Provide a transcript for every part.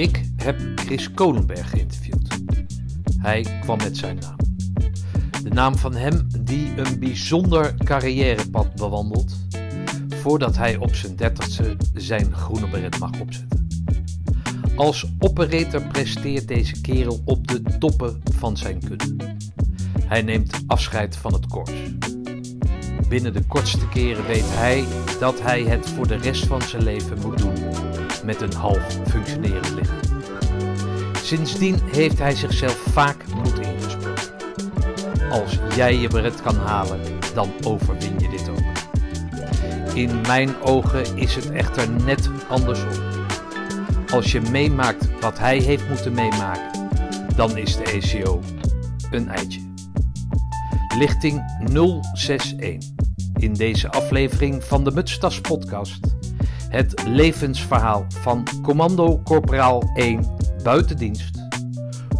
Ik heb Chris Kolenberg geïnterviewd. Hij kwam met zijn naam. De naam van hem die een bijzonder carrièrepad bewandelt voordat hij op zijn dertigste zijn groene beret mag opzetten. Als operator presteert deze kerel op de toppen van zijn kunde. Hij neemt afscheid van het korps. Binnen de kortste keren weet hij dat hij het voor de rest van zijn leven moet doen met een half functionerend lichaam. Sindsdien heeft hij zichzelf vaak moed ingesproken. Als jij je beret kan halen, dan overwin je dit ook. In mijn ogen is het echter net andersom. Als je meemaakt wat hij heeft moeten meemaken, dan is de ECO een eitje. Lichting 061 in deze aflevering van de Mutstas podcast. Het levensverhaal van Commando Corporaal 1 buitendienst,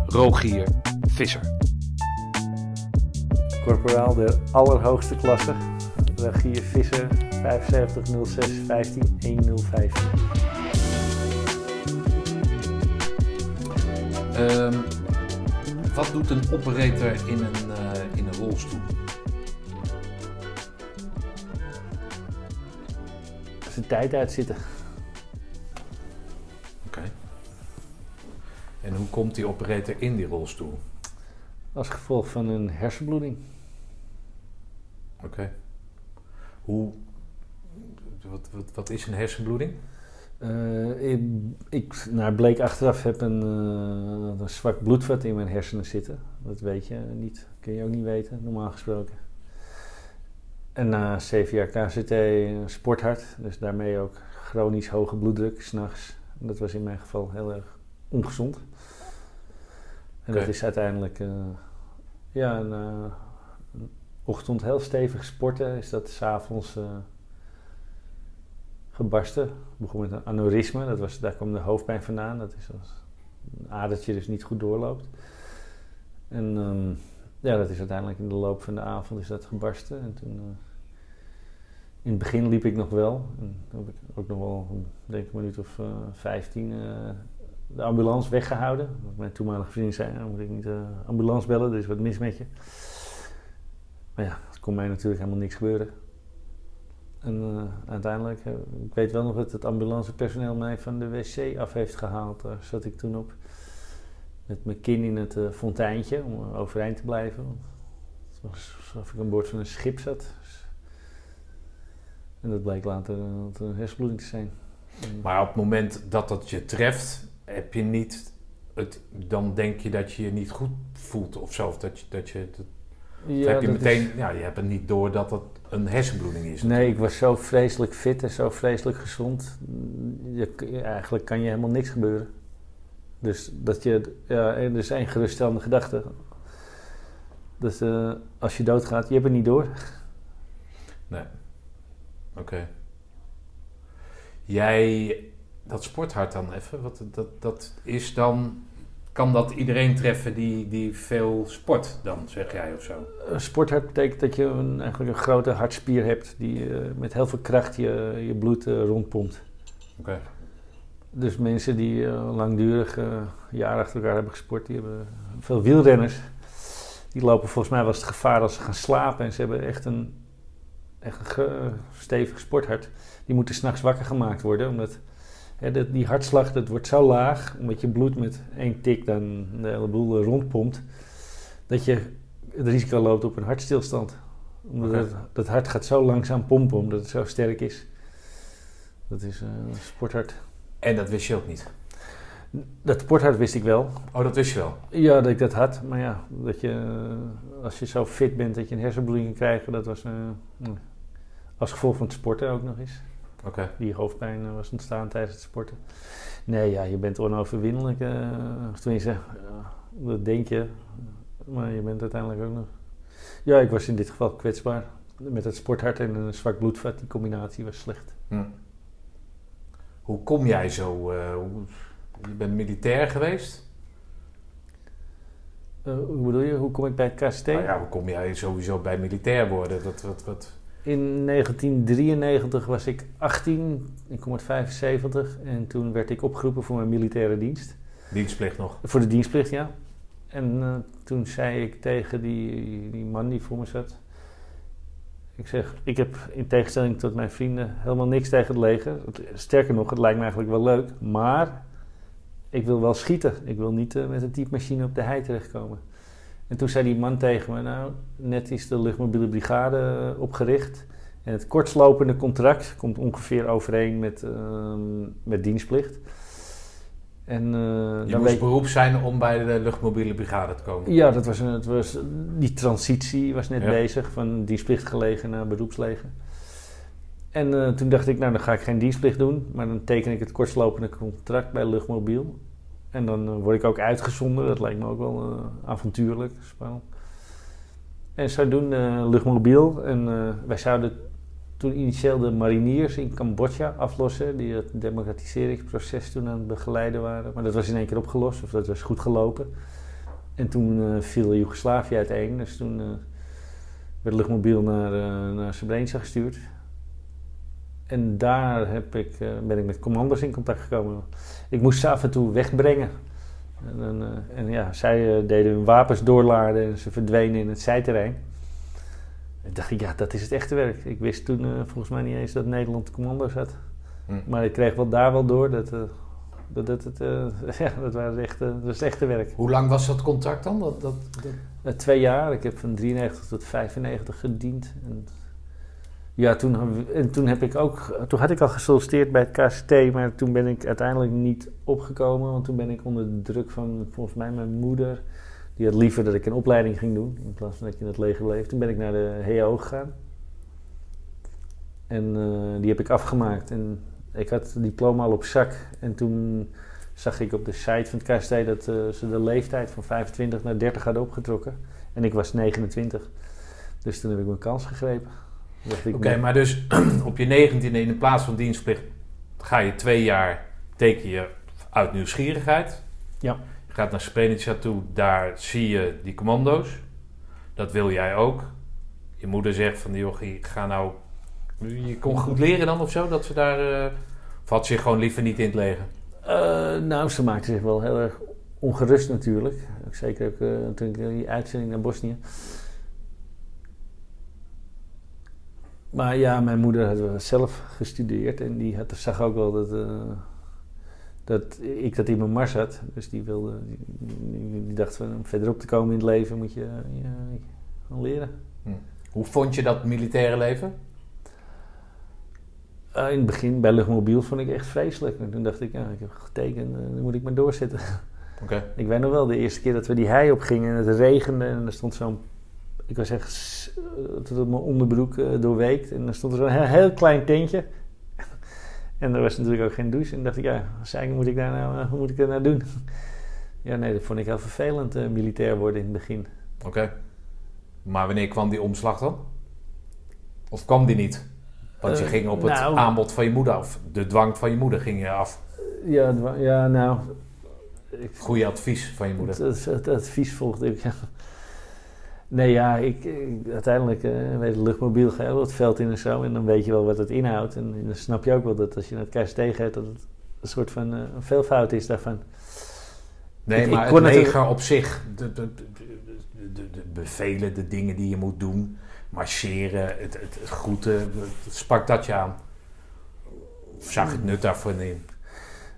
Rogier Visser. Corporaal de allerhoogste klasse, Rogier Visser 75 06 15 105. Ehm, wat doet een operator in een, eh, in een rolstoel? Zijn tijd uitzitten. Oké. En hoe komt die operator in die rolstoel? Als gevolg van een hersenbloeding. Oké. Hoe. Wat, wat, wat is een hersenbloeding? Eh, ik, ik nou, bleek achteraf heb een, eh, een zwak bloedvat in mijn hersenen zitten. Dat weet je niet. Kun je ook niet weten, normaal gesproken. En na zeven jaar KCT sporthart, dus daarmee ook chronisch hoge bloeddruk s'nachts. Dat was in mijn geval heel erg ongezond. En dat is uiteindelijk, eh, ja, een, eh, een ochtend heel stevig sporten, is dat s'avonds eh gebarsten. Ik begon met een aneurysme, dat was, daar kwam de hoofdpijn vandaan. Dat is als een adertje dus niet goed doorloopt. En ehm, ja, dat is uiteindelijk in de loop van de avond is dat gebarsten. En toen, eh, in het begin liep ik nog wel. En toen heb ik ook nog wel, een- denk een minuut of eh 15 eh, de ambulance weggehouden. Want mijn toenmalige vriendin zei, nou, moet ik niet de ambulance bellen, er is wat mis met je. Maar ja, er kon mij natuurlijk helemaal niks gebeuren. En uiteindelijk, ik weet wel nog dat het ambulancepersoneel mij van de wc af heeft gehaald. Daar zat ik toen op. Met mijn kin in het eh, fonteintje om eh, overeind te blijven. Want het was alsof ik aan boord van een schip zat. Dus- En dat bleek later eh, een hersenbloeding te zijn. Maar op het moment dat dat je treft, heb je niet. Het, dan denk je dat je je niet goed voelt of zo. Of dat je. Dat je dat, of Ja, heb je dat meteen. is- Ja, je hebt het niet door dat het een hersenbloeding is. Nee, ik was zo vreselijk fit en zo vreselijk gezond. Je- eigenlijk kan je helemaal niks gebeuren. Dus dat je, ja, er is één geruststellende gedachte. Dus eh, als je doodgaat, je hebt het niet door. Oké. Jij, dat sporthart dan even, wat, dat, dat is dan, kan dat iedereen treffen die, die veel sport dan, zeg jij of zo? Een sporthart betekent dat je een, eigenlijk een grote hartspier hebt die eh, met heel veel kracht je, je bloed eh, rondpompt. Oké. Dus mensen die eh, langdurig eh jaren achter elkaar hebben gesport, die hebben veel wielrenners. Die lopen volgens mij wel eens het gevaar als ze gaan slapen en ze hebben echt een, echt een stevig sporthart. Die moeten s'nachts wakker gemaakt worden, omdat hè, dat, die hartslag dat wordt zo laag, omdat je bloed met één tik dan de hele boel eh, rondpompt, dat je het risico loopt op een hartstilstand. Omdat het, dat hart gaat zo langzaam pompen, omdat het zo sterk is. Dat is een sporthart. En dat wist je ook niet? Dat sporthart wist ik wel. Oh, dat wist je wel? Ja, dat ik dat had. Maar ja, dat je, eh, als je zo fit bent dat je een hersenbloeding kan krijgen, dat was eh, nou, als gevolg van het sporten ook nog eens. Oké. Die hoofdpijn eh, was ontstaan tijdens het sporten. Nee, ja, je bent onoverwinnelijk. eh tenminste, ja, dat denk je. Maar je bent uiteindelijk ook nog... Ja, ik was in dit geval kwetsbaar. Met het sporthart en een zwak bloedvat, die combinatie was slecht. Hm. Hoe kom jij zo, eh, je bent militair geweest? Eh, hoe bedoel je? Hoe kom ik bij het KST? Nou ja, hoe kom jij sowieso bij militair worden? Wat, wat, wat, In 1993 was ik 18, ik kom uit 75 en toen werd ik opgeroepen voor mijn militaire dienst. Dienstplicht nog? Voor de dienstplicht, ja. En uh, toen zei ik tegen die, die man die voor me zat, ik zeg, ik heb in tegenstelling tot mijn vrienden helemaal niks tegen het leger. Sterker nog, het lijkt me eigenlijk wel leuk, maar ik wil wel schieten. Ik wil niet uh, met een typemachine op de hei terechtkomen. En toen zei die man tegen me, nou, net is de luchtmobiele brigade uh, opgericht. En het kortslopende contract komt ongeveer overeen met, uh, met dienstplicht. En, uh, je moest weet... beroep zijn om bij de luchtmobiele brigade te komen? Ja, dat was, een, het was, die transitie was net ja. bezig van dienstplichtgelegen naar beroepsleger. En uh, toen dacht ik, nou dan ga ik geen dienstplicht doen, maar dan teken ik het kortslopende contract bij luchtmobiel. En dan uh, word ik ook uitgezonden, dat lijkt me ook wel avontuurlijk, spannend. En zodoende luchtmobiel. En wij zouden toen initieel de mariniers in Cambodja aflossen, die het democratiseringsproces toen aan het begeleiden waren. Maar dat was in één keer opgelost, of dat was goed gelopen. En toen uh, viel Joegoslavië uiteen, dus toen uh, werd luchtmobiel naar, uh, naar Srebrenica gestuurd. En daar heb ik, ben ik met commanders in contact gekomen. Ik moest ze af en toe wegbrengen. En, en ja, zij deden hun wapens doorladen en ze verdwenen in het zijterrein. Ik dacht ik, ja, dat is het echte werk. Ik wist toen uh, volgens mij niet eens dat Nederland commando's had. Hm. Maar ik kreeg wel daar wel door dat, uh, dat, dat, het, uh, ja, dat, was echt, dat was het echte werk. Hoe lang was dat contract dan? Dat, dat, dat... twee jaar. Ik heb van 93 tot 95 gediend. En, ja, toen, en toen, heb ik ook, toen had ik al gesolliciteerd bij het KCT, maar toen ben ik uiteindelijk niet opgekomen. Want toen ben ik onder de druk van volgens mij mijn moeder die had liever dat ik een opleiding ging doen in plaats van dat ik in het leger bleef. Toen ben ik naar de HEO gegaan. En uh, die heb ik afgemaakt. En ik had het diploma al op zak. En toen zag ik op de site van het KST dat uh, ze de leeftijd van 25 naar 30 hadden opgetrokken. En ik was 29. Dus toen heb ik mijn kans gegrepen. Oké, okay, maar dus op je 19e in plaats van dienstplicht ga je twee jaar teken je uit nieuwsgierigheid. Ja gaat naar Sprenica toe, daar zie je die commando's. Dat wil jij ook. Je moeder zegt van, joh, ga nou... Je kon goed leren dan of zo, dat ze daar... Uh, of had ze gewoon liever niet in het leger? Uh, nou, ze maakte zich wel heel erg ongerust natuurlijk. Zeker ook uh, toen die uitzending naar Bosnië... Maar ja, mijn moeder had zelf gestudeerd en die had, zag ook wel dat, dat ik dat in mijn mars had. Dus die wilde, die, die dacht van verderop te komen in het leven moet je, je, leren. Hm. Hoe vond je dat militaire leven? Uh, in het begin bij luchtmobiel vond ik echt vreselijk. En toen dacht ik, ja, ik heb getekend, uh, dan moet ik maar doorzetten. Okay. Ik weet nog wel, de eerste keer dat we die hei op gingen en het regende en er stond zo'n, ik was echt tot op mijn onderbroek uh, doorweekt en er stond zo'n heel, heel klein tentje en er was natuurlijk ook geen douche. En dacht ik, ja, zei, moet ik daar nou, eh, hoe moet ik dat nou doen? ja, nee, dat vond ik heel vervelend, uh, militair worden in het begin. Oké. Maar wanneer kwam die omslag dan? Of kwam die niet? Want je uh, ging op het nou, aanbod van je moeder af. De dwang van je moeder ging je af. Ja, ja nou... Goede advies van je moeder. Het, het, het advies volgde ik, ja. Nee, ja, ik, uiteindelijk uh, weet de luchtmobiel ga je het veld in en zo. En dan weet je wel wat het inhoudt. En dan snap je ook wel dat als je het KST gaat, dat het een soort van uh, veelvoud is daarvan. Nee, ik, maar ik het leger op zich, de, de, de, de, bevelen, de dingen die je moet doen, marcheren, het, het, het groeten, het sprak dat je aan? Of zag je het nut daarvan in?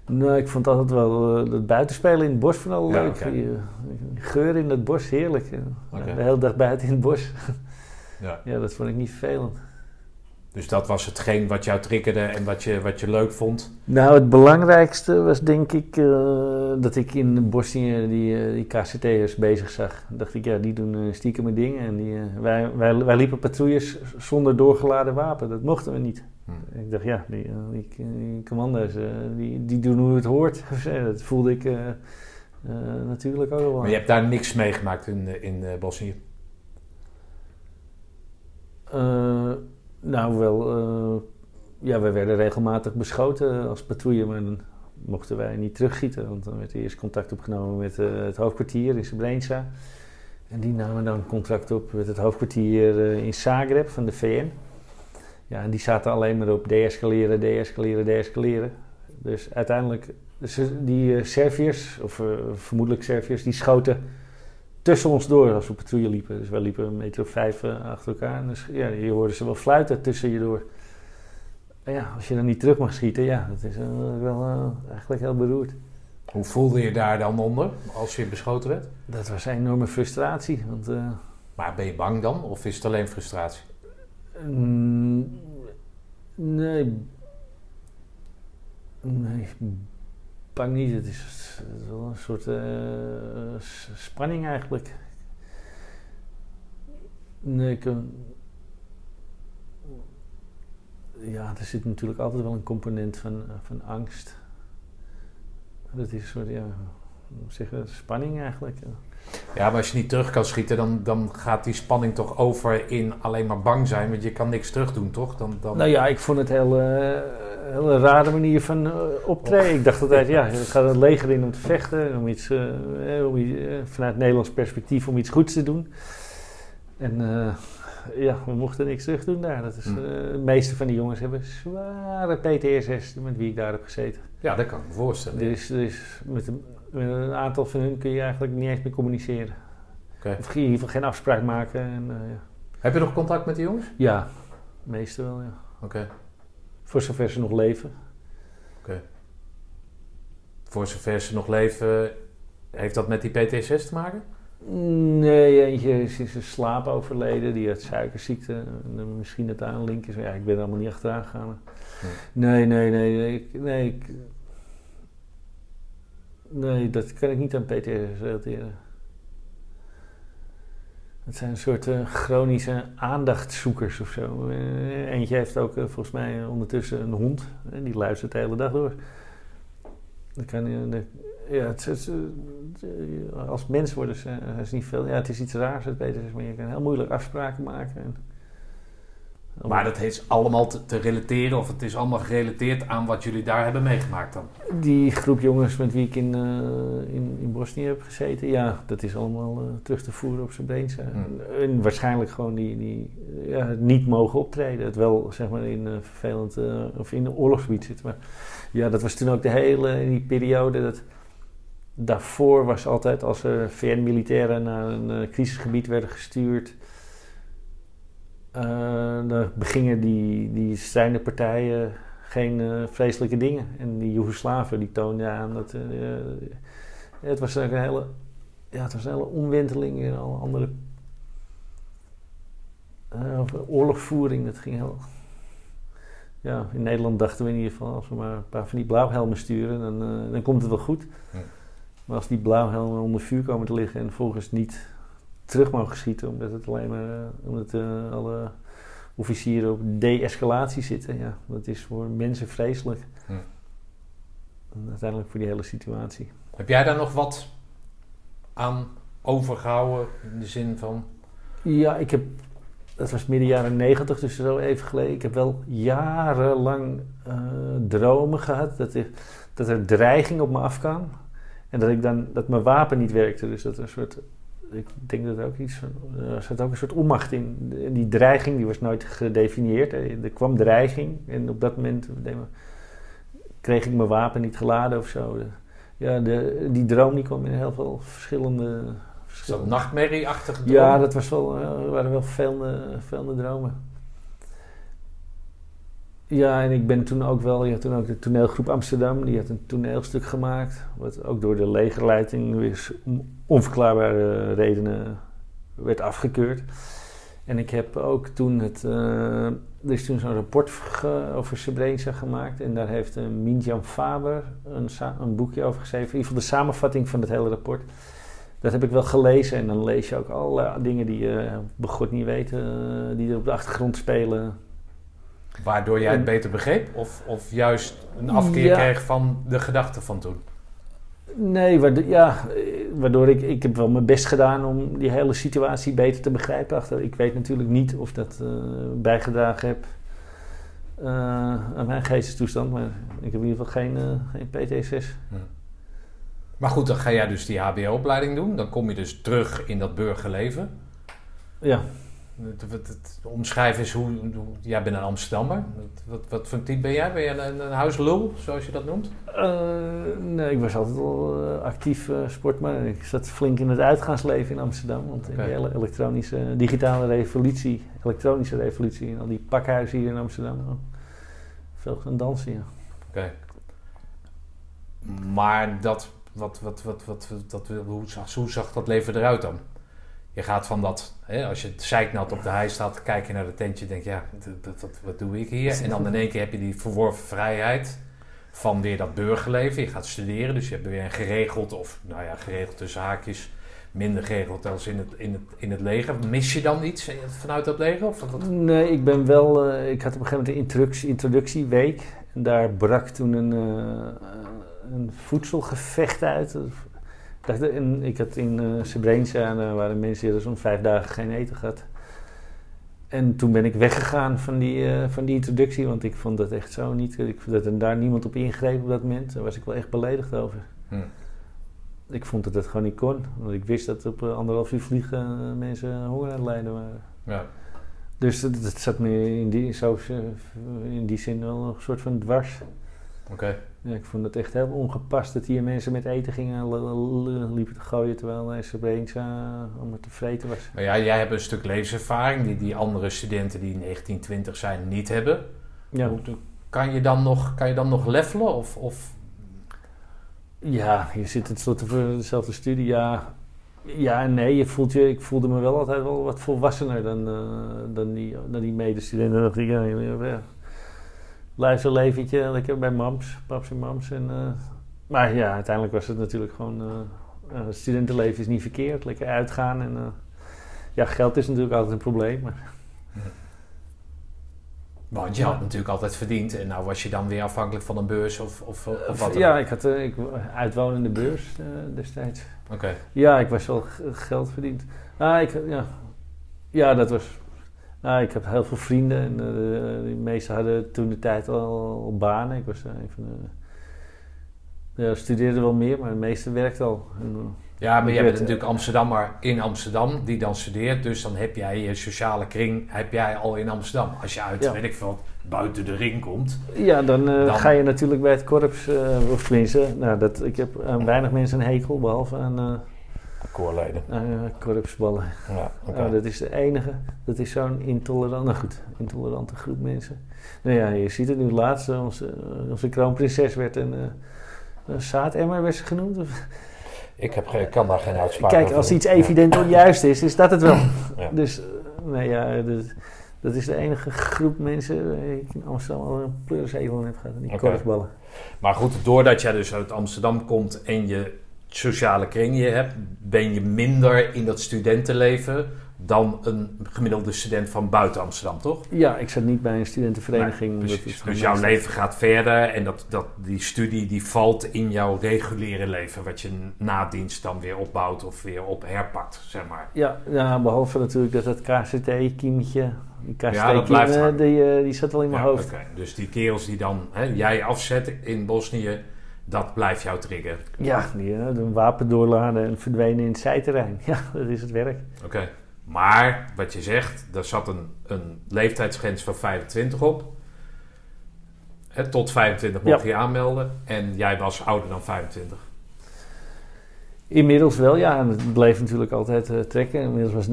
Nou, ik vond altijd wel uh, het buitenspelen in het bos vooral ja, leuk. Okay. geur in het bos, heerlijk. Okay. De hele dag buiten in het bos. ja. ja, dat vond ik niet vervelend. Dus dat was hetgeen wat jou triggerde en wat je, wat je leuk vond? Nou, het belangrijkste was denk ik uh, dat ik in Bosnië die, uh, die KCT'ers bezig zag. Dacht ik, ja, die doen uh, stiekem mijn dingen. En die, wij, wij, wij liepen patrouilles zonder doorgeladen wapen. Dat mochten we niet. Hm. Ik dacht, ja, die, die, die commando's, die, die doen hoe het hoort. dat voelde ik natuurlijk ook wel. Maar je hebt daar niks meegemaakt in, in Bosnië? Nou, wel. Uh, ja, we werden regelmatig beschoten als patrouille, maar dan mochten wij niet terugschieten. Want dan werd eerst contact opgenomen met uh, het hoofdkwartier in Srebrenica. En die namen dan contact op met het hoofdkwartier uh, in Zagreb van de VN. Ja, en die zaten alleen maar op deescaleren, deescaleren, deescaleren. Dus uiteindelijk, die Serviërs, of vermoedelijk Serviërs, die schoten tussen ons door als we patrouille liepen. Dus wij liepen een meter of vijf uh, achter elkaar. En dus ja, je hoorde ze wel fluiten tussen je door. En ja, als je dan niet terug mag schieten, ja, dat is wel eigenlijk heel beroerd. Hoe voelde je daar dan onder als je beschoten werd? Dat was een enorme frustratie. Want, maar ben je bang dan, of is het alleen frustratie? Mm, nee. Nee, niet. Het is, wel een soort uh, spanning eigenlijk. Nee, ik, ja, er zit natuurlijk altijd wel een component van, van angst. Dat is een soort, ja, zeg, spanning eigenlijk. Ja. Ja, maar als je niet terug kan schieten, dan, dan gaat die spanning toch over in alleen maar bang zijn. Want je kan niks terug doen, toch? Dan, dan... Nou ja, ik vond het heel, uh, hele rare manier van uh, optreden. Ik dacht altijd, ja, je gaat het leger in om te vechten. Om iets, uh, om iets vanuit Nederlands perspectief, om iets goeds te doen. En ja, we mochten niks terug doen daar. Dat is, hm. de meeste van die jongens hebben zware PTSS met wie ik daar heb gezeten. Ja, dat kan ik me voorstellen. Dus, dus met, een, met een aantal van hun kun je eigenlijk niet eens meer communiceren. Okay. Of in ieder geval geen afspraak maken. En, uh, ja. Heb je nog contact met die jongens? Ja, meestal wel, ja. Oké. Voor zover ze nog leven. Oké. Voor zover ze nog leven, heeft dat met die PTSS te maken? Nee, eentje is in zijn slaap overleden. Die had suikerziekte. Misschien dat daar een link is. Maar ja, ik ben er allemaal niet achteraan gegaan. Nee, nee, nee. Nee, ik, nee, ik, nee, dat kan ik niet aan PTSS relateren. Het zijn een soort uh, chronische aandachtzoekers of zo. Uh, eentje heeft ook uh, volgens mij ondertussen een hond. En die luistert de hele dag door. Dan kan, de, ja, als mens worden ze is niet veel. Ja, het is iets raars, het PTSS, maar je kan heel moeilijk afspraken maken. En, maar dat is allemaal te, te, relateren, of het is allemaal gerelateerd aan wat jullie daar hebben meegemaakt dan? Die groep jongens met wie ik in, uh, in, in Bosnië heb gezeten, ja, dat is allemaal uh, terug te voeren op zijn brainstem. Hmm. En waarschijnlijk gewoon die, die ja, niet mogen optreden. Het wel zeg maar in uh, vervelend, of in een oorlogsgebied zitten. Maar ja, dat was toen ook de hele, in die periode dat daarvoor was altijd als er VN-militairen naar een crisisgebied werden gestuurd uh, dan begingen die, die strijdende partijen geen uh, vreselijke dingen. En die Joegoslaven die toonden aan dat... Uh, het was een hele... Ja, het was een hele omwenteling in alle andere... oorlogvoering, dat ging heel... Ja, in Nederland dachten we in ieder geval... als we maar een paar van die blauwhelmen sturen, dan, dan komt het wel goed. Ja. Maar als die blauwhelmen onder vuur komen te liggen... en volgens niet terug mogen schieten, omdat het alleen maar uh, omdat uh, alle officieren op de-escalatie zitten. Ja, dat is voor mensen vreselijk. Hm. uiteindelijk voor die hele situatie. Heb jij daar nog wat aan overgehouden in de zin van? Ja, ik heb. Dat was midden jaren negentig, dus zo even geleden. Ik heb wel jarenlang uh, dromen gehad dat er, dat er dreiging op me afkwam. En dat ik dan dat mijn wapen niet werkte. Dus dat er een soort ik denk dat er ook iets er zat ook een soort onmacht in. Die dreiging die was nooit gedefinieerd. Er kwam dreiging en op dat moment kreeg ik mijn wapen niet geladen of zo. Ja, de, die droom die kwam in heel veel verschillende. verschillende... nachtmerrieachtige droom? Ja, dat was wel, uh, waren wel veel dromen. Ja, en ik ben toen ook wel, je had toen ook de toneelgroep Amsterdam, die had een toneelstuk gemaakt, wat ook door de legerleiding weer onverklaarbare redenen werd afgekeurd. En ik heb ook toen het, uh, er is toen zo'n rapport over Srebrenica gemaakt en daar heeft uh, Faber een, een, boekje over geschreven, in ieder geval de samenvatting van het hele rapport. Dat heb ik wel gelezen en dan lees je ook alle dingen die je uh, begot niet weten, die er op de achtergrond spelen Waardoor jij het beter begreep? Of, of juist een afkeer kreeg van de gedachten van toen? Nee, waardoor, ja, waardoor ik, ik heb wel mijn best gedaan om die hele situatie beter te begrijpen. Achter. Ik weet natuurlijk niet of dat uh, bijgedragen heb uh, aan mijn geestestoestand, maar ik heb in ieder geval geen, uh, geen PTSS. Hm. Maar goed, dan ga jij dus die HBO-opleiding doen. Dan kom je dus terug in dat burgerleven. Ja. Het, omschrijven is hoe, hoe- Jij bent een Amsterdammer. Wat, wat, wat voor type ben jij? Ben jij een, een huislul, zoals je dat noemt? Eh, nee, ik was altijd wel eh, actief eh, sportman. Ik zat flink in het uitgaansleven in Amsterdam. Want in Oké. die hele elektronische, digitale revolutie, elektronische revolutie en al die pakhuizen hier in Amsterdam. oh, veel gaan dansen, ja. Oké. Maar dat, wat, wat, wat, wat, dat, hoe, zag, hoe zag dat leven eruit dan? Je gaat van dat, hè, als je het zeiknat op de hei staat, kijk je naar de tentje, denk je, ja, wat doe ik hier? En dan in één keer heb je die verworven vrijheid van weer dat burgerleven. Je gaat studeren, dus je hebt weer een geregeld, of nou ja, geregeld tussen haakjes, minder geregeld als in het, in het, in het leger. Mis je dan iets vanuit dat leger? Of? Nee, ik ben wel. eh, ik had op een gegeven moment een introductie, introductieweek. En daar brak toen een, eh, een voedselgevecht uit. Ik, dacht, en ik had in Srebrenica, en daar waren mensen die zo'n vijf dagen geen eten gehad. En toen ben ik weggegaan van die, eh, van die introductie, want ik vond dat echt zo niet. Ik vond dat er daar niemand op ingreep op dat moment. Daar was ik wel echt beledigd over. Hm. Ik vond dat het gewoon niet kon. Want ik wist dat op anderhalf uur vliegen mensen honger aan het lijden waren. Ja. Dus dat, dat zat me in die, zo, in die zin wel een soort van dwars. Oké. Ja, ik vond het echt heel ongepast dat hier mensen met eten gingen liepen te gooien terwijl er Srebrenica allemaal te vreten was. Maar ja, jij hebt een stuk levenservaring die die andere studenten die 19, 20 zijn niet hebben. Ja, Hoe- Kan je dan nog, kan je dan nog levelen? Of, of ja je zit tenslotte voor dezelfde studie. Ja, ja en nee, je voelt je, ik voelde me wel altijd wel wat volwassener dan, eh, dan, die, dan die medestudenten. Dan dacht ik, ja, ja. Luister leventje, lekker bij mams, paps en mams. En, eh, maar ja, uiteindelijk was het natuurlijk gewoon, het studentenleven is niet verkeerd. Lekker uitgaan en ja, geld is natuurlijk altijd een probleem. Maar, Want je Ja. had natuurlijk altijd verdiend en nou was je dan weer afhankelijk van een beurs of, of, of wat ja, ik had ik, uitwonende beurs destijds. Oké, Ja, ik was wel geld verdiend. Ah, ik, ja. ja, dat was. Nou, ik heb heel veel vrienden en eh, de meesten hadden toen de tijd al, banen. Ik was eh, een van de. Ja, studeerde wel meer, maar de meeste werkte al. En, eh, ja, maar jij weet- bent natuurlijk Amsterdammer in Amsterdam die dan studeert, dus dan heb jij je sociale kring heb jij al in Amsterdam. Als je uit, Ja. weet ik veel, buiten de ring komt. ja, dan, Dan- ga je natuurlijk bij het korps, of tenminste, nou, dat, ik heb aan weinig mensen een hekel, behalve aan Koorleden. korpsballen. Ja, oké. Nou, dat is de enige. Dat is zo'n intolerant, nou goed, intolerante groep mensen. Nou ja, je ziet het nu laatst. eh, Onze, onze kroonprinses werd een, eh, een zaademmer werd ze genoemd. Ik heb geen, kan daar geen uitspraak Kijk, over als iets evident onjuist is, is dat het wel. Ja. Dus, eh, nou ja, dat, dat is de enige groep mensen waar ik in Amsterdam al een pleurishekel in heb gehad. Die Oké. korfballen. Maar goed, doordat jij dus uit Amsterdam komt en je sociale kring je hebt, ben je minder in dat studentenleven dan een gemiddelde student van buiten Amsterdam, toch? Ja, ik zat niet bij een studentenvereniging. Nee, het Dus jouw leven gaat verder en dat, dat, die studie die valt in jouw reguliere leven, wat je na dienst dan weer opbouwt of weer op herpakt, zeg maar. Ja, ja, behalve natuurlijk dat het KCT-kiemetje, die KCT Ja, dat blijft hangen. die, eh, die zat wel in mijn Ja, hoofd. Dus die kerels die dan hè, jij afzet in Bosnië, dat blijft jou triggeren. Ja, die eh, een wapen doorladen en verdwenen in het zijterrein. Ja, dat is het werk. Oké. Maar wat je zegt, daar zat een, een leeftijdsgrens van 25 op. Tot 25 mocht Ja. je aanmelden. En jij was ouder dan 25. Inmiddels wel, ja. En het bleef natuurlijk altijd eh, trekken. Inmiddels was 9-11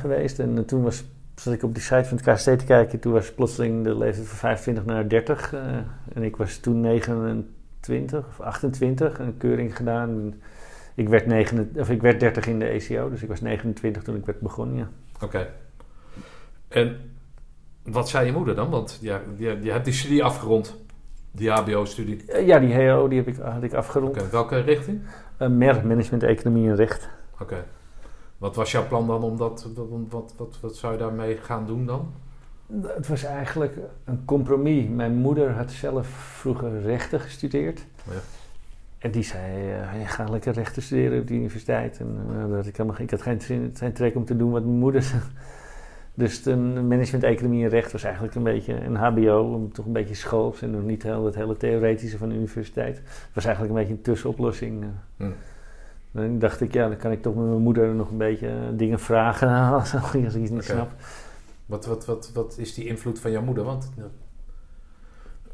geweest. En eh, toen was, zat ik op die site van het KST te kijken. Toen was plotseling de leeftijd van 25 naar 30. eh, en ik was toen 29 of 28. Een keuring gedaan. Ik werd, 9, of ik werd 30 in de ECO. Dus ik was 29 toen ik werd begonnen, ja. Oké. En wat zei je moeder dan? Want ja, je, je hebt die studie afgerond. Die HBO-studie. Eh, Ja, die HEO die heb ik, had ik afgerond. Oké, welke richting? Eh, MER, Management, Economie en Recht. Oké. Wat was jouw plan dan om dat... Wat, wat, wat, wat zou je daarmee gaan doen dan? Het was eigenlijk een compromis. Mijn moeder had zelf vroeger rechten gestudeerd. Ja. En die zei, je gaat lekker rechten studeren op de universiteit. En eh, dat ik, helemaal, ik had geen, zin, geen trek om te doen wat mijn moeder zei. Dus de management, economie en recht was eigenlijk een beetje een hbo, toch een beetje schools en nog niet heel, het hele theoretische van de universiteit. Het was eigenlijk een beetje een tussenoplossing. eh. Hm. En dacht ik, ja, dan kan ik toch met mijn moeder nog een beetje dingen vragen als ik iets niet snap. Wat, wat, wat, wat is die invloed van jouw moeder? Want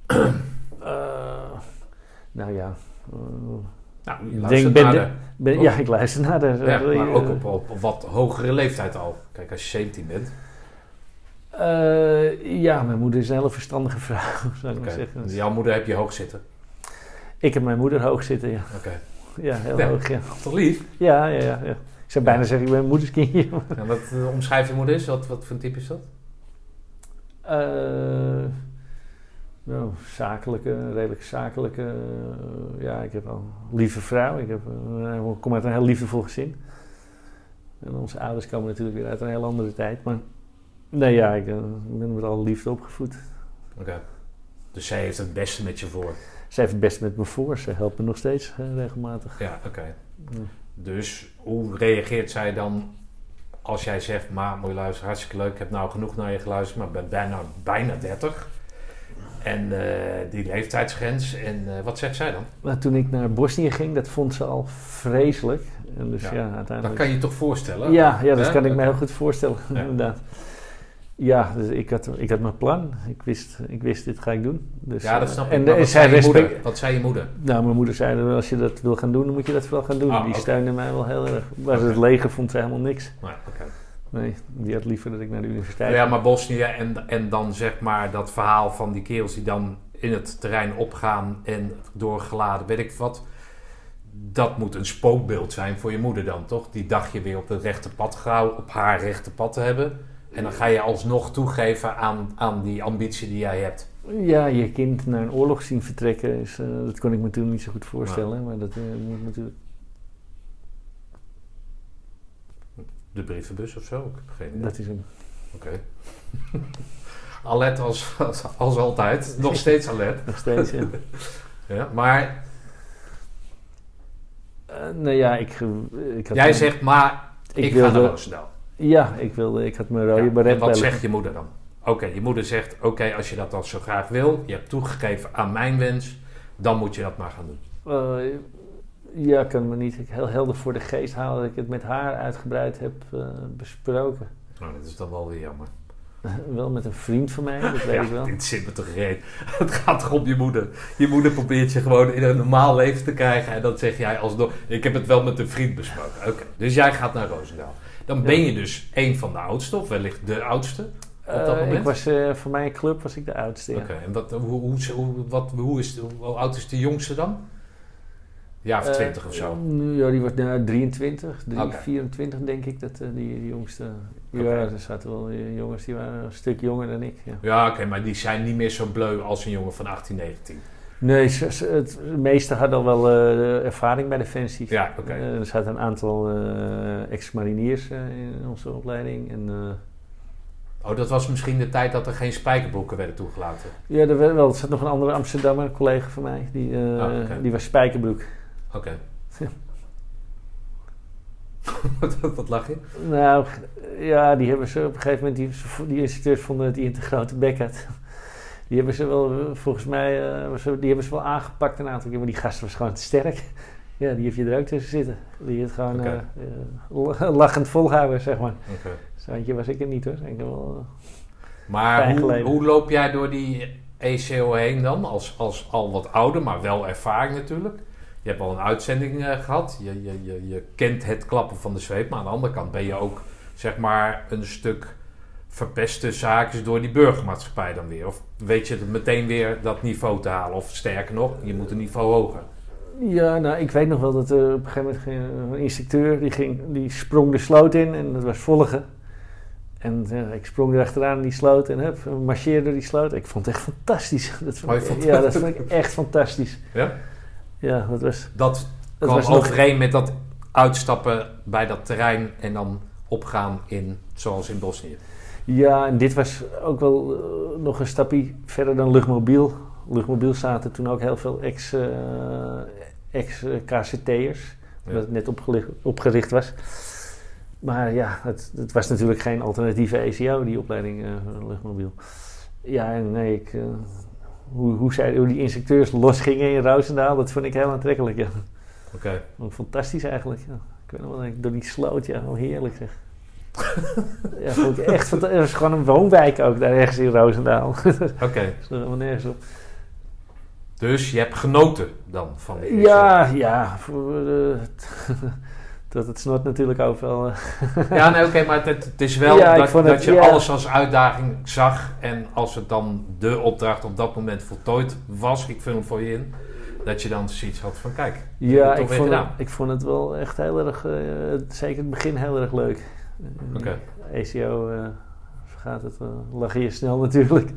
Eh, nou ja. eh, nou, je denk, ben naar de- ben- ja, ik luister naar de... ja, maar ook op, op, op wat hogere leeftijd al. Kijk, als je 17 bent. eh, ja, mijn moeder is een hele verstandige vrouw, zou ik maar zeggen. Dus Jouw moeder heb je hoog zitten. Ik heb mijn moeder hoog zitten, ja. Oké. Ja, heel Ja. hoog, ja. Toch lief? Ja, ja, ja. ja. Ik zou bijna zeggen, ik ben een moederskindje. Wat uh, omschrijft je moeder is? Wat, wat voor een type is dat? Eh, nou, zakelijke, redelijk zakelijke. eh, ja, ik heb een lieve vrouw. Ik, heb, ik kom uit een heel liefdevol gezin. En onze ouders komen natuurlijk weer uit een heel andere tijd. Maar nee, ja, ik ben met alle liefde opgevoed. Oké. Dus zij heeft het beste met je voor. Zij heeft het best met me voor. Ze helpt me nog steeds regelmatig. Ja, oké. Ja. Dus hoe reageert zij dan als jij zegt, maar moet je luisteren, hartstikke leuk, ik heb nou genoeg naar je geluisterd, maar ben bijna, bijna 30. En eh, die leeftijdsgrens, en eh, wat zegt zij dan? Maar toen ik naar Bosnië ging, dat vond ze al vreselijk. En dus Ja, ja, Dat uiteindelijk... kan je je toch voorstellen? Ja, ja dat Hè? kan ik me heel goed voorstellen, Ja. inderdaad. Ja, dus ik, had, ik had mijn plan. Ik wist, ik wist dit ga ik doen. Dus, Ja, dat eh, snap ik. En Maar wat, zei je moeder? wat zei je moeder? Nou, mijn moeder zei, als je dat wil gaan doen, dan moet je dat wel gaan doen. Ah, die oké. steunde mij wel heel erg. Maar het leger vond ze helemaal niks. Nee, oké. Nee, die had liever dat ik naar de universiteit Ja, ging. maar Bosnië en, en dan zeg maar dat verhaal van die kerels die dan in het terrein opgaan en doorgeladen, weet ik wat. Dat moet een spookbeeld zijn voor je moeder dan, toch? Die dacht je weer op het rechte pad gauw, op haar rechte pad te hebben. En dan ga je alsnog toegeven aan, aan die ambitie die jij hebt. Ja, je kind naar een oorlog zien vertrekken, is, eh, dat kon ik me toen niet zo goed voorstellen. Maar dat eh, moet natuurlijk... De brievenbus of zo? Ik heb geen idee. Dat is een... Oké. alert als, als, als altijd. Nog steeds alert. Nog steeds, ja. Ja, maar Eh, nou ja, ik... ik had jij zegt maar, ik, ik ga naar wilde- Roosendaal. Ja, ik wilde... Ik had mijn rode Ja, baret en wat zegt je moeder dan? Oké, je moeder zegt: Oké, als je dat dan zo graag wil, je hebt toegegeven aan mijn wens, dan moet je dat maar gaan doen. Eh, ja, ik kan me niet heel helder voor de geest halen dat ik het met haar uitgebreid heb eh, besproken. Nou, dat is dan wel weer jammer. Wel met een vriend van mij, dat weet ja, ik wel. dit zit me toch reet. Het gaat toch om je moeder. Je moeder probeert je gewoon in een normaal leven te krijgen. En dan zeg jij alsnog: Ik heb het wel met een vriend besproken. Oké, dus jij gaat naar Roosendaal. Dan ben je dus een van de oudste, of wellicht de oudste. op dat Eh, moment? ik was, eh, voor mijn club was ik de oudste. Oké, en wat, hoe, hoe, hoe, wat, hoe, is, hoe oud is de jongste dan? Ja, of Eh, twintig of zo. nu, ja, die was nou, 23, drie- Oké. 24 denk ik, dat eh, die, die jongste. Ja, er zaten wel eh, jongens die waren een stuk jonger dan ik. Ja. Ja, oké, maar die zijn niet meer zo bleu als een jongen van 18, 19. Nee, ze, ze- het, de meesten hadden al wel eh, ervaring bij Defensie. Ja, oké. Eh, er zaten een aantal eh, ex-mariniers in onze opleiding. En, Oh, dat was misschien de tijd dat er geen spijkerbroeken werden toegelaten. ja, er, werd wel, er zat nog een andere Amsterdammer, collega van mij, die, oké. die was spijkerbroek. Oké. Ja. wat, wat lach je? Nou, ja, die hebben ze op een gegeven moment, die, die instructeurs vonden dat hij een te grote bek had. Die hebben ze wel, eh, volgens mij, eh, die hebben ze wel aangepakt een aantal keer, maar die gast was gewoon te sterk. Ja, die heeft je er ook tussen zitten. Die het gewoon eh, lachend volhouden, zeg maar. Zo'n was ik er niet hoor. Ik heb wel, Maar hoe, loop jij door die ECO heen dan? Als, als al wat ouder, maar wel ervaring natuurlijk. Je hebt al een uitzending eh, gehad. Je, je, je, je kent het klappen van de zweep. Maar aan de andere kant ben je ook, zeg maar, een stuk verpeste zaakjes door die burgermaatschappij dan weer. Of weet je het meteen weer dat niveau te halen? Of sterker nog, je moet een niveau hoger. Ja, nou, ik weet nog wel dat er op een gegeven moment ging een instructeur die, ging, die sprong de sloot in en dat was volgen. En ja, ik sprong erachteraan in die sloot en hup, marcheerde die sloot. Ik vond het echt fantastisch. Dat vond Oh, ik- ja, dat vond ik echt fantastisch. Ja? Ja, dat was, Dat dat kwam was nog... overeen met dat uitstappen bij dat terrein en dan opgaan in, zoals in Bosnië. Ja, en dit was ook wel eh, nog een stapje verder dan luchtmobiel. Luchtmobiel zaten toen ook heel veel ex, eh, ex-KCT'ers. Ja. Dat het net opgericht was. Maar ja, het, het was natuurlijk geen alternatieve ECO, die opleiding eh, luchtmobiel. Ja, en nee, ik, eh, hoe, hoe, zij, hoe die instructeurs losgingen in Roosendaal, dat vond ik heel aantrekkelijk. Ja. Oké. Fantastisch eigenlijk. Ja. Ik weet nog wel, dat ik door die sloot, ja, heerlijk zeg. Ja, echt. Het was gewoon een woonwijk ook daar ergens in Roosendaal. Oké, Dat is helemaal nergens op. dus je hebt genoten dan van die Ja, ja. Voor, eh, dat het snort natuurlijk overal. eh. Ja, nee, oké, maar het, het is wel Ja, dat, vond dat het- je ja. alles als uitdaging zag. En als het dan de opdracht op dat moment voltooid was, ik vul hem voor je in, dat je dan zoiets had van kijk. ja, ik vond, het, ik vond het wel echt heel erg, eh, zeker het begin heel erg leuk. Eh, Oké. ECO eh, vergaat het, uh, lag je snel natuurlijk.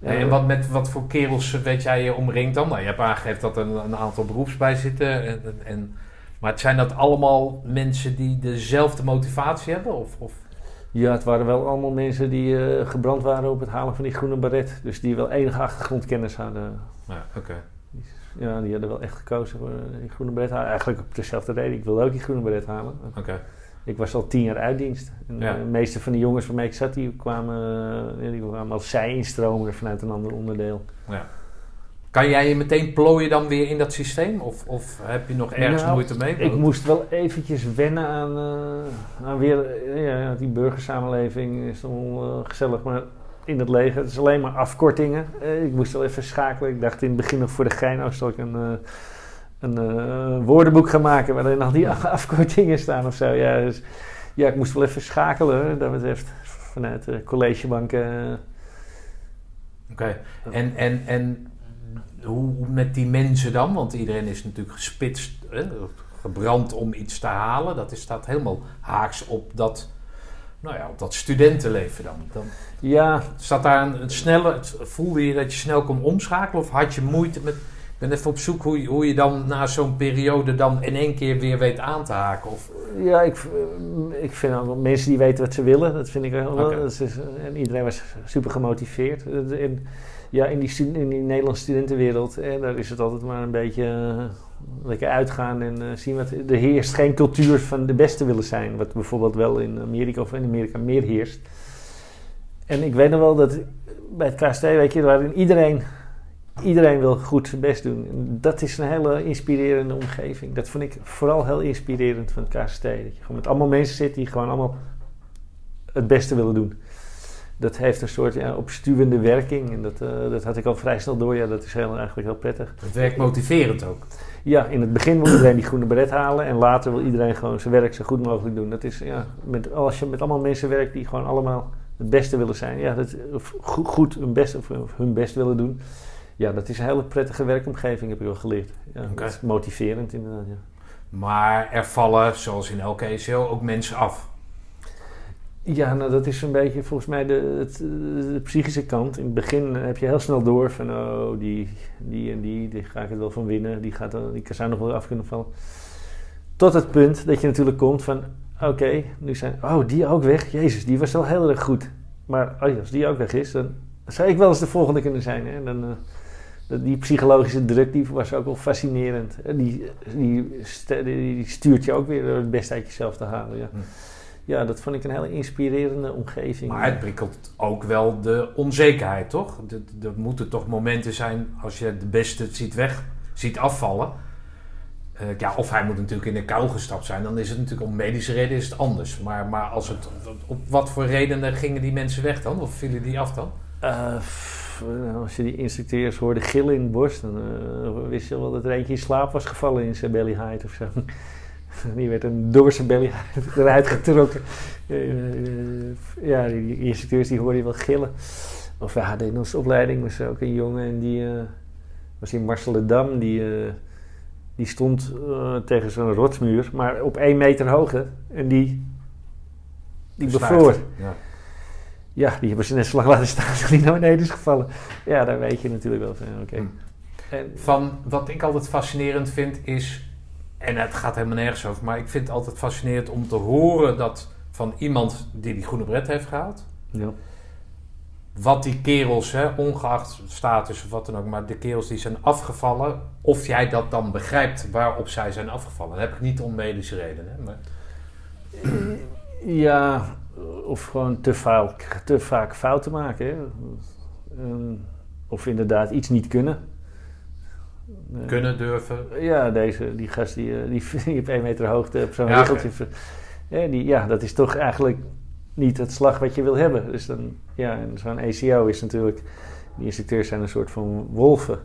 Eh, en wat, met wat voor kerels weet jij je omringt dan? Nou, je hebt aangegeven dat er een, een aantal beroeps bij zitten. En, en, en- maar zijn dat allemaal mensen die dezelfde motivatie hebben? Of, of? Ja, het waren wel allemaal mensen die eh, gebrand waren op het halen van die groene baret. Dus die wel enige achtergrondkennis hadden. Ja, oké. Ja, die hadden wel echt gekozen voor eh, die groene baret halen. Eigenlijk op dezelfde reden. Ik wilde ook die groene baret halen. Oké. Ik was al tien jaar uit dienst. En Ja. eh, de meeste van de jongens waarmee ik zat, die kwamen, eh, die kwamen als zij-instromer vanuit een ander onderdeel. Ja. Kan jij je meteen plooien dan weer in dat systeem? Of, of heb je nog ergens Nou, moeite mee? Ik moest wel eventjes wennen aan, eh, aan weer, ja, die burgersamenleving is eh, gezellig, maar in het leger, het is alleen maar afkortingen. Ik moest wel even schakelen. Ik dacht in het begin nog voor de gein, oh, zal ik een, een eh, woordenboek gaan maken waarin al die afkortingen staan of zo. Ja, dus, ja, ik moest wel even schakelen, hoor, dat betreft, vanuit de collegebanken. eh. Oké. En, en, en hoe met die mensen dan? Want iedereen is natuurlijk gespitst, hè, gebrand om iets te halen. Dat is, staat helemaal haaks op dat, nou ja, op dat studentenleven dan. dan ja, staat daar een, een snelle, voelde je dat je snel kon omschakelen? Of had je moeite met... Ik ben even op zoek hoe je, hoe je dan na zo'n periode dan in één keer weer weet aan te haken. Of, Ja, ik, eh, ik vind wel mensen die weten wat ze willen. Dat vind ik wel. Dat is, eh, en iedereen was super gemotiveerd. Eh, En, ja, in die, in die Nederlandse studentenwereld, daar is het altijd maar een beetje lekker uitgaan en zien wat. Er heerst geen cultuur van de beste willen zijn. Wat bijvoorbeeld wel in Amerika of in Amerika meer heerst. En ik weet nog wel dat bij het KST, weet je, waarin iedereen, iedereen wil goed zijn best doen. En dat is een hele inspirerende omgeving. Dat vond ik vooral heel inspirerend van het KST. Dat je gewoon met allemaal mensen zit die gewoon allemaal het beste willen doen. Dat heeft een soort ja, opstuwende werking. En dat, eh, dat had ik al vrij snel door. Ja, dat is heel, eigenlijk heel prettig. het werkt motiverend ook. Ja, in het begin wil iedereen die groene beret halen. En later wil iedereen gewoon zijn werk zo goed mogelijk doen. Dat is, ja, met, als je met allemaal mensen werkt die gewoon allemaal het beste willen zijn. Ja, dat, goed hun, best, of hun best willen doen. Ja, dat is een hele prettige werkomgeving, heb ik wel geleerd. Ja, Oké. Dat is motiverend inderdaad, ja. Maar er vallen, zoals in elke ECO, ook mensen af. Ja, nou dat is een beetje volgens mij de, het, de psychische kant. In het begin heb je heel snel door van oh, die, die en die, die ga ik het wel van winnen. Die, gaat, die zou nog wel af kunnen vallen. Tot het punt dat je natuurlijk komt van oké, nu zijn, oh die ook weg. Jezus, die was wel heel erg goed. Maar oh als die ook weg is, dan zou ik wel eens de volgende kunnen zijn. Hè? Dan, eh, die psychologische druk die was ook wel fascinerend. En Die, die, die stuurt je ook weer door het beste uit jezelf te halen. Ja. Hm. Ja, dat vond ik een hele inspirerende omgeving. Maar het prikkelt ook wel de onzekerheid, toch? Er- Er moeten toch momenten zijn, als je de beste ziet weg, ziet afvallen. Eh, ja, of hij moet natuurlijk in de kou gestapt zijn, dan is het natuurlijk om medische reden is het anders. Maar, maar als het, op wat voor redenen gingen die mensen weg dan? Of vielen die af dan? Eh, nou, als je die instructeurs hoorde gillen in het borst, dan eh, wist je wel dat er eentje in slaap was gevallen in zijn belly height of zo. Die werd een door zijn belly height eruit getrokken. Eh, eh, ja, die, die instructeurs die hoorde je wel gillen. Of hadden in onze opleiding was ook een jongen en die eh, was in Marseledam. Die, eh, die stond eh, tegen zo'n rotsmuur, maar op één meter hoogte. En die, die bevroor. Ja. Ja, die hebben ze net zo lang laten staan dat die naar beneden is gevallen. Ja, daar weet je natuurlijk wel van. Oké. Hm. En- Van wat ik altijd fascinerend vind is, en het gaat helemaal nergens over, maar ik vind het altijd fascinerend om te horen dat van iemand die die groene bret heeft gehaald, ja. wat die kerels, hè, ongeacht status of wat dan ook, maar de kerels die zijn afgevallen, of jij dat dan begrijpt waarop zij zijn afgevallen. Dat heb ik niet om medische redenen. Hè, maar, ja, of gewoon te vaak, te vaak fouten maken. Hè. Ehm, of inderdaad iets niet kunnen. Eh, kunnen, durven. Ja, deze, die gast die, eh, die, die op één meter hoogte op zo'n Ja, riggeltje. ver- hè, die, ja, dat is toch eigenlijk niet het slag wat je wil hebben. Dus dan, ja, en zo'n ACO is natuurlijk, die instructeurs zijn een soort van wolven.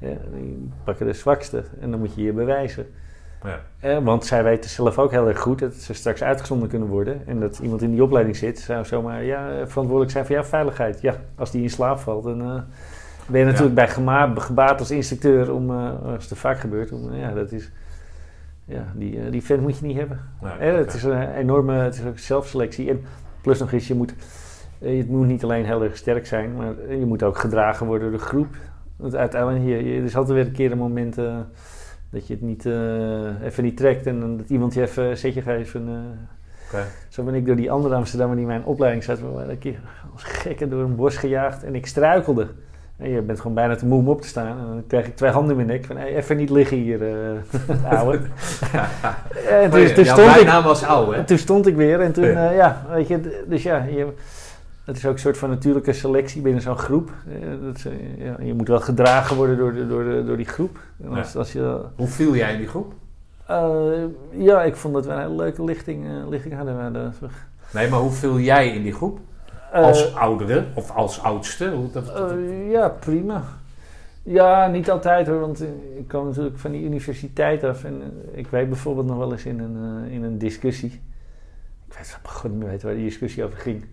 Ja, die pakken de zwakste en dan moet je je bewijzen. Ja. Eh, want zij weten zelf ook heel erg goed dat ze straks uitgezonden kunnen worden. En dat iemand in die opleiding zit, zou zomaar ja, verantwoordelijk zijn voor jouw veiligheid. Ja, als die in slaap valt, dan eh, ben je natuurlijk bij gema- gebaat als instructeur om, eh, als het vaak gebeurt, om, ja, dat is, ja, die, eh, die vent moet je niet hebben. Nee, Eh, Het is een enorme het is ook zelfselectie. En plus nog eens, je moet, eh, je moet niet alleen heel erg sterk zijn, maar je moet ook gedragen worden door de groep. Want uiteindelijk, je, je, er is altijd weer een keer een moment eh, dat je het niet, eh, even niet trekt en dat iemand je even een zetje geeft. En, eh. Zo ben ik door die andere Amsterdammer die mijn opleiding zat, waren een keer als gekke door een bos gejaagd en ik struikelde. En je bent gewoon bijna te moe om op te staan. En dan krijg ik twee handen in mijn nek van hey, even niet liggen hier, eh ouwe. en toen, toen stond ik, was ouwe, hè? en toen stond ik weer en toen, Ja. ja, weet je, dus ja, je, het is ook een soort van natuurlijke selectie binnen zo'n groep. Eh, dat is, ja, je moet wel gedragen worden door, de, door, de, door die groep. Als, als je, Hoe viel jij in die groep? eh, ja, ik vond dat we een hele leuke lichting, eh, lichting hadden. We hadden Nee, maar hoe viel jij in die groep? eh, Als oudere of als oudste? Hoe dat, eh, ja, prima. Ja, niet altijd hoor, want ik kwam natuurlijk van die universiteit af. En ik weet bijvoorbeeld nog wel eens in een, in een discussie. Ik weet god niet meer weten waar die discussie over ging.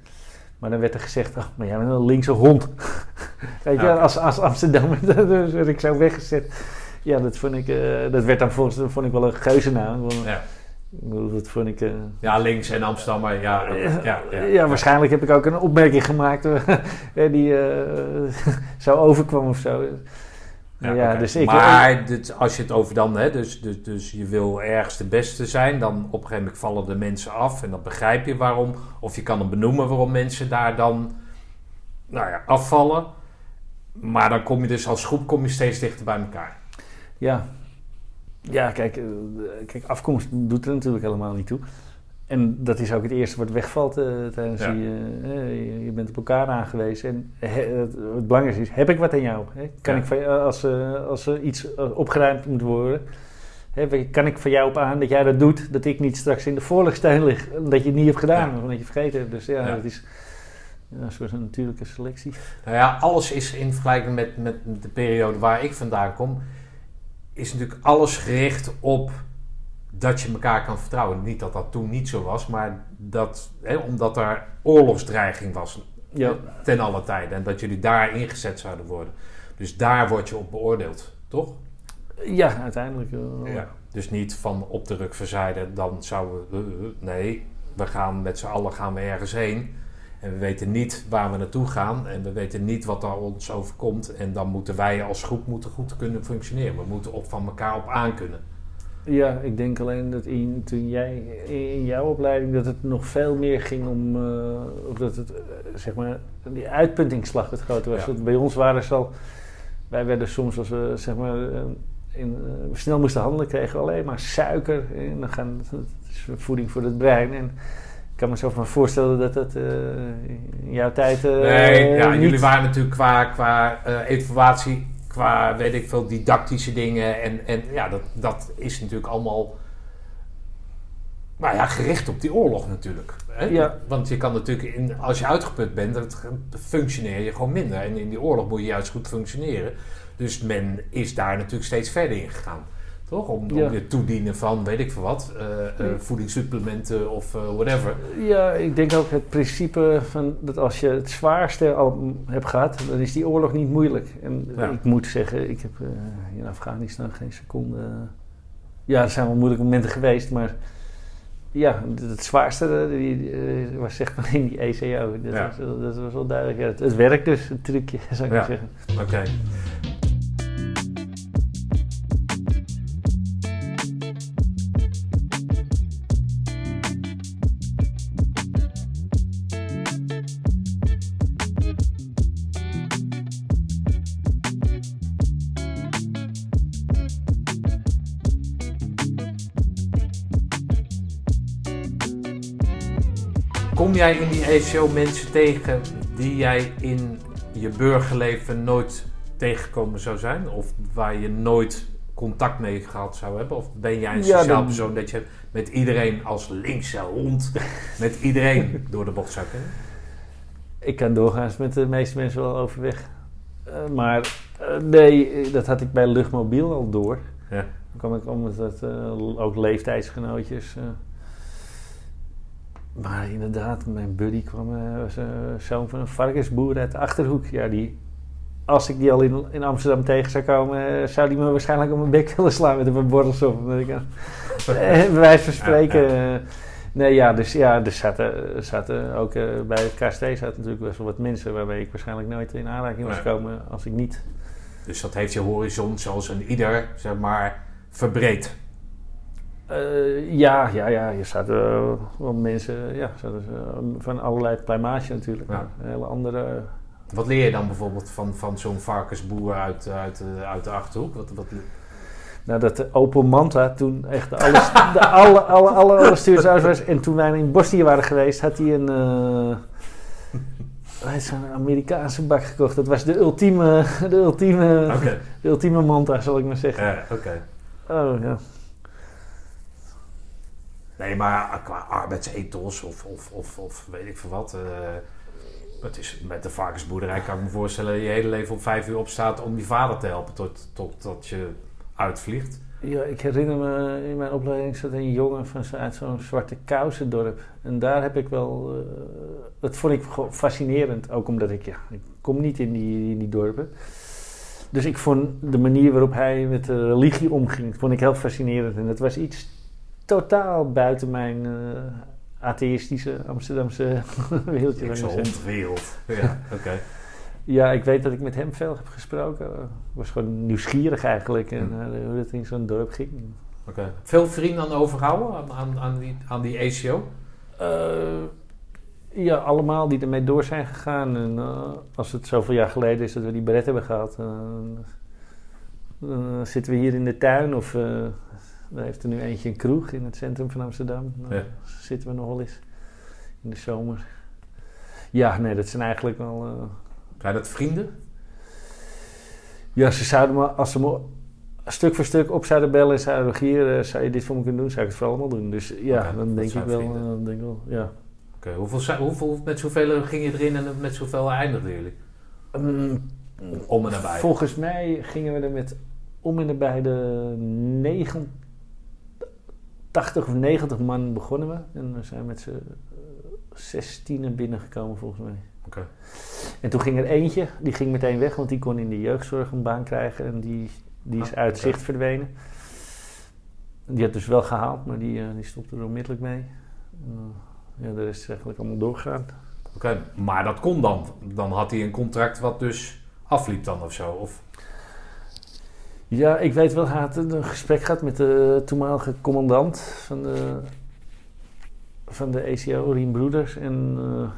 Maar dan werd er gezegd, oh, maar jij bent een linkse hond. weet je, Ja, als, als Amsterdammer dus werd ik zo weggezet. Ja, dat vond ik, eh, dat werd dan volgens vond ik wel een geuzennaam. Ja. Dat vond ik... eh, ja, links en Amsterdam, maar ja, oké, ja, ja, ja, waarschijnlijk heb ik ook een opmerking gemaakt eh, die eh, zo overkwam of zo. Ja, dus ik, maar dit, als je het over dan, hè, dus, dus, dus je wil ergens de beste zijn, dan op een gegeven moment vallen de mensen af en dan begrijp je waarom. Of je kan hem benoemen waarom mensen daar dan nou ja, afvallen. Maar dan kom je dus als groep kom je steeds dichter bij elkaar. ja, ja kijk, eh, kijk, afkomst doet er natuurlijk helemaal niet toe. En dat is ook het eerste wat wegvalt eh, tijdens Ja. die... eh, eh, je, je bent op elkaar aangewezen. En het, het belangrijkste is, heb ik wat aan jou? Hè? Kan Ja. ik van, als, als er iets opgeruimd moet worden... Hè, kan ik van jou op aan dat jij dat doet, dat ik niet straks in de voorlegsteun lig, omdat je het niet hebt gedaan, Ja. of omdat je vergeten hebt. Dus ja, dat is een soort natuurlijke selectie. Nou ja, alles is in vergelijking met, met de periode waar ik vandaan kom, is natuurlijk alles gericht op dat je elkaar kan vertrouwen. Niet dat dat toen niet zo was, maar dat, hè, omdat er oorlogsdreiging was Ja. ten alle tijde. En dat jullie daar ingezet zouden worden. Dus daar word je op beoordeeld, toch? Ja, uiteindelijk. wel. Ja. Dus niet van op de ruk verzijden, dan zouden we... eh, eh, nee, we gaan met z'n allen gaan we ergens heen. En we weten niet waar we naartoe gaan. En we weten niet wat er ons overkomt. En dan moeten wij als groep moeten goed kunnen functioneren. We moeten op van elkaar op aan kunnen. Ja, ik denk alleen dat in, toen jij in jouw opleiding dat het nog veel meer ging om, eh, of dat het, eh, zeg maar, die uitpuntingsslag het groter was. Ja. Bij ons waren ze al, wij werden soms als we, zeg maar, eh, in, snel moesten handelen, kregen we alleen maar suiker. En dan gaan, dat is voeding voor het brein. En ik kan me zo van voorstellen dat dat in jouw tijd Nee, ja, niet... jullie waren natuurlijk qua, qua evaluatie, qua weet ik veel, didactische dingen. En, en ja, dat, dat is natuurlijk allemaal. Nou ja, gericht op die oorlog natuurlijk. Hè? Ja. Want je kan natuurlijk, in, als je uitgeput bent, dan functioneer je gewoon minder. En in die oorlog moet je juist goed functioneren. Dus men is daar natuurlijk steeds verder in gegaan. Toch? Om, Ja. om je toedienen van, weet ik veel wat, eh, eh, voedingssupplementen of eh, whatever. Ja, ik denk ook het principe van dat als je het zwaarste al hebt gehad, dan is die oorlog niet moeilijk. En Ja. ik moet zeggen, ik heb in Afghanistan geen seconde. ja, er zijn wel moeilijke momenten geweest, maar ja, het, zwaarste die, was zeg maar in die ECO. Dat, Ja. was, wel- dat was wel duidelijk. Het, het werkt dus, het trucje, zou ik maar zeggen. Oké. Jij in die ECO mensen tegen die jij in je burgerleven nooit tegengekomen zou zijn? Of waar je nooit contact mee gehad zou hebben? Of ben jij een Ja, sociaal dan- persoon dat je met iedereen als linkse hond met iedereen door de bocht zou kunnen? Ik kan doorgaans met de meeste mensen wel overweg. Eh, maar eh, nee, eh, dat had ik bij Luchtmobiel al door. Ja. Dan kwam ik om met dat, ook leeftijdsgenootjes. Eh. Maar inderdaad, mijn buddy kwam, eh, was een zoon van een varkensboer uit de Achterhoek. Ja, die, als ik die al in, in Amsterdam tegen zou komen, eh, zou die me waarschijnlijk op mijn bek willen slaan met een paar borrels op. Omdat ik, eh, bij wijze van spreken... eh, Nee, ja, dus ja, er zaten, er zaten ook eh, bij het KST zaten natuurlijk best wel wat mensen waarmee ik waarschijnlijk nooit in aanraking was Nee. komen als ik niet. Dus dat heeft je horizon zoals een ieder, zeg maar, verbreed. Eh, ja, ja, ja, je zaten eh, wel mensen, ja, eh, van allerlei pluimage natuurlijk. Ja. Een hele andere. Wat leer je dan bijvoorbeeld van, van zo'n varkensboer uit, uit, eh, uit de Achterhoek? Wat, wat, Nou, dat de Opel Manta toen echt de, alles, de alle, alle, alle, alle was. En toen wij in Bosnië waren geweest, had hij een. eh, hij heeft zo'n Amerikaanse bak gekocht. Dat was de ultieme, de ultieme, de ultieme Manta, zal ik maar zeggen. ja, oké. Oh ja. Nee, maar qua arbeidsethos of, of, of, of weet ik veel wat. het is met de varkensboerderij kan ik me voorstellen dat je hele leven om vijf uur opstaat om je vader te helpen tot, totdat je uitvliegt. Ja, ik herinner me in mijn opleiding zat een jongen van uit zo'n zwarte kousendorp. En daar heb ik wel. eh, dat vond ik fascinerend. Ook omdat ik, ja, ik kom niet in die, in die dorpen. Dus ik vond de manier waarop hij met de religie omging, vond ik heel fascinerend. En dat was iets totaal buiten mijn eh, atheïstische Amsterdamse wereldje. Ik zeggen. hondwereld. Ja, oké. Ja, ik weet dat ik met hem veel heb gesproken. Ik was gewoon nieuwsgierig eigenlijk en eh, hoe het in zo'n dorp ging. oké. Veel vrienden aan overhouden aan, aan, aan, die, aan die ACO? Eh, ja, allemaal die ermee door zijn gegaan. En als het zoveel jaar geleden is dat we die beret hebben gehad, eh, dan zitten we hier in de tuin of er heeft er nu eentje een kroeg in het centrum van Amsterdam. Dan Ja. zitten we nog wel eens in de zomer. Ja, nee, dat zijn eigenlijk wel. eh, Zijn dat vrienden? ja, ze zouden me, als ze me stuk voor stuk op zouden bellen en zouden hier, eh, zou je dit voor me kunnen doen, zou ik het voor allemaal doen. Dus ja, dan denk ik wel, eh, dan denk ik wel, ja. Oké, hoeveel, hoeveel, met zoveel ging je erin en met zoveel eindigden jullie? Mm, Om en nabij. Volgens mij gingen we er met om en nabij de 89 of 90 man begonnen we. En we zijn met z'n 16 binnengekomen volgens mij. Oké. En toen ging er eentje, die ging meteen weg, want die kon in de jeugdzorg een baan krijgen. En die, die is Ah, uit zicht verdwenen. Die had dus wel gehaald, maar die, eh, die stopte er onmiddellijk mee. En, eh, ja, de rest is eigenlijk allemaal doorgegaan. Oké, maar dat kon dan. Dan had hij een contract wat dus afliep dan of zo. Of, Ja, ik weet wel, hij had een gesprek gehad met de toenmalige commandant van de, van de ACO, Rien Broeders. En eh,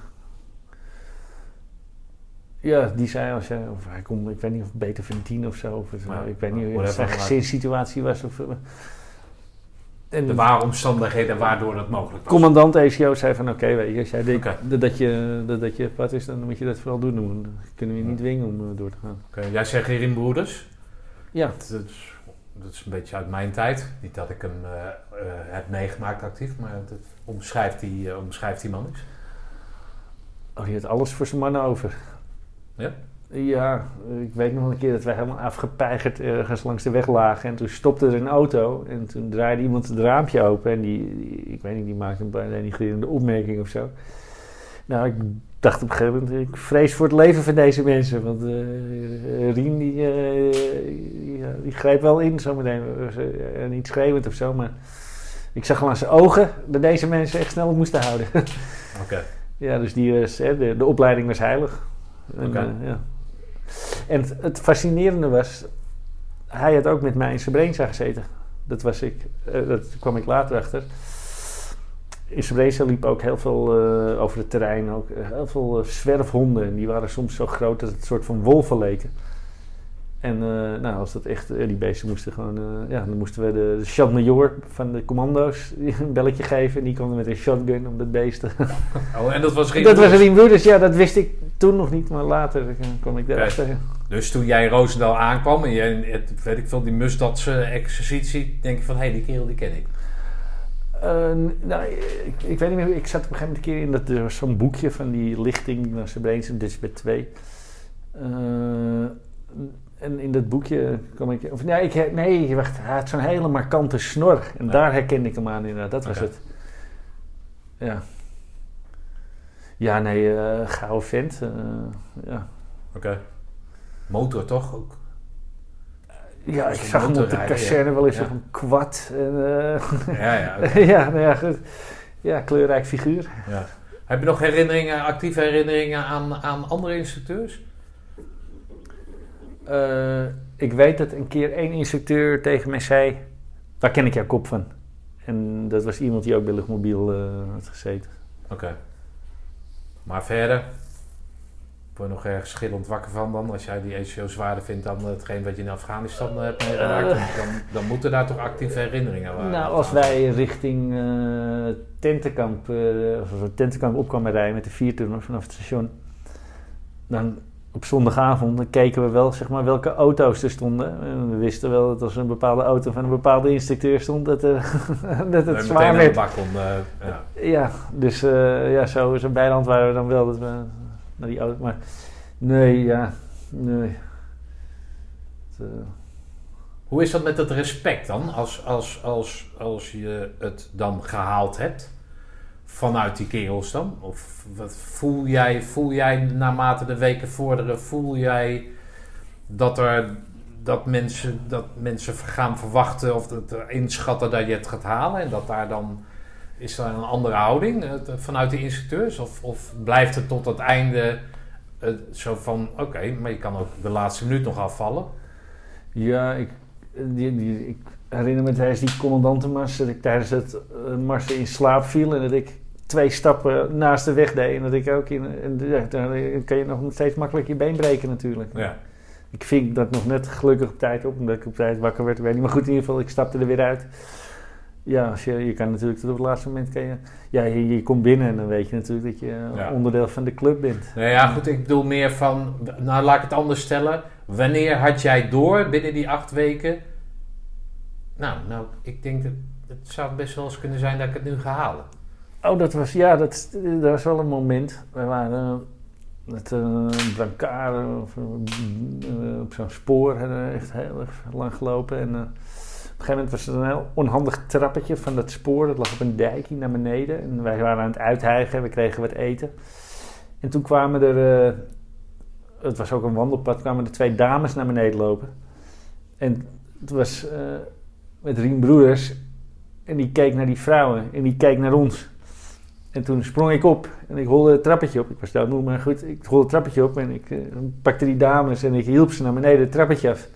ja, die zei als jij, of hij kon, ik weet niet of beter verdienen of zo. Of Ja, ik weet niet of het zijn gezinssituatie was. Of, eh, en er waren omstandigheden waardoor dat mogelijk was. commandant ACO zei van oké, weet je, als jij denkt dat, je, dat, dat je pad is, dan moet je dat vooral doen. Dan kunnen we je niet dwingen om eh, door te gaan. Jij zegt Erin Broeders. Ja, Dat is, dat is een beetje uit mijn tijd. Niet dat ik hem eh, eh, heb meegemaakt actief, maar dat omschrijft die, eh, omschrijft die man eens. Oh, die had alles voor zijn mannen over. Ja? Ja, ik weet nog een keer dat wij helemaal afgepeigerd ergens langs de weg lagen. En toen stopte er een auto en toen draaide iemand het raampje open. En die, die- ik weet niet, die maakte een bijna denigrerende opmerking of zo. Nou, ik dacht op een gegeven moment, ik vrees voor het leven van deze mensen. Want eh Rien, die, eh, die, ja, die greep wel in zometeen. Uh, niet schreeuwend of zo, maar ik zag al aan zijn ogen dat deze mensen echt snel op moesten houden. Oké. Ja, dus die, hè, de, de opleiding was heilig. En, Oké. eh, ja. en het, het fascinerende was, hij had ook met mij in Srebrenica gezeten. Dat was ik, eh, dat kwam ik later achter. In Srebrenica liep ook heel veel eh, over het terrein, ook eh, heel veel eh, zwerfhonden. En die waren soms zo groot dat het een soort van wolven leken. En eh, nou, als dat echt, die beesten moesten gewoon, ja, dan moesten we de, de chef-major van de commando's een belletje geven. En die kwam met een shotgun om dat beest te Oh, en dat was Erin dat was. Rien Broeders, ja, dat wist ik toen nog niet, maar later kwam ik daarachter. Dus toen jij in Roosendaal aankwam en je, het, weet ik veel, die Mustadse exercitie, denk je van, hé, hey, die kerel die ken ik. Uh, nou, ik, ik, weet niet meer, ik zat op een gegeven moment een keer in dat, er was zo'n boekje van die lichting naar Srebrenica, dit is bij twee. Uh, en in dat boekje kwam ik, of nee, ik, nee wacht, hij had zo'n hele markante snor. En daar herkende ik hem aan inderdaad, dat was het. Ja. Ja, nee, uh, gouden vent. ja. Oké. Motor toch ook? Ja, ik zag hem op de kazerne wel eens ja. op een kwad. En, uh, ja, ja. ja, nou ja, goed. Ja, kleurrijk figuur. Ja. Heb je nog herinneringen, actieve herinneringen aan, aan andere instructeurs? Uh, ik weet dat een keer één instructeur tegen mij zei: Waar ken ik jouw kop van? En dat was iemand die ook bij Luchtmobiel uh, had gezeten. Oké. Maar verder? Word nog ergens schillend wakker van dan? Als jij die ECO zwaarder vindt dan hetgeen wat je in Afghanistan eh, hebt meegemaakt, uh, dan, dan, moeten daar toch actieve herinneringen waren? Nou, als wij richting uh, tentenkamp, uh, of tentenkamp opkwamen rijden met de viertoener vanaf het station, dan op zondagavond dan keken we wel zeg maar, welke auto's er stonden. En we wisten wel dat als een bepaalde auto van een bepaalde instructeur stond, dat, uh, dat het zwaar werd. Ja. ja, dus ja, zo, zo bijland waren we dan wel. Dat we, naar die auto. Maar nee, ja, nee. Uh... Hoe is dat met het respect dan? Als, als, als, als je het dan gehaald hebt vanuit die kerels dan? Of wat voel jij, voel jij naarmate de weken vorderen, voel jij dat er dat mensen, dat mensen gaan verwachten of dat inschatten dat je het gaat halen en dat daar dan is er een andere houding vanuit de instructeurs? Of, of blijft het tot het einde zo van: oké, maar je kan ook de laatste minuut nog afvallen? Ja, ik, die, die, ik herinner me tijdens die commandantenmars dat ik tijdens het uh, marsen in slaap viel en dat ik twee stappen naast de weg deed en dat ik ook in. En, ja, dan kan je nog steeds makkelijk je been breken, natuurlijk. Ja. Ik ving dat nog net gelukkig op tijd op, omdat ik op tijd wakker werd. Ik weet niet, maar goed, in ieder geval, ik stapte er weer uit ja, als je, je kan natuurlijk tot op het laatste moment... Kan je, ja, je, je komt binnen en dan weet je natuurlijk dat je onderdeel van de club bent. Nou ja, goed, ik bedoel meer van... Nou, laat ik het anders stellen. Wanneer had jij door binnen die acht weken... Nou, nou ik denk dat het zou best wel eens kunnen zijn dat ik het nu ga halen. Oh, dat was, ja, dat, dat was wel een moment. We waren met een uh, brancard of, uh, op zo'n spoor, echt heel erg lang gelopen en een gegeven moment was er een heel onhandig trappetje van dat spoor. Dat lag op een dijkje naar beneden. En wij waren aan het uithijgen. We kregen wat eten. En toen kwamen er... Uh, het was ook een wandelpad. kwamen er twee dames naar beneden lopen. En het was uh, met Rien Broeders. En die keek naar die vrouwen. En die keek naar ons. En toen sprong ik op. En ik holde het trappetje op. Ik was doodmoe, maar goed. Ik holde het trappetje op. En ik uh, pakte die dames. En ik hielp ze naar beneden het trappetje af.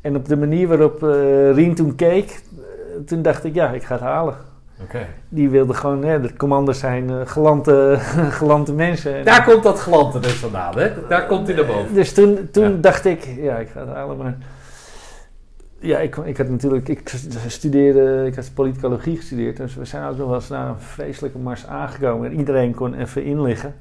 En op de manier waarop uh, Rien toen keek, uh, toen dacht ik, ja, ik ga het halen. Okay. Die wilde gewoon, hè, de commanders zijn uh, gelante, gelante mensen. Daar komt dat gelante dus vandaan, hè? Daar komt hij naar boven. Dus toen, toen ja. dacht ik, ja, ik ga het halen, maar... Ja, ik, ik had natuurlijk, ik studeerde, ik had politicologie gestudeerd. Dus we zijn ook nog wel eens naar een vreselijke mars aangekomen. En iedereen kon even inliggen.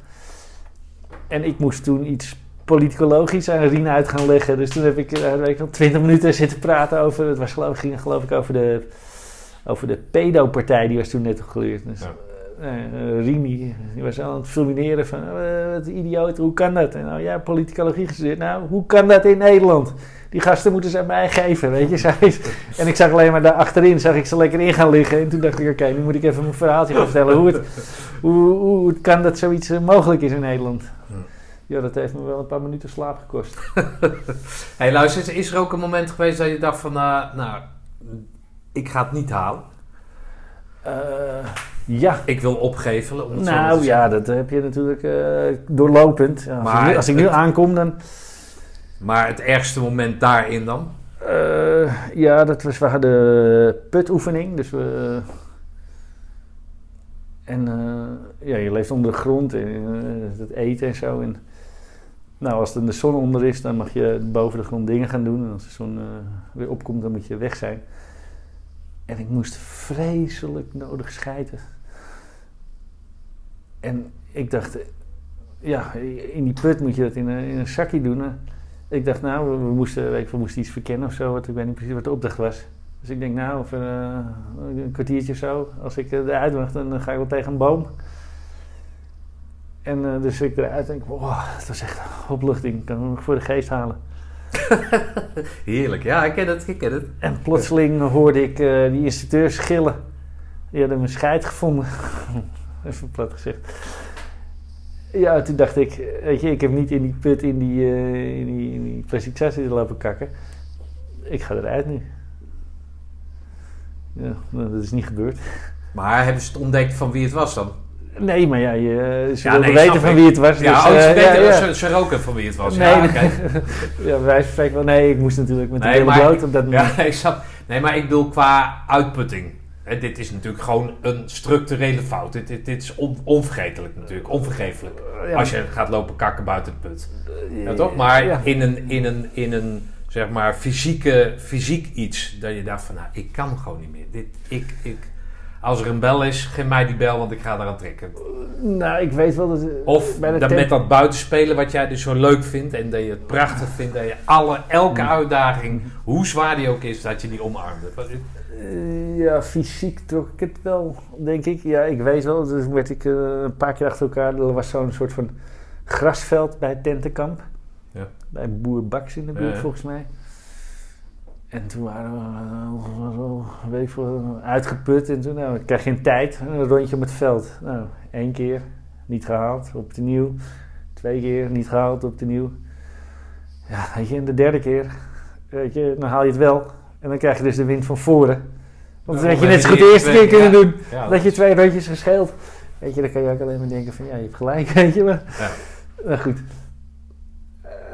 En ik moest toen iets politicologisch aan Rien uit gaan leggen. Dus toen heb ik, uh, weet ik nog, 20 minuten zitten praten over. Het was geloof, ging geloof ik over de, over de pedo-partij, die was toen net opgeleerd. Dus, ja. Uh, Rimi, die was aan het fulmineren van uh, wat idioot, hoe kan dat? En nou ja, politicologie gestudeerd. Nou, hoe kan dat in Nederland? Die gasten moeten ze aan mij geven, weet je. Zij en ik zag alleen maar daar achterin, zag ik ze lekker in gaan liggen. En toen dacht ik, oké, nu moet ik even mijn verhaaltje gaan vertellen. Hoe het, hoe, hoe het kan dat zoiets mogelijk is in Nederland. Ja, dat heeft me wel een paar minuten slaap gekost. hey, luister, is er ook een moment geweest dat je dacht van, uh, nou, ik ga het niet halen? Uh, ja. Ik wil opgeven. nou ja, dat heb je natuurlijk uh, doorlopend. Ja, maar als, ik nu, als ik nu het, aankom, dan... Maar het ergste moment daarin dan? ja, dat was, we hadden putoefening. Dus we... En ja, je leeft onder de grond en het eten en zo. En nou, als de zon onder is, dan mag je boven de grond dingen gaan doen. En als de zon uh, weer opkomt, dan moet je weg zijn. En ik moest vreselijk nodig schijten. En ik dacht, ja, in die put moet je dat in een, in een zakje doen. Ik dacht, nou, we, moesten, weet ik, we moesten iets verkennen of zo. Ik weet niet precies wat de opdracht was. Dus ik denk, nou, over eh, een kwartiertje of zo, als ik eh, eruit mag, dan eh, ga ik wel tegen een boom. En eh, dus ik eruit denk, wow, dat was echt opluchting. Ik kan hem nog voor de geest halen. Heerlijk, ja, ik ken het, ik ken het. En plotseling hoorde ik eh, die instructeur schillen. Die hadden mijn scheid gevonden. Even plat gezegd. Ja, toen dacht ik, weet je, ik heb niet in die put, in die, eh in die, in die plastic zak zitten lopen kakken. Ik ga eruit nu. Ja, nou, dat is niet gebeurd. Maar hebben ze het ontdekt van wie het was dan? Nee, maar ja, je, ze Ja, wilden nee, weten van ik. wie het was. Ja, dus, oh, ze, eh, weten, ja, ja. Ze, ze roken van wie het was. Nee, ja, oké. ja, wij spreken wel. Nee, ik moest natuurlijk met de hele bloot op dat moment. Ja, ik snap. Nee, maar ik bedoel qua uitputting. Hè, dit is natuurlijk gewoon een structurele fout. Dit, dit, dit is on- onvergetelijk natuurlijk, onvergeeflijk. Ja. Als je gaat lopen kakken buiten het put. Ja, toch? Maar in een, in een, in een zeg maar, fysieke, fysiek iets. Dat je dacht van, nou, ik kan gewoon niet meer. Dit, ik, ik, als er een bel is, geef mij die bel, want ik ga eraan trekken. Nou, ik weet wel dat... Of dat temp- met dat buitenspelen wat jij dus zo leuk vindt. En dat je het prachtig vindt. Dat je alle, elke uitdaging, hoe zwaar die ook is, dat je die omarmde. Wat- Eh, ja, fysiek trok ik het wel, denk ik. Ja, ik weet wel. Dus werd ik eh, een paar keer achter elkaar. Er was zo'n soort van grasveld bij het tentenkamp. Ja. Bij Boer Baks in de buurt, Ja, ja. volgens mij. En toen waren we eh, weet ik veel, uitgeput. En toen nou, ik krijg geen tijd. Een rondje om het veld. Nou, één keer niet gehaald, op de nieuw. Twee keer niet gehaald, op de nieuw. Ja, weet je, en de derde keer, weet je, dan haal je het wel. En dan krijg je dus de wind van voren. Want dan had je net zo goed de eerste keer kunnen doen. Dat je twee rondjes gescheeld. Weet je, dan kan je ook alleen maar denken van, ja, je hebt gelijk, weet je wel. Ja. Nou goed.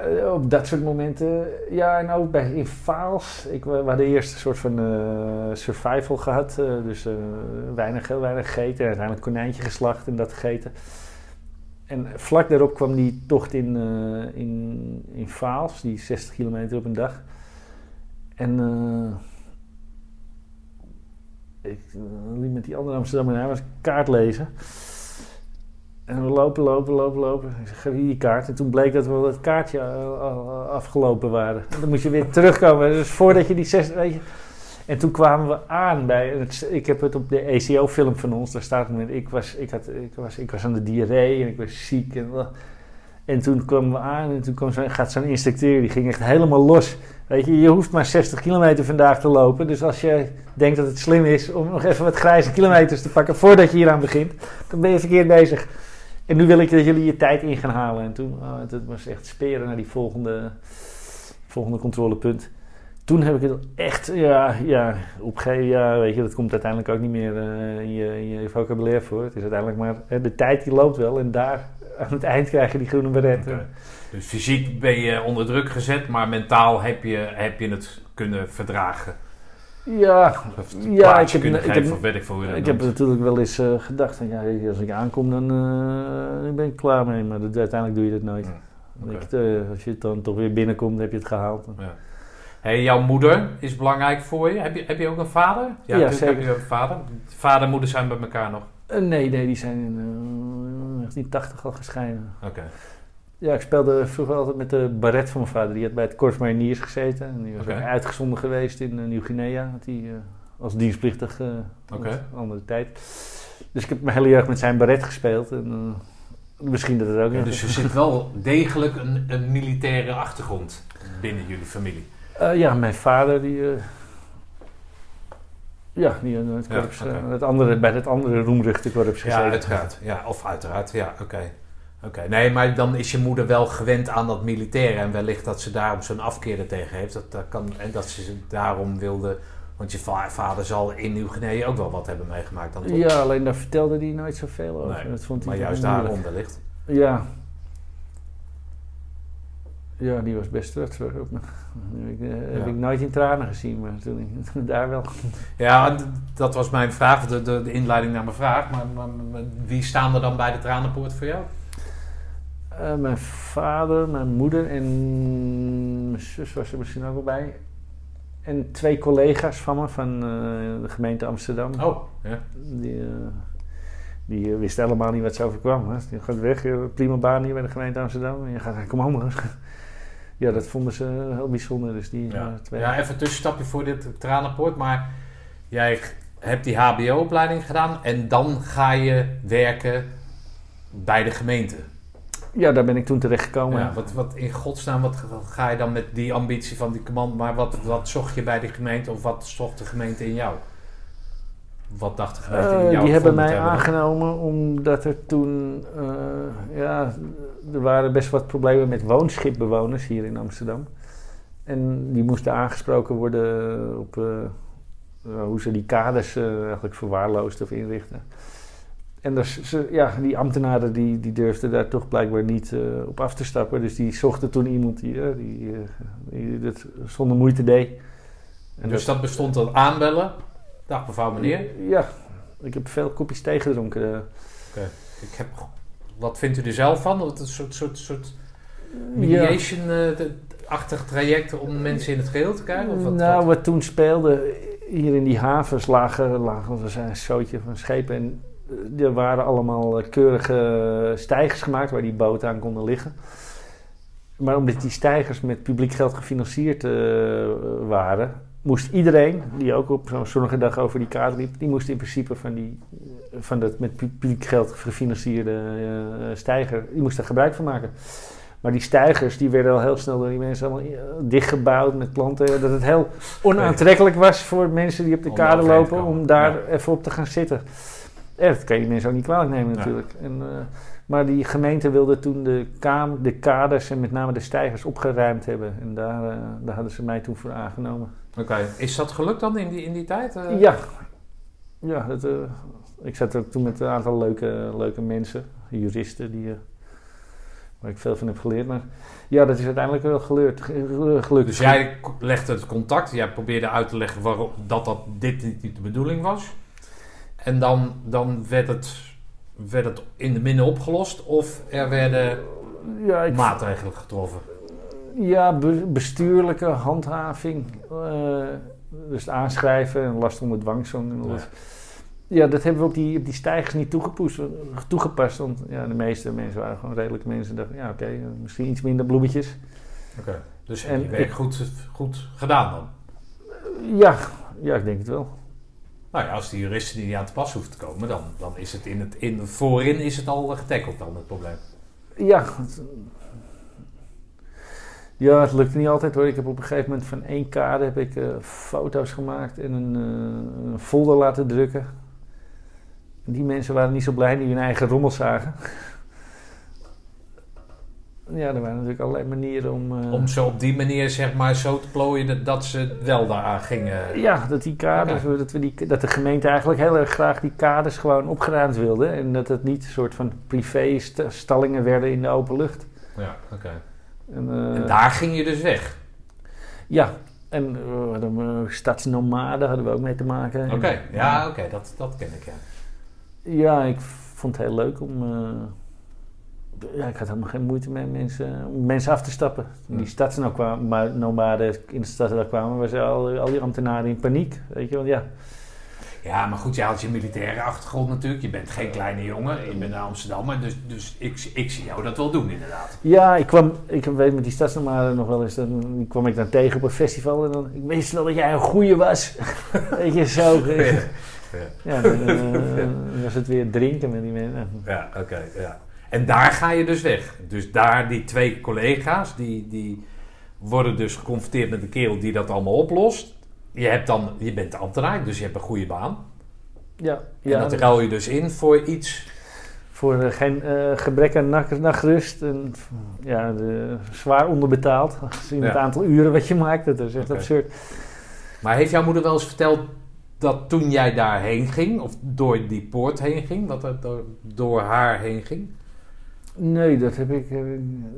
Eh, op dat soort momenten, ja, en ook bij in faals. Ik, we hadden eerst een soort van eh, survival gehad. eh, dus weinig, weinig gegeten. En uiteindelijk konijntje geslacht en dat gegeten. En vlak daarop kwam die tocht in, in, in Vaals, die 60 kilometer op een dag. En ik liep met die andere Amsterdammer naar, was kaart lezen. En we lopen, lopen, lopen, lopen. Ik zeg, geef hier die kaart. En toen bleek dat we het kaartje al afgelopen waren. En dan moest je weer terugkomen. Dus voordat je die 60, weet je... En toen kwamen we aan bij. Ik heb het op de ECO-film van ons. Daar staat. Ik was, ik, had, ik, was, ik was aan de diarree en ik was ziek. En, en toen kwamen we aan en toen kwam zo, gaat zo'n instructeur. Die ging echt helemaal los. Weet je, je hoeft maar 60 kilometer vandaag te lopen. Dus als je denkt dat het slim is om nog even wat grijze kilometers te pakken voordat je hieraan begint, dan ben je verkeerd bezig. En nu wil ik dat jullie je tijd in gaan halen. En toen, oh, dat was echt speren naar die volgende, volgende controlepunt. Toen heb ik het echt, ja, ja, opgegeven. Ja, weet je, dat komt uiteindelijk ook niet meer eh, in, je, in je vocabulaire voor. Het is uiteindelijk maar, hè, de tijd die loopt wel. En daar, aan het eind krijg je die groene beret. Dus fysiek ben je onder druk gezet, maar mentaal heb je, heb je het kunnen verdragen. Ja, Of Ja, ik heb- kunnen ik geven, heb- weet ik dat ik heb natuurlijk wel eens eh, gedacht van, ja, als ik aankom, dan eh, ben ik klaar mee. Maar dat, uiteindelijk doe je dat nooit. Ja, je, eh, als je het dan toch weer binnenkomt, heb je het gehaald. Ja. Hey, jouw moeder is belangrijk voor je. Heb je, heb je ook een vader? Ja, natuurlijk zeker. heb je een vader. Vader en moeder zijn bij elkaar nog. Nee, nee, die zijn in eh, 1980 al gescheiden. Oké. Ja, ik speelde vroeger altijd met de baret van mijn vader. Die had bij het Korps Mariniers gezeten. En die was uitgezonden geweest in eh, Nieuw-Guinea. Had hij eh, als dienstplichtig Oké. een andere tijd. Dus ik heb mijn hele jeugd met zijn baret gespeeld. En, misschien dat het ook... Ja, dus er zit wel degelijk een, een militaire achtergrond binnen jullie familie. Ja, mijn vader die... ja, die het korps, het andere, bij het andere roemruchte korps gezeten. Ja, uiteraard. Ja, of uiteraard, ja, oké. Oké, nee, maar dan is je moeder wel gewend aan dat militaire en wellicht dat ze daarom zo'n afkeer er tegen heeft. Dat, dat kan, en dat ze daarom wilde, want je va- vader zal in Nieuw-Guinea ook wel wat hebben meegemaakt dan toch? Ja, alleen daar vertelde hij nooit zoveel over. Nee, dat vond hij maar juist daarom wellicht. Ja. Ja, die was best hoor, op me. Heb ik, heb Ja. ik nooit in tranen gezien, maar toen ik, daar wel. Ja, dat was mijn vraag, de, de, de inleiding naar mijn vraag. Maar, maar, maar wie staan er dan bij de tranenpoort voor jou? Eh, mijn vader, mijn moeder en mijn zus was er misschien ook wel bij. En twee collega's van me van eh, de gemeente Amsterdam. Oh, ja. Die, eh, die wisten helemaal niet wat ze overkwam. Hè. Die gaat weg, je prima baan hier bij de gemeente Amsterdam. En je gaat naar commando. ja, dat vonden ze heel bijzonder. Dus die Ja. twee. ja, even een tussenstapje voor dit tranenpoort. Maar jij hebt die HBO-opleiding gedaan en dan ga je werken bij de gemeente. Ja, daar ben ik toen terechtgekomen. Ja, wat, wat in godsnaam, wat, ga je dan met die ambitie van die command? Maar wat, wat zocht je bij die gemeente of wat zocht de gemeente in jou? Wat dacht de gemeente in Eh, jou? die hebben mij hebben? aangenomen omdat er toen, eh, ja, er waren best wat problemen met woonschipbewoners hier in Amsterdam. En die moesten aangesproken worden op eh, hoe ze die kaders eigenlijk verwaarloosden of inrichten. En dus, ze, ja, die ambtenaren die, die durfden daar toch blijkbaar niet eh, op af te stappen. Dus die zochten toen iemand die, eh, die, eh, die dat zonder moeite deed. En Dus dat bestond uit aanbellen. Dag mevrouw meneer. Ja, ik heb veel kopjes thee gedronken. eh. Ik heb, wat vindt u er zelf van? Wat Een soort, soort, soort Ja. mediation-achtig traject om mensen in het geheel te krijgen? Of wat, nou, wat? wat toen speelde, hier in die havens lagen, lagen er zijn een zootje van schepen. En er waren allemaal eh, keurige stijgers gemaakt waar die boten aan konden liggen. Maar omdat die stijgers met publiek geld gefinancierd eh, waren, moest iedereen die ook op zo'n zonnige dag over die kaart liep, die moest in principe van, die, van dat met publiek geld gefinancierde eh, stijger, die moest daar gebruik van maken. Maar die stijgers die werden al heel snel door die mensen allemaal eh, dichtgebouwd met planten. Dat het heel onaantrekkelijk was voor mensen die op de kade lopen om daar even op te gaan zitten. Ja, dat kan je mensen ook niet kwalijk nemen Ja. natuurlijk. En, eh, maar die gemeente wilde toen de, kaam, de kaders en met name de stijgers opgeruimd hebben. En daar, eh, daar hadden ze mij toen voor aangenomen. Oké, is dat gelukt dan in die, in die tijd? eh? Ja, ja dat, ik zat ook toen met een aantal leuke, leuke mensen, juristen, die, waar ik veel van heb geleerd. Maar ja, dat is uiteindelijk wel gelukt. ge- gelukt. Dus jij legde het contact, jij probeerde uit te leggen waarom dat, dat dit niet de bedoeling was. En dan, dan werd, het, werd het in de minne opgelost of er werden ja, ik, maatregelen getroffen. ja, be- bestuurlijke handhaving. eh, dus aanschrijven en last onder dwangsom. En. Ja, dat hebben we op die, op die stijgers niet toegepast, toegepast. Want ja, de meeste mensen waren gewoon redelijke mensen. dachten, ja, oké, misschien iets minder bloemetjes. Oké. Dus En je werk goed, goed gedaan dan. Ja, ja, ik denk het wel. Nou als die juristen die niet aan te pas hoeven te komen, dan, dan is het in het in, voorin is het al getackled dan het probleem. Ja. Ja, het lukte niet altijd hoor. Ik heb op een gegeven moment van één kade heb ik eh, foto's gemaakt en een, eh, een folder laten drukken. Die mensen waren niet zo blij die hun eigen rommel zagen. Ja, er waren natuurlijk allerlei manieren om... eh, Om zo op die manier zeg maar zo te plooien dat, dat ze wel daaraan gingen. Ja, dat die kaders, dat, we die, dat de gemeente eigenlijk heel erg graag die kaders gewoon opgeruimd wilde. En dat het niet een soort van privé st- stallingen werden in de open lucht. Ja, oké. En, eh, En daar ging je dus weg. Ja, en we hadden stadsnomaden hadden we ook mee te maken. Oké, ja, oké, dat, dat ken ik ja. Ja, ik vond het heel leuk om... ja, ik had helemaal geen moeite met mensen, om mensen af te stappen. Die stadsnomaden in de stad daar kwamen, waren al, al die ambtenaren in paniek. Weet je, want ja... Ja, maar goed, jij had je militaire achtergrond natuurlijk. Je bent geen kleine jongen, je bent een Amsterdammer. Dus, dus ik, ik zie jou dat wel doen inderdaad. Ja, ik kwam, ik weet met die stadsnomaden nog wel eens, dan die kwam ik dan tegen op een festival en dan, ik wist wel dat jij een goeie was. Weet je, zo. Ja, dan eh, was het weer drinken met die mensen. Ja, oké, ja. En daar ga je dus weg. Dus daar die twee collega's, die, die worden dus geconfronteerd met een kerel die dat allemaal oplost. Je, hebt dan, je bent de ambtenaar, dus je hebt een goede baan. Ja, En ja dat ruil je dus in voor iets... voor eh, geen eh, gebrek aan nachtrust. En, ja, de, zwaar onderbetaald. Gezien het aantal uren wat je maakt, dat is echt absurd. Maar heeft jouw moeder wel eens verteld dat toen jij daarheen ging, of door die poort heen ging, dat het door, door haar heen ging? Nee, dat heb ik. eh,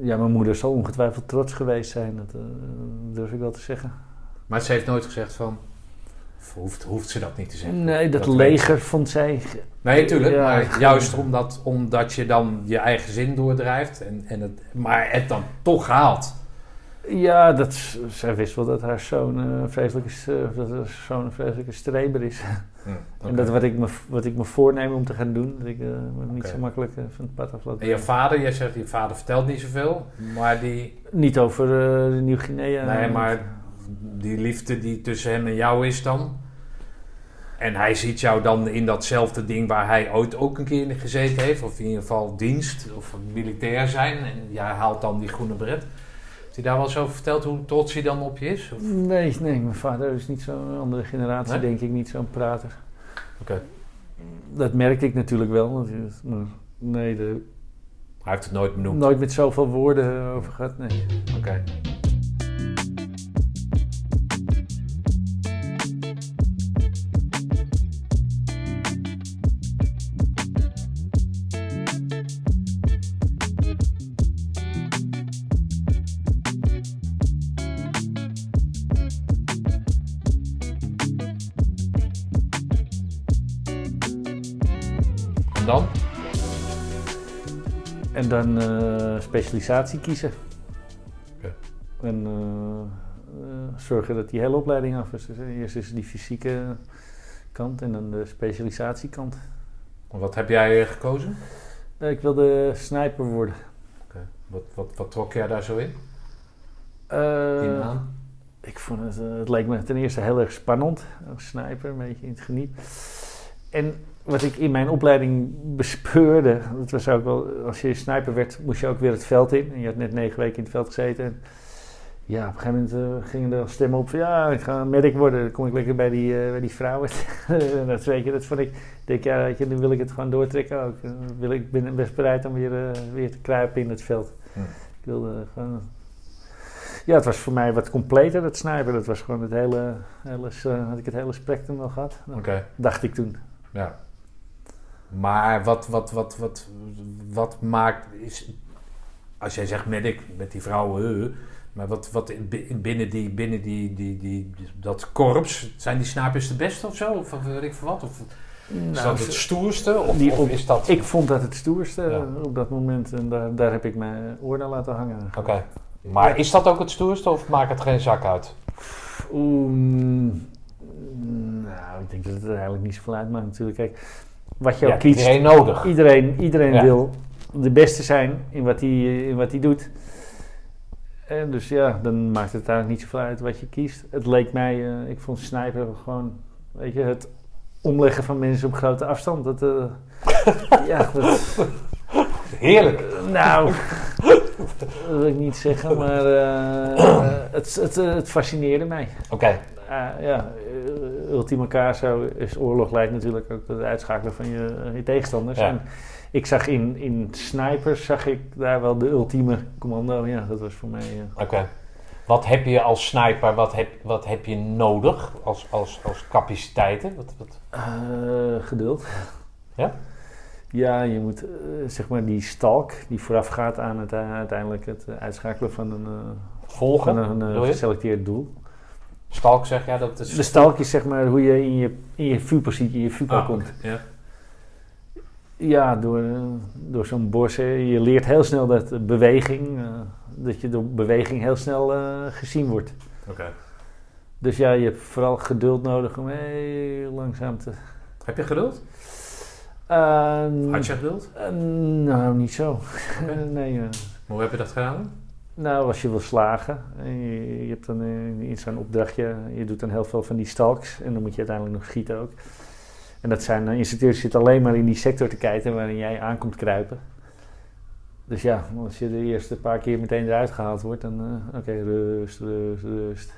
ja, mijn moeder zal ongetwijfeld trots geweest zijn, dat eh, durf ik wel te zeggen. Maar ze heeft nooit gezegd van, hoeft, hoeft ze dat niet te zeggen? Nee, dat, leger vond zij. Nee, tuurlijk. Ja, maar juist omdat, omdat je dan je eigen zin doordrijft en, en het, maar het dan toch haalt. Ja, dat, zij wist wel dat haar zoon een vreselijke, eh, dat haar zoon een vreselijke streber is. Hm, En dat wat ik, me, wat ik me voorneem om te gaan doen, dat ik eh, me niet zo makkelijk eh, van het pad af laat En je vader, jij zegt, je vader vertelt niet zoveel, maar die, Niet over eh, Nieuw-Guinea. nee, maar die liefde die tussen hem en jou is dan. En hij ziet jou dan in datzelfde ding waar hij ooit ook een keer in gezeten heeft, of in ieder geval dienst of militair zijn. En jij haalt dan die groene bret. Hij daar wel eens over verteld hoe trots hij dan op je is? Of- Nee, nee, mijn vader is niet zo'n andere generatie, Nee? denk ik, niet zo'n prater. Oké. Dat merkte ik natuurlijk wel. Maar nee, de, Hij heeft het nooit benoemd. nooit met zoveel woorden eh, over gehad. Nee. Oké. En dan eh, specialisatie kiezen. Oké. En eh, eh, zorgen dat die hele opleiding af is. Dus, eerst is die fysieke kant en dan de specialisatiekant. Wat heb jij gekozen? Ik wilde sniper worden. Wat, wat, wat trok jij daar zo in? In aan? Ik vond het, het leek me ten eerste heel erg spannend. Als sniper, een beetje in het geniep. En wat ik in mijn opleiding bespeurde, dat was ook wel, als je sniper werd, moest je ook weer het veld in. En je had net negen weken in het veld gezeten. En ja, op een gegeven moment eh, gingen er stemmen op van ja, ik ga medic worden. Dan kom ik lekker bij die, eh, bij die vrouwen. En dat weet je, dat vond ik, ik denk ja, weet je, dan wil ik het gewoon doortrekken ook. Dan wil ik, ben best bereid om weer, eh, weer te kruipen in het veld. Hm. Ik wilde gewoon ja, het was voor mij wat completer, dat sniper. Dat was gewoon het hele, hele had ik het hele spectrum al gehad. Oké. Dacht ik toen. Ja. Maar wat, wat, wat, wat, wat maakt. Is, als jij zegt medic met die vrouwen. eh, maar wat, wat in- in- binnen, die, binnen die, die, die, dat korps. Zijn die snipers de beste of zo? Of weet ik veel wat? Of is dat het stoerste? Of, is dat. Ik vond dat het stoerste eh, op dat moment. En daar, daar heb ik mijn oor naar laten hangen. Oké. Maar is dat ook het stoerste of maakt het geen zak uit? Oeh, mm, nou, ik denk dat het er eigenlijk niet zoveel uitmaakt natuurlijk. Kijk, wat je Ja, ook kiest, iedereen nodig. iedereen, iedereen Ja. wil de beste zijn in wat hij, in wat hij doet. En dus ja, dan maakt het eigenlijk niet zoveel uit wat je kiest. Het leek mij, eh, ik vond sniper gewoon, weet je, het omleggen van mensen op grote afstand. Dat, eh, ja, dat, Heerlijk. nou, dat wil ik niet zeggen, maar eh, eh, het, het, eh, het fascineerde mij. Oké. Ja, eh, ultima caso is oorlog leidt natuurlijk ook tot het uitschakelen van je, je tegenstanders. Ja. En ik zag in, in snipers zag ik daar wel de ultieme commando. Ja, dat was voor mij eh, Oké. Wat heb je als sniper, wat heb, wat heb je nodig als, als, als capaciteiten? Wat, wat? eh, geduld. Ja? Ja, je moet eh, zeg maar die stalk die voorafgaat aan het, eh, uiteindelijk het eh, uitschakelen van een, eh, Volgen? van een eh, geselecteerd doel. Stalk zeg jij dat is... De stalk is zeg maar hoe je in je, in je vuurpositie, in je vuurpijl Ah, komt. Ja. Ja, door, door zo'n bos. eh, Je leert heel snel dat beweging, eh, dat je door beweging heel snel eh, gezien wordt. Oké. Dus ja, je hebt vooral geduld nodig om heel langzaam te... Heb je geduld? Eh, Had je geduld? eh, nou, niet zo. nee, Maar hoe heb je dat gedaan? Nou, als je wil slagen, en je, je hebt dan eh, in zo'n opdrachtje, je doet dan heel veel van die stalks en dan moet je uiteindelijk nog schieten ook. En dat zijn uh, instructeurs die zitten alleen maar in die sector te kijken waarin jij aankomt kruipen. Dus ja, als je de eerste paar keer meteen eruit gehaald wordt, dan eh, oké, rust, rust, rust.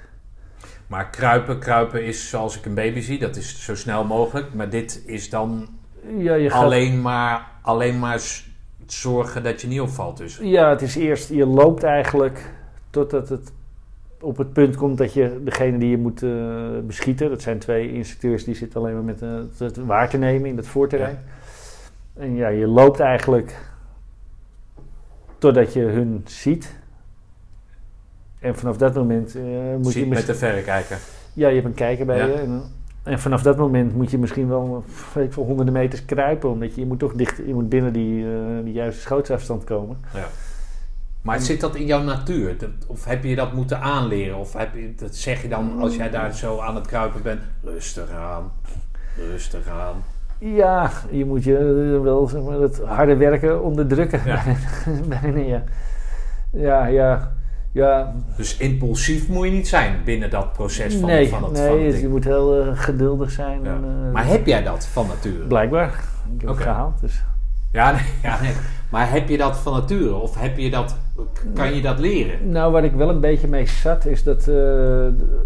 Maar kruipen, kruipen is zoals ik een baby zie, dat is zo snel mogelijk. Maar dit is dan Ja, je gaat, alleen maar, alleen maar zorgen dat je niet opvalt dus. ja, het is eerst, je loopt eigenlijk totdat het op het punt komt dat je degene die je moet eh, beschieten, dat zijn twee instructeurs die zitten alleen maar met eh, het- waar te nemen in het voorterrein. En ja, je loopt eigenlijk totdat je hun ziet. En vanaf dat moment eh, moet je met de verrekijker. Ja, je hebt een kijker bij Ja. je. En, en vanaf dat moment moet je misschien wel weet veel, honderden meters kruipen. Omdat je, je moet toch dicht, je moet binnen die, eh, die juiste schootsafstand komen. Maar zit dat in jouw natuur? Dat- of heb je dat moeten aanleren? Of heb je, dat zeg je dan als jij daar zo aan het kruipen bent? Rustig aan, rustig aan. Ja, je moet je eh, wel zeg maar, het harde werken onderdrukken. Ja. Bijna, ja. Ja, ja. Ja, Dus impulsief moet je niet zijn binnen dat proces van, nee, van het nee van het ding. je moet heel eh, geduldig zijn. Ja. En, eh, Maar heb jij dat van nature? Blijkbaar. Ik heb het gehaald. Dus. Ja, nee, ja, nee. Maar heb je dat van nature? Of heb je dat, kan je dat leren? Nou, waar ik wel een beetje mee zat, is dat eh,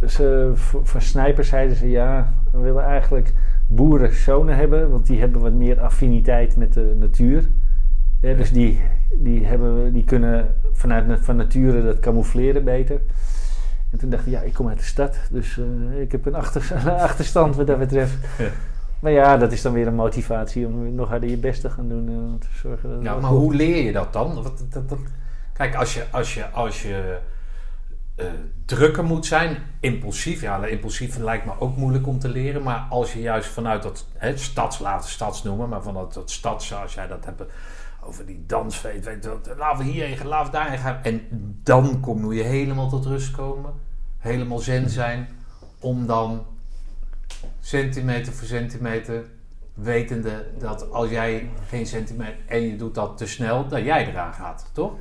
ze van snijpers zeiden ze ja, we willen eigenlijk boerenzonen hebben, want die hebben wat meer affiniteit met de natuur. Ja, dus die, die, hebben, die kunnen vanuit van nature dat camoufleren beter. En toen dacht ik, ja, ik kom uit de stad, dus eh, ik heb een achter, achterstand wat dat betreft. Ja. Maar ja, dat is dan weer een motivatie om nog harder je best te gaan doen. eh, om te zorgen dat Ja, maar goed- hoe leer je dat dan? Wat, dat, dat- kijk, als je, als je, als je eh, drukker moet zijn, impulsief, ja, impulsief lijkt me ook moeilijk om te leren, maar als je juist vanuit dat hè, stads, laten stads noemen, maar vanuit dat stads, als jij dat hebt over die dansfeest, weet je, wat, laten we hierheen gaan, laten we daarheen gaan, en dan kom, moet je helemaal tot rust komen, helemaal zen zijn, om dan centimeter voor centimeter wetende dat als jij geen centimeter en je doet dat te snel, dat jij eraan gaat, toch?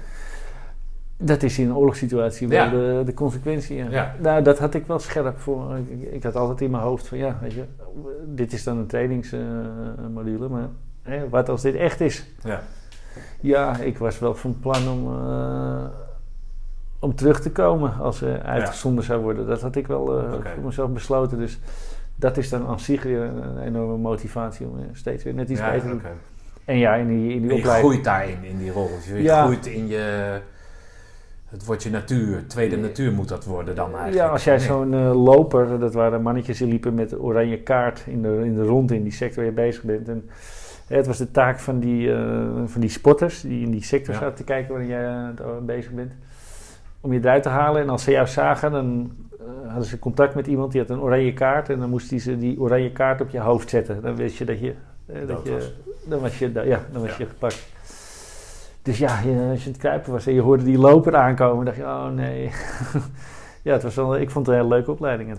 Dat is in een oorlogssituatie wel Ja. de, de consequentie. Ja. Ja. Nou, dat had ik wel scherp voor. Ik, ik had altijd in mijn hoofd van ja, weet je, dit is dan een trainingsmodule, maar hè, wat als dit echt is? Ja. Ja, ik was wel van plan om, eh, om terug te komen als ze uitgezonden zou worden. Dat had ik wel eh, voor mezelf besloten. Dus dat is dan aan zich weer een enorme motivatie om eh, steeds weer net iets Ja, beter te doen. En ja, in die, in die En je opleiding. groeit daarin, in die rol. Je Ja. groeit in je... Het wordt je natuur. Tweede natuur moet dat worden dan eigenlijk. Ja, als jij Nee. zo'n loper, dat waren mannetjes die liepen met oranje kaart in de, in de ronde in die sector waar je bezig bent. En het was de taak van die, eh, van die spotters die in die sector Ja. zaten te kijken waarin jij eh, bezig bent. Om je eruit te halen. En als ze jou zagen, dan eh, hadden ze contact met iemand die had een oranje kaart. En dan moest die ze die oranje kaart op je hoofd zetten. Dan wist je dat je... dat Dood je was. dan was je, ja, dan was Ja. je gepakt. Dus ja, je, als je het kruipen was en je hoorde die loper aankomen, dacht je, oh nee. ja, het was wel, ik vond het een hele leuke opleiding.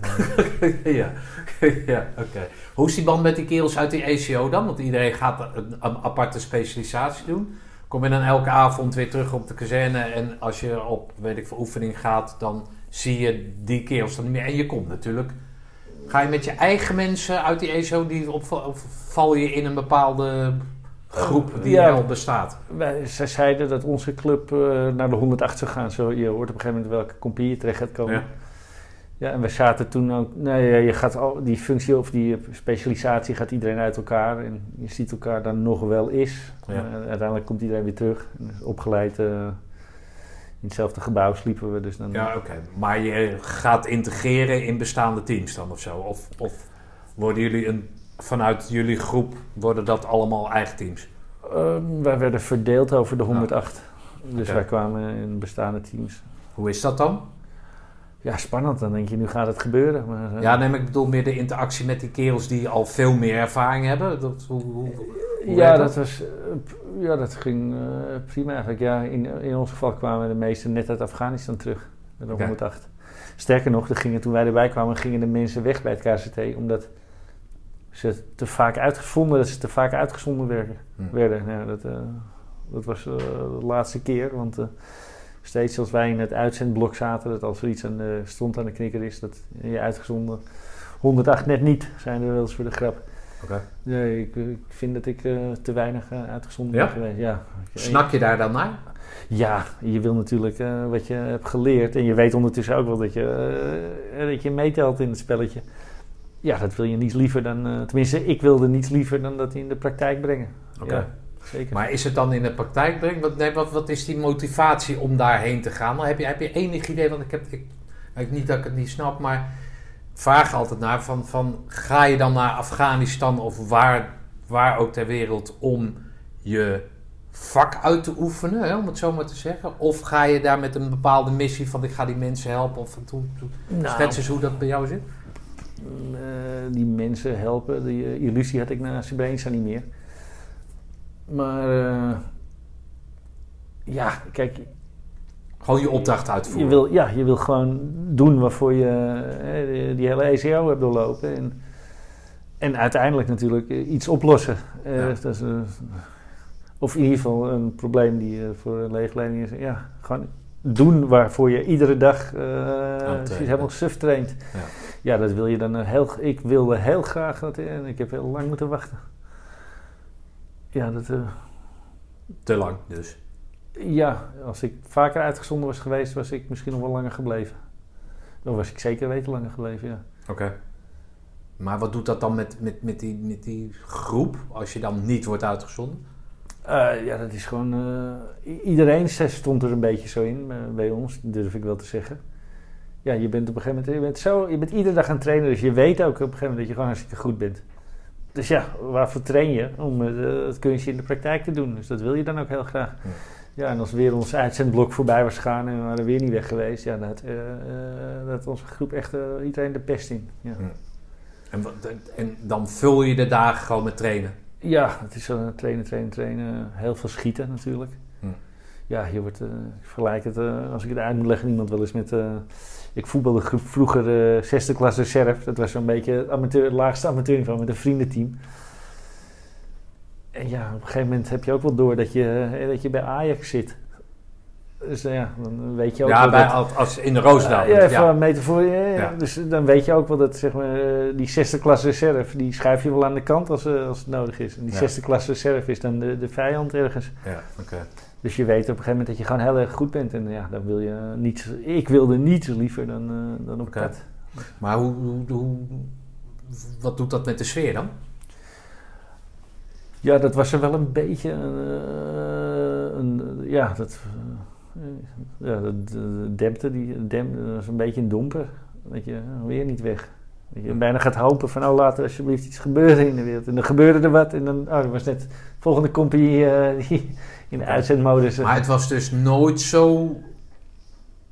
ja, ja oké. Hoe is die band met die kerels uit die ECO dan? Want iedereen gaat een, een aparte specialisatie doen. Kom je dan elke avond weer terug op de kazerne en als je op, weet ik veel, oefening gaat, dan zie je die kerels dan niet meer. En je komt natuurlijk. Ga je met je eigen mensen uit die ECO, die op, of val je in een bepaalde groep die Ja. al bestaat? Wij, zij zeiden dat onze club eh, naar de 108 zou gaan. Zo, je hoort op een gegeven moment welke compagnie je terecht gaat komen. Ja. Ja. en we zaten toen ook... Nee, ja, je gaat al, die functie of die specialisatie gaat iedereen uit elkaar. En je ziet elkaar dan nog wel eens. Ja. Maar uiteindelijk komt iedereen weer terug. En is opgeleid... eh, in hetzelfde gebouw sliepen we dus dan... Ja, oké. Maar je gaat integreren in bestaande teams dan of zo? Of, of worden jullie een, vanuit jullie groep, worden dat allemaal eigen teams? Ehm, wij werden verdeeld over de 108. Dus wij kwamen in bestaande teams. Hoe is dat dan? Ja, spannend. Dan denk je, nu gaat het gebeuren. Maar, eh, Ja, nee, maar ik bedoel meer de interactie met die kerels die al veel meer ervaring hebben. Dat, hoe, hoe, hoe ja, dat was, eh, ja, dat ging eh, prima eigenlijk. Ja, in, in ons geval kwamen de meesten net uit Afghanistan terug. Met de Oké. 108. Sterker nog, er gingen, toen wij erbij kwamen, gingen de mensen weg bij het KCT. Omdat ze te vaak uitgevonden dat ze te vaak uitgezonden werden. Werden. Ja, dat, eh, dat was eh, de laatste keer. Want eh, steeds als wij in het uitzendblok zaten, dat als er iets aan de, stond aan de knikker is, dat je uitgezonden 108 net niet, zijn er wel eens voor de grap. Nee, ik, ik vind dat ik te weinig uitgezonden Ja? ben geweest. Ja. Snak je daar dan naar? Ja, je wil natuurlijk wat je hebt geleerd. En je weet ondertussen ook wel dat je, dat je meetelt in het spelletje. Ja, dat wil je niets liever dan... eh, tenminste, ik wilde niets liever dan dat in de praktijk brengen. Oké. Ja, zeker. Maar is het dan in de praktijk brengen? Wat, nee, wat, wat is die motivatie om daarheen te gaan? Dan heb, je, heb je enig idee? Want ik heb... Ik, ik- niet dat ik het niet snap, maar... Vraag altijd naar van, van... Ga je dan naar Afghanistan of waar, waar ook ter wereld om je vak uit te oefenen, hè, om het zo maar te zeggen? Of ga je daar met een bepaalde missie van ik ga die mensen helpen? Of hoe, hoe, Nou, schets eens hoe dat bij jou zit. Mm, eh, die mensen helpen. Die eh, illusie had ik na Srebrenica niet meer. Maar eh, ja, kijk, Gewoon je opdracht uitvoeren. Je wil, ja, je wil gewoon doen waarvoor je eh, die hele ECO hebt doorlopen. En, en uiteindelijk natuurlijk iets oplossen. Ja. dat is, of in ieder geval een probleem die voor een leegleiding is. Ja, gewoon doen waarvoor je iedere dag je helemaal suf traint. Ja. Ja, dat wil je dan eh, heel... Ik wilde heel graag dat en ik heb heel lang moeten wachten. Ja, dat... eh, Te lang dus. ja, als ik vaker uitgezonden was geweest, was ik misschien nog wel langer gebleven. Dan was ik zeker weten langer gebleven, ja. Oké. Maar wat doet dat dan met, met, met, die, met die groep als je dan niet wordt uitgezonden? Eh, ja, dat is gewoon... eh, i- iedereen stond er een beetje zo in eh, bij ons, durf ik wel te zeggen. Ja, je bent op een gegeven moment... Je bent, zo, je bent iedere dag aan het trainen, dus je weet ook op een gegeven moment dat je gewoon hartstikke goed bent. Dus ja, waarvoor train je? Om eh, het kunstje in de praktijk te doen. Dus dat wil je dan ook heel graag. Ja. Ja, en als weer ons uitzendblok voorbij was gegaan en we waren weer niet weg geweest... Ja, had, eh, eh, had onze groep echt eh, iedereen de pest in. Ja. En, en dan vul je de dagen gewoon met trainen. Ja, het is zo trainen, trainen, trainen. Heel veel schieten natuurlijk. Ja, je wordt, eh, ik vergelijk het, eh, als ik het uit moet leggen, iemand wel eens met... ik voetbalde vroeger eh zesde klasse reserve. Dat was zo'n beetje het, amateur, het laagste amateurniveau met een vriendenteam. En ja, op een gegeven moment heb je ook wel door dat je, eh, dat je bij Ajax zit. Dus eh, ja, dan weet je ook Ja, wel bij, dat... als, in de Roosendaal. Ja, even ja, ja. Ja. Dus dan weet je ook wel dat zeg maar, die zesde klasse reserve, die schuif je wel aan de kant als, als het nodig is. En die zesde klasse reserve is dan de, de vijand ergens. ja, oké. Dus je weet op een gegeven moment dat je gewoon heel erg goed bent. En ja, dan wil je niet, ik wilde niet zo liever dan, eh, dan op Oké. pad. Maar hoe, hoe, hoe- wat doet dat met de sfeer dan? Ja, dat was er wel een beetje eh, een, ja, dat, eh, ja, dat dempte, die dempte, dat was een beetje een domper. Dat je weer niet weg. Dat je bijna gaat hopen van, oh laat er alsjeblieft iets gebeuren in de wereld. En dan gebeurde er wat en dan, oh, was net de volgende compagnie die in uitzendmodus. eh, Maar het was dus nooit zo...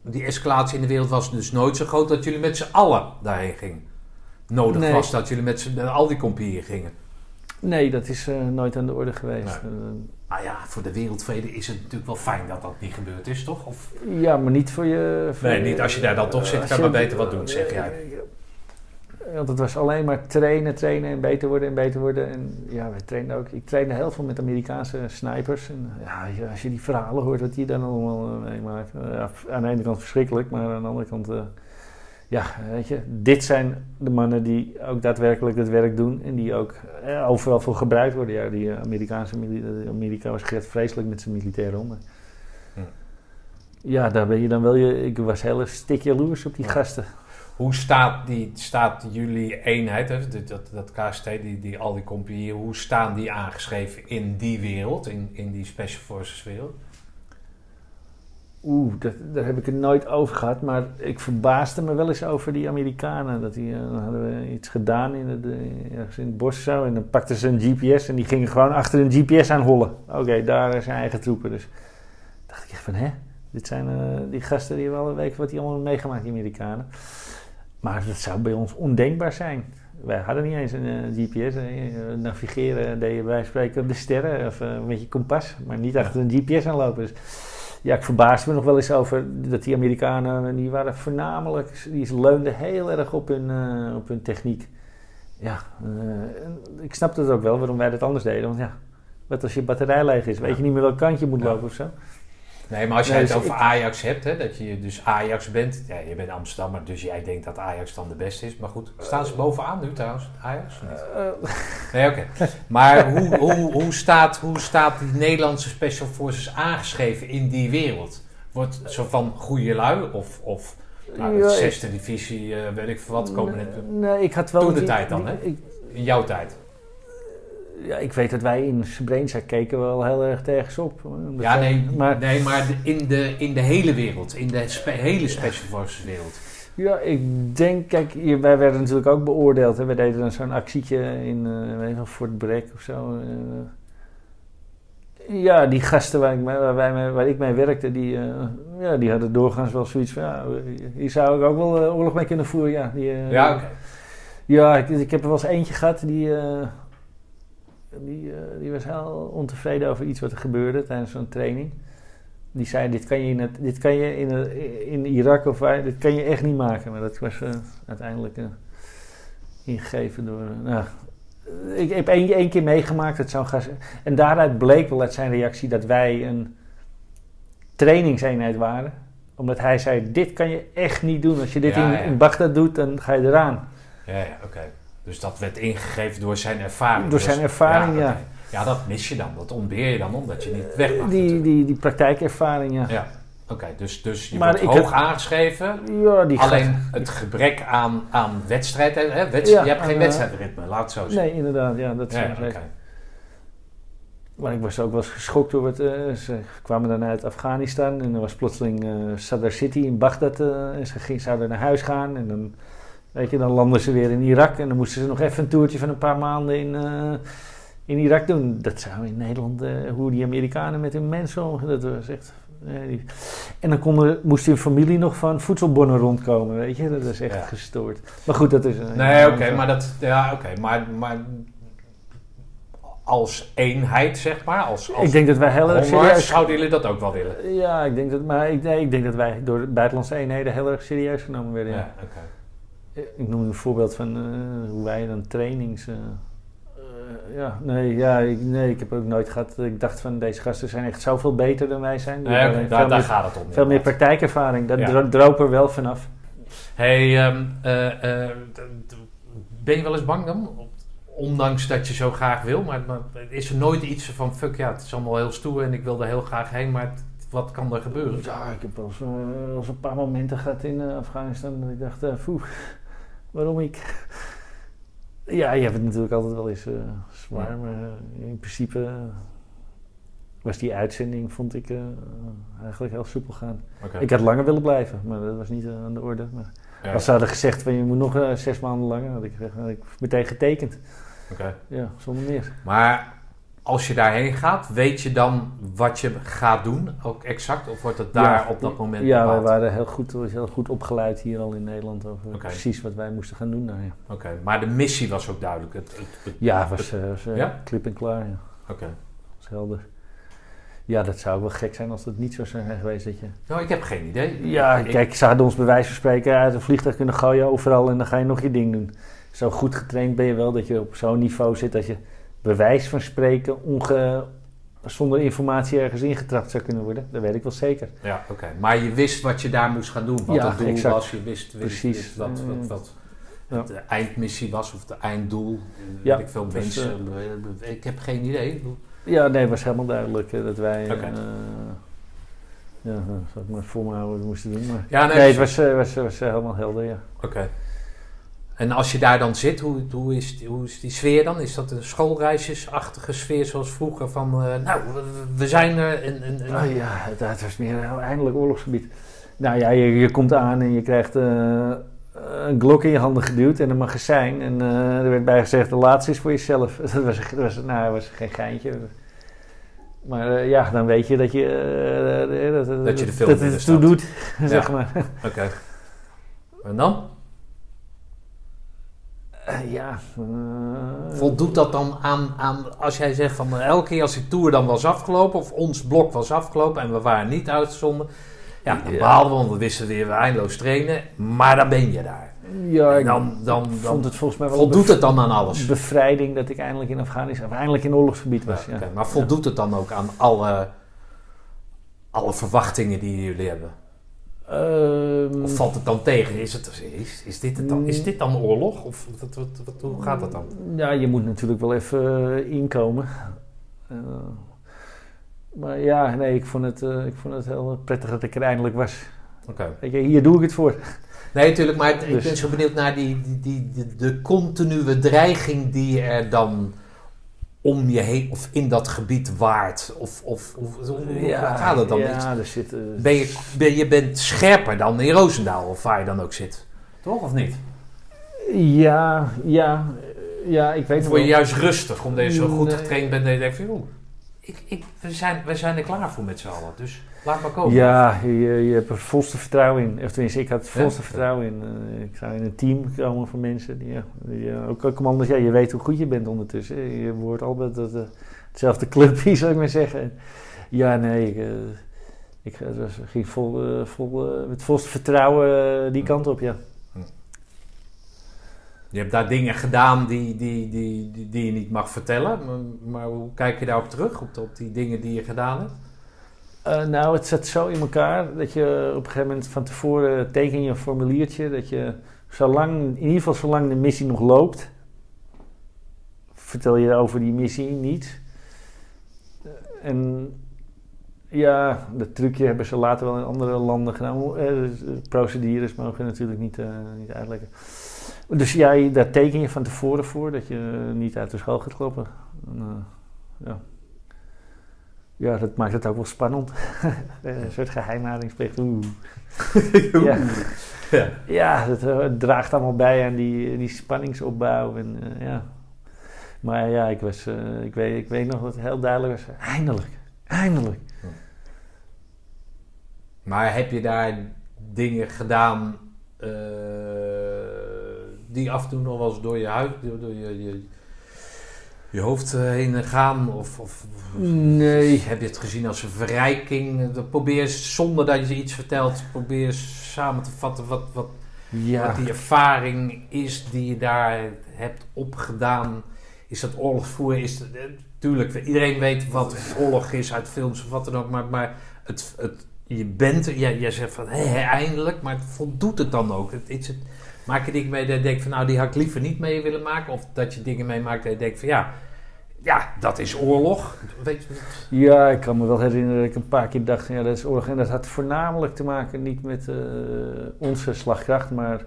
Die escalatie in de wereld was dus nooit zo groot dat jullie met z'n allen daarheen gingen. Nodig Nee. was dat jullie met, z'n- al die compagnieën gingen. Nee, dat is eh, nooit aan de orde geweest. Nee. Eh, Nou ja, voor de wereldvrede is het natuurlijk wel fijn dat dat niet gebeurd is, toch? Of, Ja, maar niet voor je... voor Nee, niet als je daar dan toch zit, als kan je- maar beter wat doen, zeg jij. Want het was alleen maar trainen, trainen en beter worden en beter worden. En ja, wij trainden ook... Ik trainde heel veel met Amerikaanse snipers. En ja, als je die verhalen hoort wat die dan allemaal meemaken. eh, ja, aan de ene kant verschrikkelijk, maar aan de andere kant... eh, ja, weet je, dit zijn de mannen die ook daadwerkelijk het werk doen en die ook eh, overal voor gebruikt worden. Ja, die Amerikaanse Amerika was echt vreselijk met zijn militairen om. Hm. Ja, daar ben je dan wel je. Ik was heel stik jaloers op die Ja. gasten. Hoe staat, die, staat jullie eenheid, hè, dat, dat, KST, die, die, al die compagnieën, hoe staan die aangeschreven in die wereld, in, in die Special Forces wereld? Oeh, dat, daar heb ik het nooit over gehad. Maar ik verbaasde me wel eens over die Amerikanen. Dat die, dan hadden we iets gedaan in het, ergens in bos zo. En dan pakten ze een GPS en die gingen gewoon achter een GPS aan hollen. Oké, daar zijn eigen troepen. Dus dacht ik echt van, hè? Dit zijn eh, die gasten die hebben al een week wat die allemaal meegemaakt, die Amerikanen. Maar dat zou bij ons ondenkbaar zijn. Wij hadden niet eens een eh, GPS. eh, navigeren deed je bij spreken op de sterren of eh, met je kompas. Maar niet achter een GPS aanlopen. Dus ja, ik verbaasde me nog wel eens over dat die Amerikanen, die waren voornamelijk, die leunden heel erg op hun, eh, op hun techniek. Ja, eh, ik snapte het ook wel waarom wij dat anders deden. Want ja, wat als je batterij leeg is, weet je niet meer welk kant je moet Ja. lopen of zo. Nee, maar als jij Nee, het dus over ik- Ajax hebt, hè, dat je dus Ajax bent. Ja, je bent Amsterdammer, dus jij denkt dat Ajax dan de beste is. Maar goed, staan ze bovenaan nu trouwens, Ajax? niet? Eh, Nee, oké. Maar hoe, hoe, hoe, staat, hoe staat die Nederlandse Special Forces aangeschreven in die wereld? Wordt zo van goede lui of, of nou, de zesde divisie, eh, weet ik veel wat, komen net nee, ik had wel... Toen de die- tijd dan, hè? in jouw tijd? Ja, ik weet dat wij in Srebrenica keken wel heel erg tegenop. Omdat Ja, wij- nee, Maar nee maar in, de, in de hele wereld, in de spe- hele Special Forces wereld. Ja, ik denk, kijk, hier- wij werden natuurlijk ook beoordeeld. Hè. We deden dan zo'n actietje in uh, Fort Bragg of zo. eh. ja, die gasten waar ik, mee, waar, wij mee- waar ik mee werkte, die, eh, ja, die hadden doorgaans wel zoiets van... Ja, hier zou ik ook wel eh, oorlog mee kunnen voeren, ja. Die, eh, Ja, ja, ik, ik heb er wel eens eentje gehad die, eh, die, eh, die was heel ontevreden over iets wat er gebeurde tijdens zo'n training. Die zei, dit kan je in, het, dit kan je in, in Irak of waar, dit kan je echt niet maken. Maar dat was eh, uiteindelijk eh, ingegeven door... nou, ik heb één, één keer meegemaakt, het zou gaan, en daaruit bleek wel uit zijn reactie dat wij een trainingseenheid waren. Omdat hij zei, dit kan je echt niet doen. Als je dit Ja, in, ja. in Bagdad doet, dan ga je eraan. Ja, ja oké. Dus dat werd ingegeven door zijn ervaring. Door Dus- zijn ervaring, ja. Ja, dat mis je dan. Dat ontbeer je dan omdat je niet weg mag. Die, natuurlijk. die, die praktijkervaring, ja. Ja, oké. dus, dus je Maar wordt hoog heb- aangeschreven. Ja, die Alleen gaat- het gebrek aan, aan wedstrijd. Hè? Wedst- Ja, je hebt geen eh, wedstrijdritme, laat het zo zeggen. Nee, inderdaad, ja, dat zou ja. Maar ik was ook wel eens geschokt door het. eh, ze kwamen dan uit Afghanistan en er was plotseling eh Sadr City in Bagdad. en ze ging, zouden naar huis gaan en dan, weet je, dan landen ze weer in Irak. En dan moesten ze nog even een toertje van een paar maanden in, eh, in Irak doen. Dat zou in Nederland, eh, hoe die Amerikanen met hun mensen omgaan, dat was echt. eh, en dan moest hun familie nog van voedselbonnen rondkomen, weet je. Dat is echt Ja. gestoord. Maar goed, dat is... een- Nee, oké, maar dat. Ja, oké. Maar, maar als eenheid, zeg maar. Als, als Ik denk dat wij heel erg serieus... zouden jullie dat ook wel willen? Ja, ik denk dat, maar ik, nee, ik denk dat wij door buitenlandse eenheden heel erg serieus genomen werden. Ja, Ja. oké. Ik noem een voorbeeld van eh, hoe wij dan trainings. eh, eh, ja, nee, ja, ik, nee, ik heb ook nooit gehad. Ik dacht van deze gasten zijn echt zoveel beter dan wij zijn. Nee, daar, daar gaat het om. veel meer praktijkervaring. Dat Ja. dro- droop er wel vanaf. Hey, ehm, eh, eh, ben je wel eens bang dan? Ondanks dat je zo graag wil, maar, maar is er nooit iets van fuck ja, het is allemaal heel stoer en ik wil er heel graag heen, maar het- wat kan er gebeuren? Ja, ik heb wel eens, eh, een paar momenten gehad in eh, Afghanistan dat ik dacht, eh foe, waarom ik? Ja, je hebt het natuurlijk altijd wel eens eh, zwaar, Ja. maar eh, in principe eh, was die uitzending, vond ik, eigenlijk heel soepel gaan. Ik had langer willen blijven, maar dat was niet aan de orde. Maar Ja, als ze hadden gezegd van je moet nog zes maanden langer, had ik, had ik meteen getekend. oké. Ja, zonder meer. Maar als je daarheen gaat, weet je dan wat je gaat doen, ook exact? Of wordt het daar Ja, op dat moment Ja, we waren heel goed, heel goed opgeleid hier al in Nederland over precies wat wij moesten gaan doen daar. Ja. Oké, maar de missie was ook duidelijk. Het, het, het- Ja, was, eh, was eh, Ja? klip en klaar. Ja. Oké. was helder. Ja, dat zou wel gek zijn als dat niet zo zijn geweest. Dat je... Nou, ik heb geen idee. Ja, Ik- kijk, ze hadden ons bij wijze van spreken uit een vliegtuig kunnen gooien overal en dan ga je nog je ding doen. Zo goed getraind ben je wel dat je op zo'n niveau zit dat je bij wijze van spreken onge... zonder informatie ergens ingetrapt zou kunnen worden. Dat weet ik wel zeker. Ja, oké. Maar je wist wat je daar moest gaan doen. Wat Ja, het doel exact. was. Je wist, wist, Precies. wist wat, wat, Mm. wat Ja. de eindmissie was of het einddoel. Ja, ik veel mensen. eh, ik heb geen idee. Ja, nee, het was helemaal duidelijk eh, dat wij... Oké. eh, ja, dat zou ik maar voor me houden moesten doen. Maar... Ja, Nee, het was, eh, was, was eh, helemaal helder, ja. Oké. En als je daar dan zit, hoe, hoe, is die, hoe is die sfeer dan? Is dat een schoolreisjesachtige sfeer zoals vroeger? Van, eh, nou, we, zijn er. En, en, en- Oh ja, het, het was meer een eindelijk oorlogsgebied. Nou ja, je, je komt aan en je krijgt eh, een glok in je handen geduwd en een magazijn. En eh, er werd bij gezegd, de laatste is voor jezelf. Dat was, dat was, nou, dat was geen geintje. Maar ja, dan weet je dat je, dat, Dat je de film dat het toe doet, zeg maar. Oké. En dan? Eh, ja. eh, Voldoet dat dan aan, aan als jij zegt van eh, elke keer als die tour dan was afgelopen of ons blok was afgelopen en we waren niet uitgezonden, ja, dan behaalden we, want we wisten weer we eindeloos trainen, maar dan ben je daar. ja, ik dan, dan, vond dan het volgens mij wel voldoet het dan aan alles. bevrijding dat ik eindelijk in Afghanistan, of eindelijk in oorlogsgebied was. Ja, Maar voldoet het dan ook aan alle, alle verwachtingen die jullie hebben? Ehm, Of valt het dan tegen? Is, het, is, is, dit, het dan, is dit dan oorlog? Of wat, wat, wat- hoe gaat dat dan? Ja, je moet natuurlijk wel even eh, inkomen. Eh, maar ja, nee, ik vond, het, eh, ik vond het heel prettig dat ik er eindelijk was. Oké. Weet je, hier doe ik het voor. Nee, natuurlijk, maar ik Dus- ben zo benieuwd naar die, die, die, de, de continue dreiging die er dan om je heen of in dat gebied waart. Of, of, of hoe gaat het dan? Ja, er zit... eh, Ben je, ben, je bent scherper dan in Roosendaal, of waar je dan ook zit. Toch, of niet? ja, ja, ja, ik weet nog word je wel. juist rustig, omdat je zo goed Nee. getraind bent dat je denkt van... joh, ik, ik, we, zijn, we zijn er klaar voor met z'n allen, dus laat maar komen. Ja, je, je hebt er volste vertrouwen in. Of tenminste, ik had er volste Ja? vertrouwen in. Eh, ik zou in een team komen van mensen. Die, ja, die, ook ook commanders, ja, je weet hoe goed je bent ondertussen. Je wordt altijd dat, eh, hetzelfde clubje, zou ik maar zeggen. Ja, nee, ik, eh, Ik was, ging vol, vol, met volste vertrouwen die kant op, ja. Je hebt daar dingen gedaan die, die, die, die, die je niet mag vertellen. Maar, maar hoe kijk je daarop terug, op, op die dingen die je gedaan hebt? Eh, nou, het zat zo in elkaar dat je op een gegeven moment van tevoren teken je een formuliertje dat je zolang, in ieder geval zolang de missie nog loopt, vertel je over die missie niet. Eh, En ja, dat trucje hebben ze later wel in andere landen gedaan. Eh, dus, procedures mogen natuurlijk niet, eh, niet uitleggen. Dus ja, je- daar teken je van tevoren voor dat je niet uit de school gaat kloppen. En, ja. Ja, dat maakt het ook wel spannend. een soort geheimhoudingsplicht. Oeh. ja. Ja. ja, dat eh, draagt allemaal bij aan die, die spanningsopbouw. En, eh, ja. Maar ja, ik, was, eh, ik, weet, ik weet nog dat het heel duidelijk was. Eindelijk, eindelijk. Maar heb je daar dingen gedaan eh, die af en toe nog wel eens door je huid, door, door je, je, je hoofd eh, heen gaan? Of, of Nee. heb je het gezien als een verrijking? Dan Probeer zonder dat je iets vertelt, probeer samen te vatten wat, wat, Ja, wat die ervaring is die je daar hebt opgedaan. Is dat oorlogsvoer? Is het, eh, tuurlijk, iedereen weet wat oorlog is uit films of wat dan ook. Maar, maar het, het, je bent er, jij, jij zegt van hé, hé, eindelijk, maar voldoet het dan ook? Het, is het, maak je dingen mee dat je denkt van nou, die had ik liever niet mee willen maken? Of dat je dingen meemaakt dat je denkt van ja, ja, dat is oorlog. Weet je, Ja, ik kan me wel herinneren dat ik een paar keer dacht, ja, dat is oorlog. En dat had voornamelijk te maken niet met eh, onze slagkracht, maar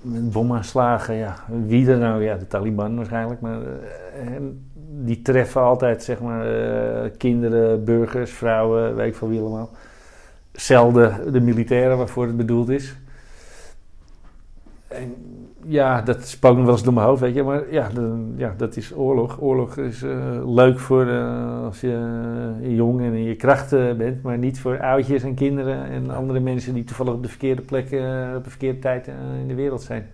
met bomaanslagen. Ja, wie er nou? Ja, de Taliban waarschijnlijk. Maar eh, die treffen altijd, zeg maar, eh, kinderen, burgers, vrouwen, weet ik veel wie allemaal. Zelden de militairen waarvoor het bedoeld is. En ja, dat spookt nog wel eens door mijn hoofd, weet je. Maar ja, de- ja dat is oorlog. Oorlog is eh, leuk voor eh, als je eh, jong en in je krachten bent, maar niet voor oudjes en kinderen en andere mensen die toevallig op de verkeerde plek, op de verkeerde tijd in de wereld zijn.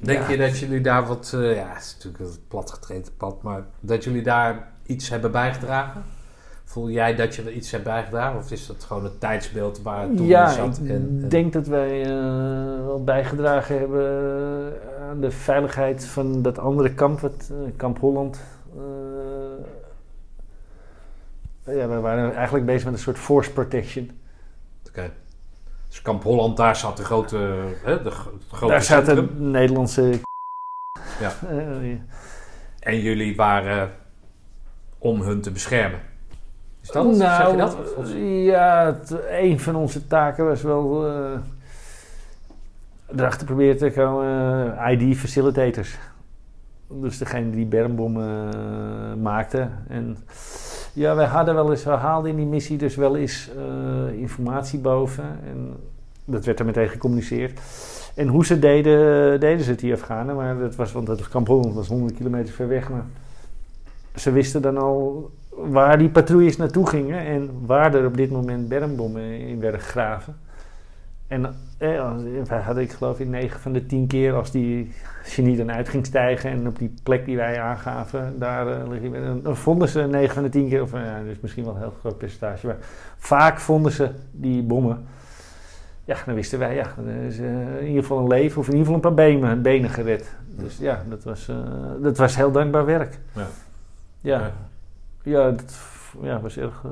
Denk Ja. je dat jullie daar wat, ja, het is natuurlijk een platgetreden pad, maar dat jullie daar iets hebben bijgedragen? Voel jij dat je er iets hebt bijgedragen? Of is dat gewoon het tijdsbeeld waar het toen Ja, in zat? ik en, en- denk dat wij eh, wel bijgedragen hebben aan de veiligheid van dat andere kamp, het eh, kamp Holland. Eh, ja, we waren eigenlijk bezig met een soort force protection. Oké. Dus Kamp Holland, daar zat de grote, hè, de, grote Daar zaten centrum. Nederlandse. Ja. Eh, ja. En jullie waren om hun te beschermen. Is dat? zeg Nou, je dat? Of- of- ja, het, een van onze taken was wel eh erachter proberen te komen, eh, ID facilitators. Dus degene die bermbommen eh, maakte. En ja, wij hadden wel eens, we haalden in die missie dus wel eens informatie boven. En dat werd er meteen gecommuniceerd. En hoe ze deden, deden ze het, die Afghanen. Maar dat was, want dat kamp Holland was 100 kilometer ver weg. Maar ze wisten dan al waar die patrouilles naartoe gingen en waar er op dit moment bermbommen in werden gegraven. En eh, als- wij hadden, ik geloof in 9 van de 10 keer, als die genie dan uit ging stijgen en op die plek die wij aangaven, daar eh, liggen, dan, dan vonden ze 9 van de 10 keer, of eh, ja, dus misschien wel een heel groot percentage, maar vaak vonden ze die bommen. Ja, dan wisten wij, ja, is eh, in ieder geval een leven of in ieder geval een paar benen, benen gered. Dus ja, dat was, eh, dat was heel dankbaar werk. Ja. Ja, Ja. Ja, dat ja, was erg. eh,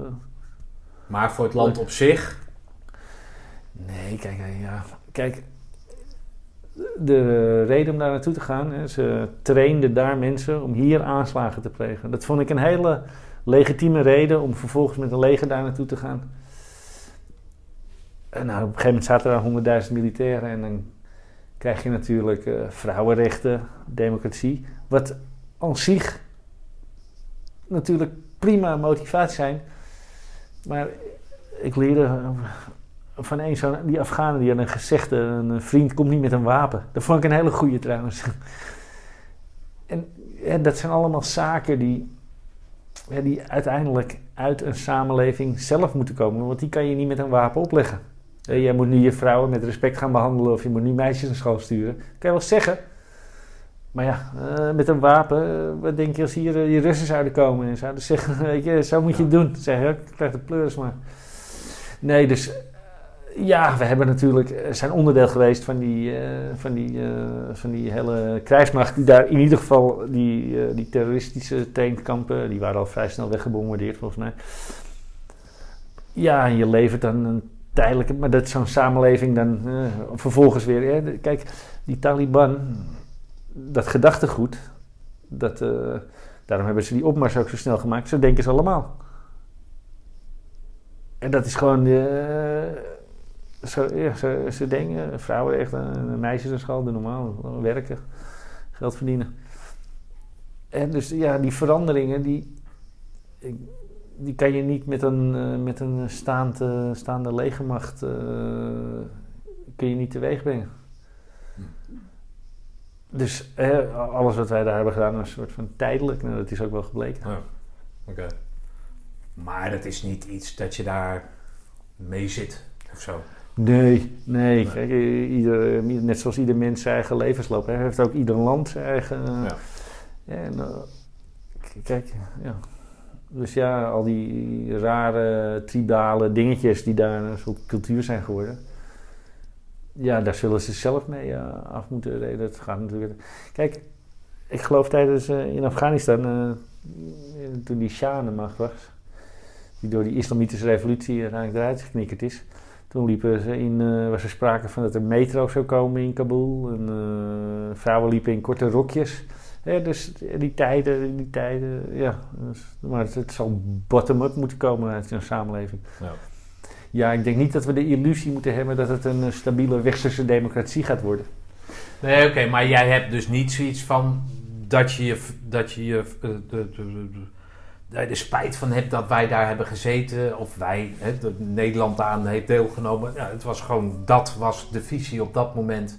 Maar voor het land op zich, Nee, kijk, eh, ja. Kijk, de reden om daar naartoe te gaan, hè, ze trainden daar mensen om hier aanslagen te plegen. Dat vond ik een hele legitieme reden om vervolgens met een leger daar naartoe te gaan. En nou, op een gegeven moment zaten daar honderdduizend militairen en dan krijg je natuurlijk eh, vrouwenrechten, democratie. Wat aan zich natuurlijk prima motivatie zijn. Maar ik leerde eh, van een zo'n, die Afghanen die hadden gezegd, eh, een vriend komt niet met een wapen. Dat vond ik een hele goeie trouwens. en dat zijn allemaal zaken die, die uiteindelijk uit een samenleving zelf moeten komen. Want die kan je niet met een wapen opleggen. Eh, jij moet nu je vrouwen met respect gaan behandelen of je moet nu meisjes naar school sturen. Kan je wel zeggen. Maar ja, eh, met een wapen, eh, wat denk je als hier eh, die Russen zouden komen en zouden zeggen, weet je, zo moet je het doen. Zeg je, ik krijg de pleurs maar. Nee, dus ja, we hebben natuurlijk, zijn onderdeel geweest van die, van die, van die hele krijgsmacht die daar in ieder geval, die, die terroristische tankkampen, die waren al vrij snel weggebombardeerd volgens mij. Ja, en je levert dan een tijdelijke, maar dat zo'n samenleving dan vervolgens weer. Hè, kijk, die Taliban, dat gedachtegoed, dat, eh, daarom hebben ze die opmars ook zo snel gemaakt. Zo denken ze allemaal. En dat is gewoon, eh, zo, ze, denken, vrouwen echt, eh, meisjes naar school, doen normaal, werken, geld verdienen. En dus ja, die veranderingen, die, die kan je niet met een, met een staande, staande legermacht, kun je niet teweeg brengen. Dus eh, alles wat wij daar hebben gedaan een soort van tijdelijk. Nou, dat is ook wel gebleken. Ja. Maar dat is niet iets dat je daar mee zit of zo. Nee, nee. Kijk, ieder, net zoals ieder mens zijn eigen levensloop. Hè, heeft ook ieder land zijn eigen... eh, Ja. En, eh, kijk, ja. Dus ja, al die rare tribale dingetjes die daar een soort cultuur zijn geworden. Ja, daar zullen ze zelf mee eh, af moeten reden. Dat gaat natuurlijk... Kijk, ik geloof tijdens eh, in Afghanistan, eh, toen die Shah de macht was, die door die islamitische revolutie uiteindelijk eruit geknikkerd is. Toen liepen ze in, was er sprake van dat er metro zou komen in Kabul. En vrouwen liepen in korte rokjes. Ja, dus die tijden, die tijden, ja. Dus, maar het, het zal bottom-up moeten komen uit een samenleving. Ja. Ja, ik denk niet dat we de illusie moeten hebben dat het een eh, stabiele westerse democratie gaat worden. Nee, oké, maar jij hebt dus niet zoiets van dat je je, dat je, je eh, de, de, de, de- spijt van hebt dat wij daar hebben gezeten, of wij, hè, Nederland aan heeft deelgenomen. Ja, het was gewoon, dat was de visie op dat moment.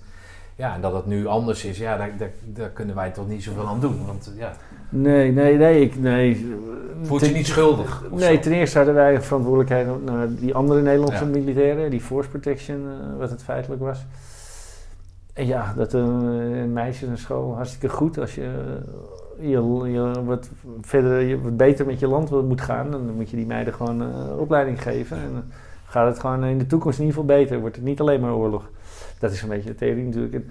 Ja, en dat het nu anders is, ja, daar, daar, daar kunnen wij toch niet zoveel aan doen. Want ja, Nee, nee, nee. Ik, nee. voelt je Ten- niet schuldig? Nee, zo? ten eerste hadden wij een verantwoordelijkheid naar die andere Nederlandse Ja. militairen, die force protection, eh, wat het feitelijk was. En ja, dat eh, een meisje naar school hartstikke goed. Als je, eh, je, je wat verder, je wat beter met je land moet gaan, dan moet je die meiden gewoon eh, opleiding geven. En dan gaat het gewoon in de toekomst in ieder geval beter. Wordt het niet alleen maar oorlog. Dat is een beetje de theorie natuurlijk. En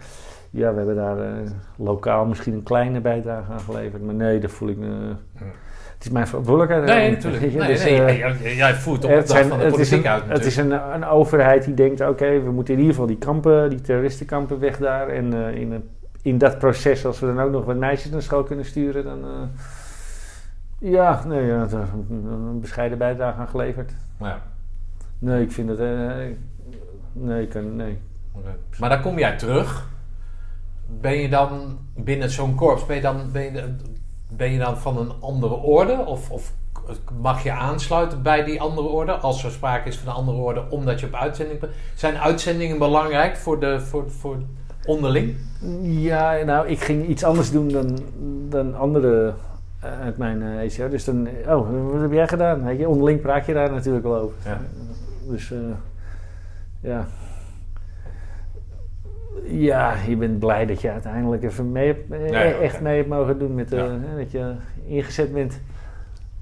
ja, we hebben daar eh, lokaal misschien een kleine bijdrage aan geleverd. Maar nee, dat voel ik me. Het is mijn verantwoordelijkheid. Nee, natuurlijk. Nee, dus, nee, eh, jij- jij, jij voert de opdracht zijn- van de het is, politiek een, uit het is een, een overheid die denkt: oké, we moeten in ieder geval die kampen, die terroristenkampen weg daar. En eh, in, een- in dat proces, als we dan ook nog wat meisjes naar school kunnen sturen, dan. eh, ja, nee, ja, een, een bescheiden bijdrage aan geleverd. Ja, Nee, ik vind het. eh, nee, ik kan. Nee. Maar dan kom jij terug. Ben je dan binnen zo'n korps, ben je dan, ben je, ben je dan van een andere orde? Of, of mag je aansluiten bij die andere orde als er sprake is van een andere orde omdat je op uitzending bent? Zijn uitzendingen belangrijk voor, de, voor, voor onderling? Ja, nou, ik ging iets anders doen dan, dan anderen eh, uit mijn eh ECR. Dus dan, oh, wat heb jij gedaan? Weet je, onderling praat je daar natuurlijk wel over. Ja. Dus eh, ja. Ja, je bent blij dat je uiteindelijk even mee hebt, eh, Ja, ja, oké. echt mee hebt mogen doen met eh, hè, dat je ingezet bent.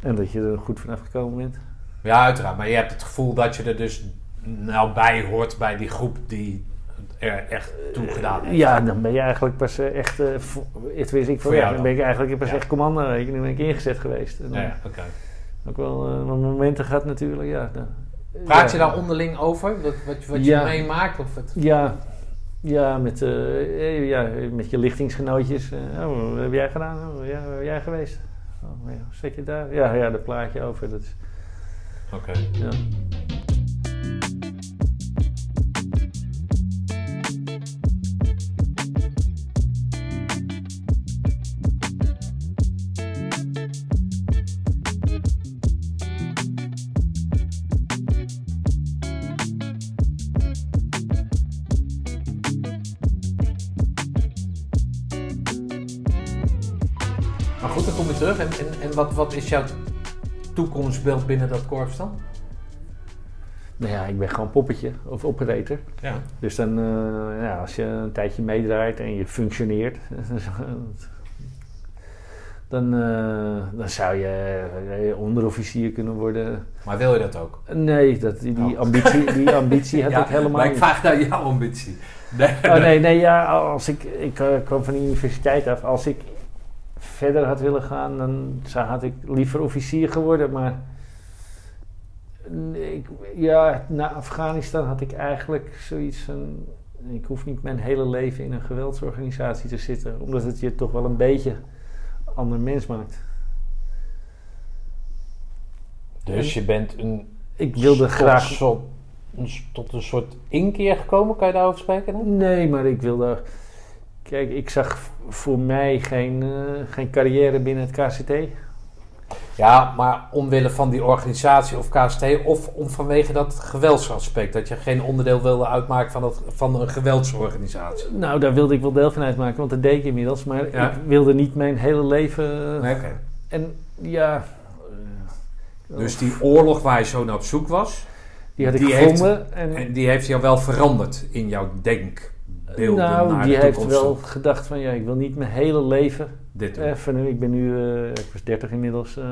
En dat je er goed vanaf gekomen bent. Ja, uiteraard. Maar je hebt het gevoel dat je er dus nou bij hoort bij die groep die er echt toe gedaan heeft. Ja, dan ben je eigenlijk pas eh, echt, vo- het wist ik van ja, dan ben ik eigenlijk pas echt commando. Nu ben ik ingezet geweest. En Ja, oké. Ook wel wat momenten gehad natuurlijk, ja. dan- Praat je daar onderling over? Wat, wat, wat je meemaakt? Of het... Ja, ja, met, eh, eh, ja, met je lichtingsgenootjes. eh, oh, wat heb jij gedaan? Oh, ja, waar ben jij geweest? Oh, ja, zit je daar? Ja, ja, daar praat je over. Dat is, Oké. ja. En, wat, wat is jouw toekomstbeeld binnen dat korps dan? Nou ja, ik ben gewoon poppetje of operator. Ja. Dus dan, eh, ja, als je een tijdje meedraait en je functioneert, dan, eh, dan zou je eh, onderofficier kunnen worden. Maar wil je dat ook? Nee, dat, die, die Oh. ambitie, die ambitie Ja, ik helemaal Maar ik niet. vraag naar jouw ambitie. Nee, Oh nee, nee, ja, als ik, ik kwam van de universiteit af. Als ik verder had willen gaan, dan zou, had ik liever officier geworden. Maar ik, ja, na Afghanistan had ik eigenlijk zoiets van... Ik hoef niet mijn hele leven in een geweldsorganisatie te zitten. Omdat het je toch wel een beetje ander mens maakt. Dus je bent een Ik wilde tot graag... s- tot een soort inkeer gekomen, kan je daarover spreken? Nee, maar ik wilde... Kijk, ik zag voor mij geen, eh, geen carrière binnen het KCT. Ja, maar omwille van die organisatie of KST of om vanwege dat geweldsaspect, dat je geen onderdeel wilde uitmaken van, het, van een geweldsorganisatie. Nou, daar wilde ik wel deel van uitmaken, want dat deed ik inmiddels. Maar Ja. ik wilde niet mijn hele leven... Nee, oké. En ja... eh, Dus die oorlog waar je zo naar op zoek was, die had ik die heeft- gevonden. en, en die heeft jou wel veranderd in jouw denkbeelden nou, naar die de heeft wel gedacht van... Ja, ik wil niet mijn hele leven... Dit doen. Van, ik ben nu... eh, ik was 30 inmiddels. eh,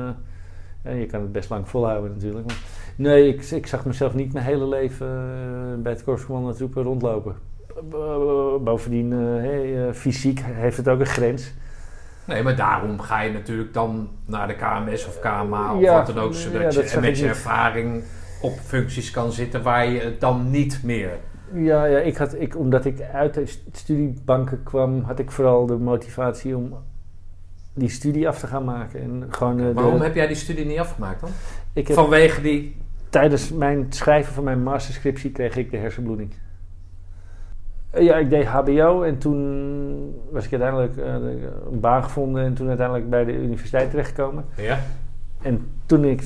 ja, je kan het best lang volhouden natuurlijk. Maar, nee, ik, ik zag mezelf niet mijn hele leven eh, bij het korpscommando troepen rondlopen. Bovendien, hey, fysiek heeft het ook een grens. Nee, maar daarom ga je natuurlijk dan naar de KMS of KMA of Ja, wat dan ook, zodat ja, je met je ervaring op functies kan zitten waar je het dan niet meer. Ja, ja ik had, ik, omdat ik uit de st- studiebanken kwam, had ik vooral de motivatie om die studie af te gaan maken. En gewoon, eh, de- Waarom heb jij die studie niet afgemaakt dan? ik heb, Vanwege die. Tijdens mijn schrijven van mijn masterscriptie kreeg ik de hersenbloeding. Eh, Ja, ik deed HBO en toen was ik uiteindelijk eh, een baan gevonden en toen uiteindelijk bij de universiteit terechtgekomen. Ja. En toen ik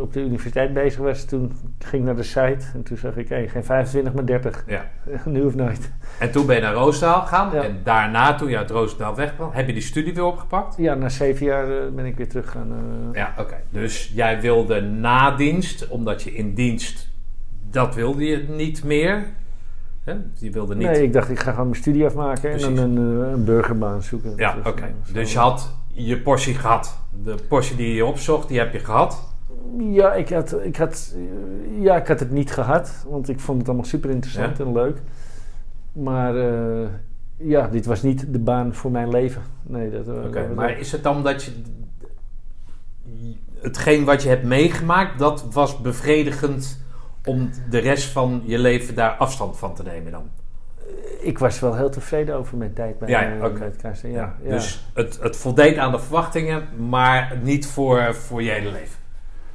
op de universiteit bezig was, toen ging ik naar de site en toen zag ik, hey, geen 25 maar 30. ja. nu of nooit. En toen ben je naar Roosendaal gegaan. Ja. En daarna, toen je uit Roosendaal wegkwam, heb je die studie weer opgepakt. Ja, na zeven jaar eh, ben ik weer terug gaan. eh, Ja, oké. Dus jij wilde na dienst, omdat je in dienst, dat wilde je niet meer. Hè? Je wilde niet. Nee, ik dacht ik ga gewoon mijn studie afmaken en dan een, eh, een burgerbaan zoeken. Ja, oké. eh, Dus je had je portie gehad. De portie die je opzocht, die heb je gehad. Ja, ik had, ik, had, eh, ja, ik had het niet gehad, want ik vond het allemaal super interessant Ja. en leuk. Maar ja, dit was niet de baan voor mijn leven. Nee, dat, Oké, dat- maar is het dan dat je hetgeen wat je hebt meegemaakt, dat was bevredigend om de rest van je leven daar afstand van te nemen dan? ik was wel heel tevreden over mijn tijd bij, Ja, bij het. Ja, ja. Dus het, het voldeed aan de verwachtingen, maar niet voor, voor je hele leven.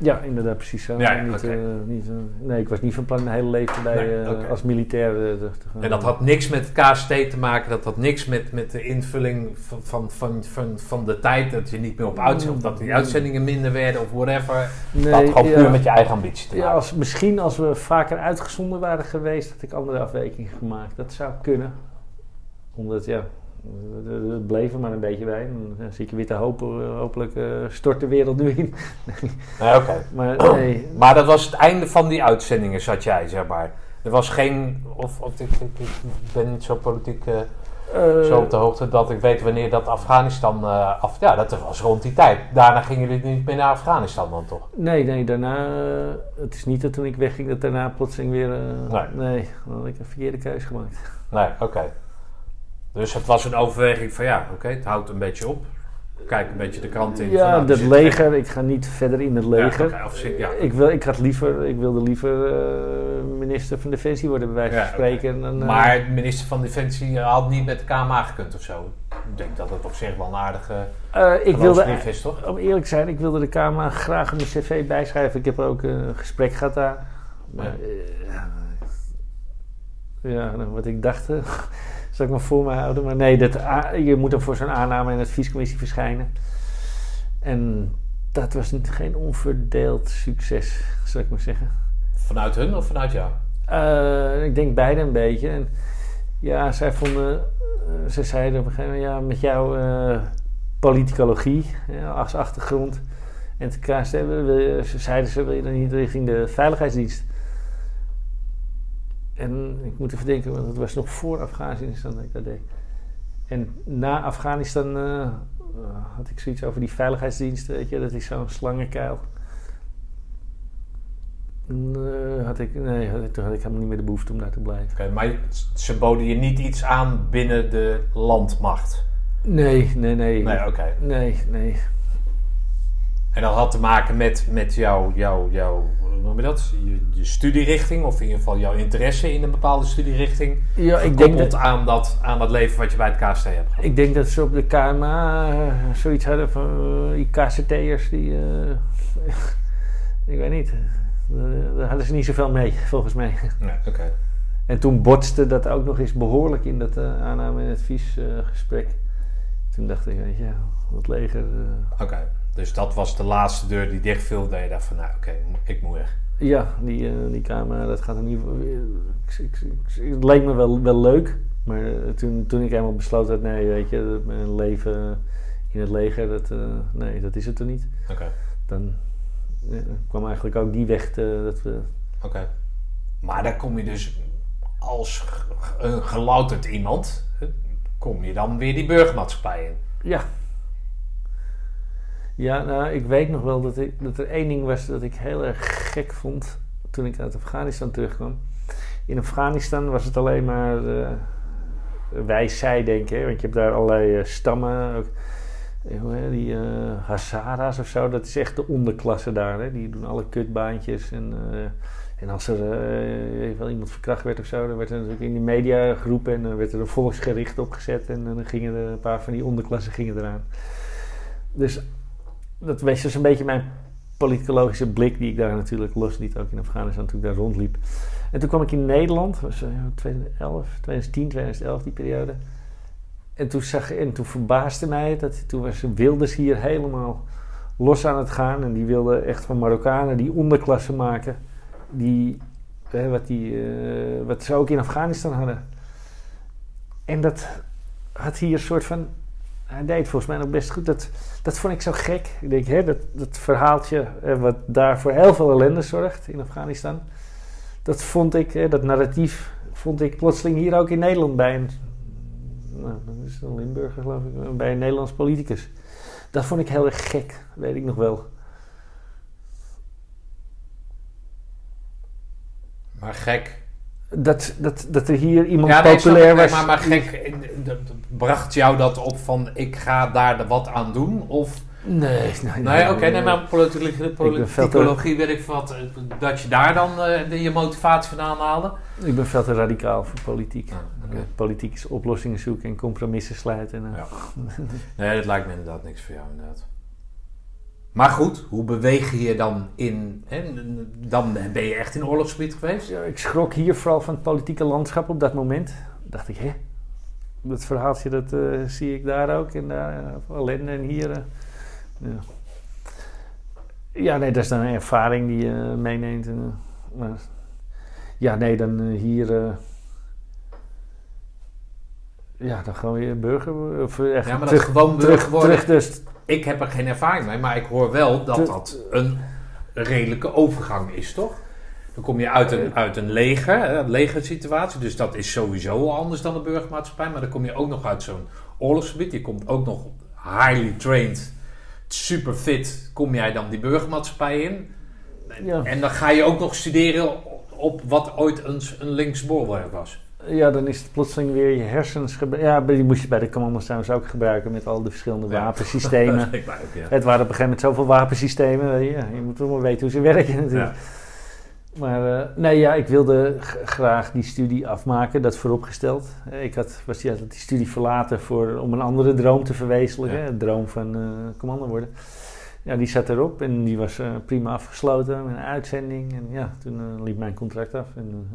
Ja, inderdaad, precies zo. Ja, ja, niet, eh, niet, eh, nee, ik was niet van plan mijn hele leven bij, Nee, eh, als militair te gaan. En dat had niks met het KST te maken, dat had niks met, met de invulling van, van, van, van, van de tijd, dat je niet meer op uitzend, of dat die uitzendingen minder werden of whatever. Nee, dat had gewoon ja. puur met je eigen ambitie te Ja, maken. als, misschien als we vaker uitgezonden waren geweest, had ik andere afwegingen gemaakt. Dat zou kunnen. Omdat, ja, het bleef er maar een beetje bij. Dan zit je weer te hopen, eh, hopelijk eh, stort de wereld nu in. Nee, oké. Maar nee, Maar dat was het einde van die uitzendingen, zat jij, zeg maar. Er was geen, of, of ik, ik, ik ben niet zo politiek eh, eh, zo op de hoogte dat ik weet wanneer dat Afghanistan eh, af... Ja, dat was rond die tijd. Daarna gingen jullie niet meer naar Afghanistan dan toch? nee, nee, daarna... eh, het is niet dat toen ik wegging dat daarna plotseling weer... eh, Nee. nee, dan had ik een verkeerde keuze gemaakt. Nee, oké. Dus het was een overweging van ja, oké, het houdt een beetje op. Kijk een beetje de krant in. van, Ja, nou, er dat zit leger, ik ga niet verder in het leger. Ja, of ja. Ik, wil, ik, had liever, ik wilde liever eh, minister van Defensie worden, bij wijze van Ja, spreken. En dan, eh, Maar de minister van Defensie had niet met de KMA gekund of zo. Ik denk dat het op zich wel een aardige eh, ik wilde, is, toch? om eerlijk te zijn, ik wilde de Kamer graag op mijn cv bijschrijven. Ik heb ook een gesprek gehad daar. Maar, ja, nou, wat ik dacht, zal ik maar voor me houden. Maar nee, dat, je moet dan voor zo'n aanname in de adviescommissie verschijnen. En dat was niet, geen onverdeeld succes, zal ik maar zeggen. Vanuit hun of vanuit jou? Eh, ik denk beide een beetje. En ja, zij vonden, eh, ze zeiden op een gegeven moment, ja, met jouw eh, politicologie ja, als achtergrond en ze zeiden ze, wil je dan niet richting de veiligheidsdienst? En ik moet even denken, want het was nog voor Afghanistan dat ik dat deed. En na Afghanistan eh, had ik zoiets over die veiligheidsdiensten, weet je, dat is zo'n slangenkuil. Nee, had ik, nee, had ik, toen had ik helemaal niet meer de behoefte om daar te blijven. Oké, maar ze boden je niet iets aan binnen de landmacht? Nee, nee, nee. Nee, oké. Nee, nee. En dat had te maken met, met jouw, jouw, jouw hoe noem je dat? Je, je studierichting, of in ieder geval jouw interesse in een bepaalde studierichting. Ja, ik denk dat, aan, dat, aan dat leven wat je bij het KST hebt ik denk dat ze op de KMA eh, zoiets hadden van eh, die KCT'ers die... eh, ik weet niet. Daar hadden ze niet zoveel mee, volgens mij. Nee, oké. En toen botste dat ook nog eens behoorlijk in dat aanname- en adviesgesprek. toen dacht ik, weet je, dat leger... Oké, dus dat was de laatste deur die dichtviel. Dat je dacht van, nou oké, ik moet weg. Ja, die, eh, die kamer, dat gaat er niet. Ik, ik, ik- het leek me wel, wel leuk, maar eh, toen, toen ik eenmaal besloot dat nee, weet je, mijn leven in het leger, dat, eh, nee, dat is het er niet. Oké, Dan kwam eigenlijk ook die weg te, dat we. oké. Maar dan kom je dus als een gelouterd iemand, kom je dan weer die burgermaatschappij in. Ja. Ja, nou, ik weet nog wel dat, ik, dat er één ding was dat ik heel erg gek vond toen ik uit Afghanistan terugkwam. In Afghanistan was het alleen maar eh wij, zij denken. Want je hebt daar allerlei eh, stammen. Eh, die eh Hazara's of zo. Dat is echt de onderklasse daar. Hè? Die doen alle kutbaantjes. En, eh, en als er eh, wel iemand verkracht werd of zo, dan werd er natuurlijk in de media geroepen. En dan werd er een volksgericht opgezet. En dan gingen er een paar van die onderklassen gingen eraan. Dus dat was dus een beetje mijn politicologische blik die ik daar natuurlijk losliet, ook in Afghanistan toen ik daar rondliep. En toen kwam ik in Nederland, was eh, 2011, 2010, 2011 die periode. En toen, zag, en toen verbaasde mij dat toen was Wilders hier helemaal los aan het gaan. En die wilde echt van Marokkanen die onderklasse maken. Die, hè, wat, die, eh, wat ze ook in Afghanistan hadden. En dat had hier een soort van hij deed volgens mij nog best goed. Dat, dat vond ik zo gek. Ik denk, hè, dat, dat verhaaltje eh, wat daar voor heel veel ellende zorgt in Afghanistan. Dat vond ik, dat narratief, vond ik plotseling hier ook in Nederland bij een, nou, dat is een Limburger geloof ik, bij een Nederlands politicus. Dat vond ik heel erg gek, weet ik nog wel. Maar gek. Dat, dat, dat er hier iemand Ja, nee, snap populair ik. Nee, was. maar, maar gek, bracht jou dat op van ik ga daar de wat aan doen? Of Nee, nee, Nee, oké, nee, maar te- politicologie weet ik wat, eh, dat je daar dan eh, je motivatie vandaan haalde. Ik ben veel te radicaal voor politiek. Ah. Eh, Politiek is oplossingen zoeken en compromissen sluiten. En, Ja. Nee, dat lijkt me inderdaad niks voor jou inderdaad. Maar goed, hoe beweeg je je dan in, hè, dan ben je echt in oorlogsgebied geweest? Ja, ik schrok hier vooral van het politieke landschap op dat moment. dacht ik, hè? Dat verhaaltje, dat eh, zie ik daar ook. En daar, uh, ellende en hier. eh. ja. ja, nee, dat is dan een ervaring die je meeneemt. En, eh, maar, ja, nee, dan eh, hier... eh, ja, dan gewoon weer burger... Of eh, echt Ja, maar dat terug, gewoon burger terug, worden. terug dus Ik heb er geen ervaring mee, maar ik hoor wel dat dat een redelijke overgang is, toch? Dan kom je uit een, uit een leger, een legersituatie, dus dat is sowieso anders dan de burgermaatschappij. Maar dan kom je ook nog uit zo'n oorlogsgebied. Je komt ook nog highly trained, super fit, kom jij dan die burgermaatschappij in. Ja. En dan ga je ook nog studeren op wat ooit een, een linksbolwerk was. Ja, dan is het plotseling weer je hersens. Ja, die moest je bij de commando's trouwens ook gebruiken met al de verschillende Ja. wapensystemen. Ook, ja. Het waren op een gegeven moment zoveel wapensystemen. weet Je, moet wel maar weten hoe ze werken natuurlijk. Maar eh, nee, ja, ik wilde graag die studie afmaken, dat vooropgesteld. Ik had, was ja, die studie verlaten voor, om een andere droom te verwezenlijken. Ja. De droom van eh commando worden. Ja, die zat erop en die was eh, prima afgesloten met een uitzending. En ja, toen liep mijn contract af. En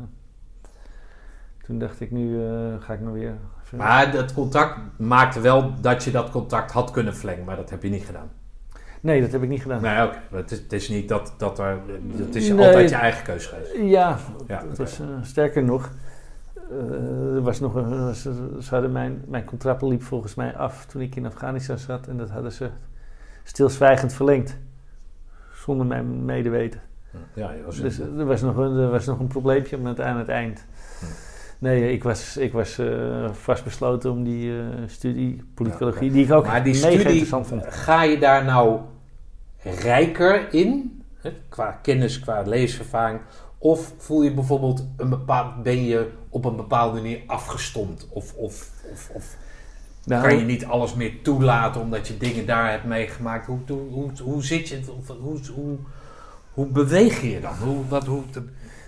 toen dacht ik, nu eh, ga ik maar weer... Maar dat contact maakte wel dat je dat contact had kunnen verlengen, maar dat heb je niet gedaan. Nee, dat heb ik niet gedaan. Nee, oké. Maar Het, is, het is niet dat, dat er. Het is Nee. altijd je eigen keuze geweest. Ja, Ja, het oké. was, eh, sterker nog, eh, er was nog een, ze, hadden mijn, mijn contract liep volgens mij af toen ik in Afghanistan zat en dat hadden ze stilzwijgend verlengd, zonder mijn medeweten. Ja, was Dus er was nog een, er was nog een probleempje aan het eind. Nee, ik was, ik was uh, vastbesloten om die uh, studie politicologie, die ik ook maar die mega studie, interessant vond. Ga je daar nou rijker in, hè, qua kennis, qua leeservaring, of voel je bijvoorbeeld een bepaald, ben je op een bepaalde manier afgestomd? Of, of, of, of nou, kan je niet alles meer toelaten omdat je dingen daar hebt meegemaakt? Hoe, hoe, hoe, hoe zit je, hoe, hoe, hoe beweeg je dan? Hoe, wat, hoe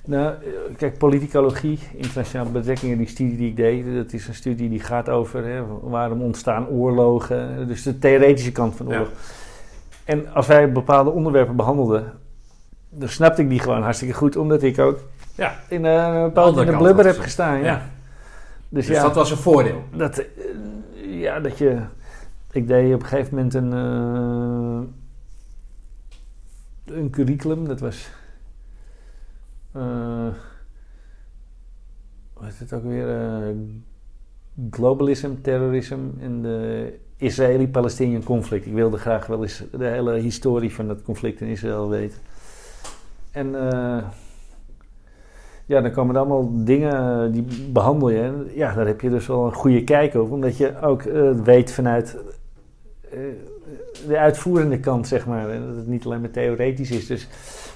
Nou, kijk, politicologie, internationale betrekkingen, die studie die ik deed, dat is een studie die gaat over hè, waarom ontstaan oorlogen, dus de theoretische kant van oorlog. En als wij bepaalde onderwerpen behandelden, dan snapte ik die gewoon hartstikke goed, omdat ik ook ja. in uh, een bepaalde blubber heb gestaan. Ja. ja. Dus, dus ja, dat was een voordeel? Dat, uh, ja, dat je... Ik deed op een gegeven moment een, uh, een curriculum, dat was... Wat is het ook weer? globalism, terrorism en de Israëli-Palestinian conflict. Ik wilde graag wel eens de hele historie van dat conflict in Israël weten. En uh, ja, dan komen er allemaal dingen die behandel je. Ja, daar heb je dus wel een goede kijk over. Omdat je ook weet vanuit de uitvoerende kant, zeg maar. Dat het niet alleen maar theoretisch is. Dus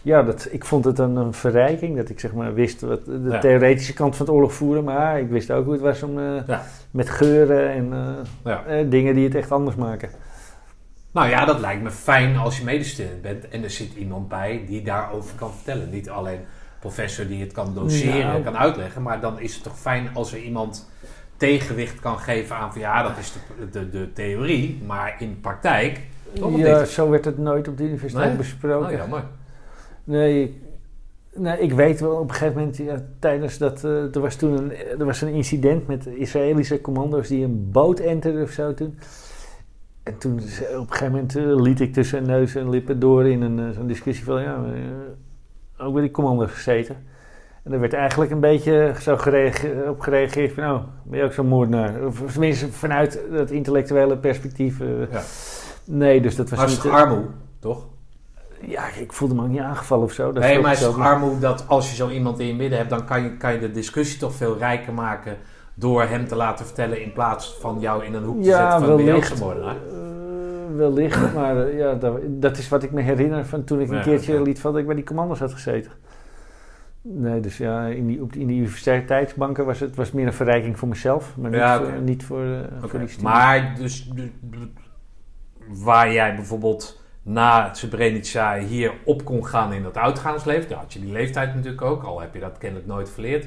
ja, dat, ik vond het een, een verrijking. Dat ik zeg maar wist wat de theoretische kant van het oorlog voeren. Maar ik wist ook hoe het was om ja. met geuren en ja. dingen die het echt anders maken. Nou ja, dat lijkt me fijn als je medestudent bent en er zit iemand bij die daarover kan vertellen. Niet alleen professor die het kan doseren en kan uitleggen, maar dan is het toch fijn als er iemand tegenwicht kan geven aan van ja, dat is de, de, de theorie, maar in de praktijk. Ja, zo werd het nooit op de universiteit nee? besproken. Oh, jammer. Nee, nee, ik weet wel op een gegeven moment, ja, tijdens dat, uh, er was toen een, er was een incident met Israëlische commando's die een boot enterden of zo toen. En toen op een gegeven moment uh, liet ik tussen neus en lippen door in een, uh, zo'n discussie van ja, ook bij die commanders gezeten. En er werd eigenlijk een beetje zo gereageerd, op gereageerd van nou, ben je ook zo'n moordenaar? Of tenminste vanuit het intellectuele perspectief. ja. Nee, dus dat was maar niet... Maar armoe, toch? Ja, ik voelde me ook niet aangevallen of zo. Dat nee, maar is toch armoe dat als je zo iemand in je midden hebt, dan kan je, kan je de discussie toch veel rijker maken door hem te laten vertellen in plaats van jou in een hoek te ja, zetten van wellicht, ben uh, wellicht, maar uh, ja, dat, dat, is wat ik me herinner van toen ik een ja, keertje liet van dat ik bij die commando's had gezeten. Nee, dus ja, in die, op, in die universiteitsbanken was het was meer een verrijking voor mezelf, maar niet, ja, okay. voor, niet voor, uh, okay. voor die studie. Maar dus waar jij bijvoorbeeld na Srebrenica hier op kon gaan in dat uitgaansleven. Dan had je die leeftijd natuurlijk ook, al heb je dat kennelijk nooit verleerd.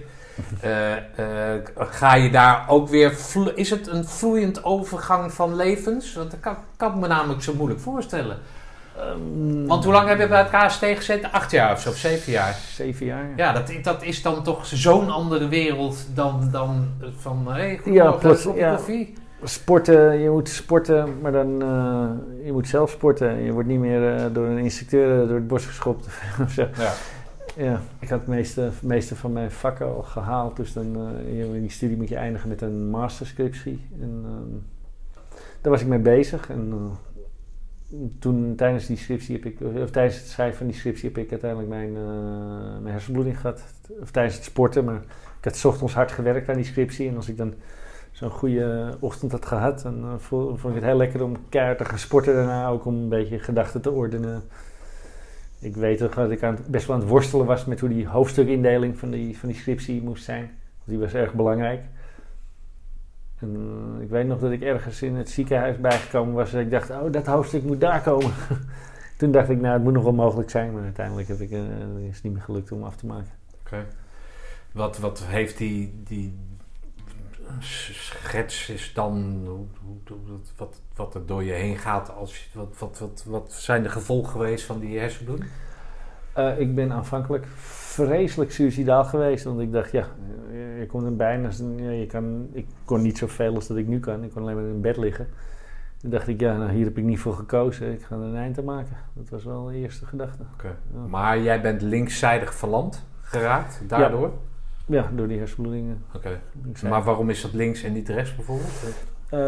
Uh, uh, ga je daar ook weer. Is het een vloeiend overgang van levens? Want dat kan, kan me namelijk zo moeilijk voorstellen. Um, Want hoe lang heb je bij het KST gezeten? Acht jaar of zo, of zeven jaar? Zeven jaar. Ja, dat, dat is dan toch zo'n andere wereld dan, dan van. Hey, ja, plots, ja. koffie sporten, je moet sporten, maar dan uh, je moet zelf sporten. Je wordt niet meer uh, door een instructeur door het bos geschopt of zo. Ja. ja, ik had het meeste, meeste van mijn vakken al gehaald. Dus dan uh, in die studie moet je eindigen met een masterscriptie. En daar was ik mee bezig. En toen tijdens die scriptie heb ik, of tijdens het schrijven van die scriptie heb ik uiteindelijk mijn, mijn hersenbloeding gehad. Of tijdens het sporten, maar ik had ochtends hard gewerkt aan die scriptie. En als ik dan zo'n goede ochtend had gehad. En uh, vond, ik het heel lekker om keihard te gaan sporten daarna. Ook om een beetje gedachten te ordenen. Ik weet toch dat ik aan best wel aan het worstelen was met hoe die hoofdstukindeling van die, van die scriptie moest zijn. Die was erg belangrijk. En uh, ik weet nog dat ik ergens in het ziekenhuis bijgekomen was. En ik dacht, oh, dat hoofdstuk moet daar komen. Toen dacht ik, nou, het moet nog wel mogelijk zijn. Maar uiteindelijk heb ik, uh, is het niet meer gelukt om af te maken. Oké. Wat, wat heeft die, die schets is dan wat, wat er door je heen gaat. Als, wat, wat, wat, wat zijn de gevolgen geweest van die hersenbloeding? Uh, ik ben aanvankelijk vreselijk suicidaal geweest. Want ik dacht, ja, je komt er bijna. Ja, je kan, ik kon niet zoveel als dat ik nu kan. Ik kon alleen maar in bed liggen. Toen dacht ik, ja, nou, hier heb ik niet voor gekozen. Ik ga er een eind aan maken. Dat was wel de eerste gedachte. Okay. Ja. Maar jij bent linkszijdig verlamd geraakt daardoor? Ja. Ja, door die hersenbloedingen. Oké. Okay. Maar waarom is dat links en niet rechts bijvoorbeeld? Uh,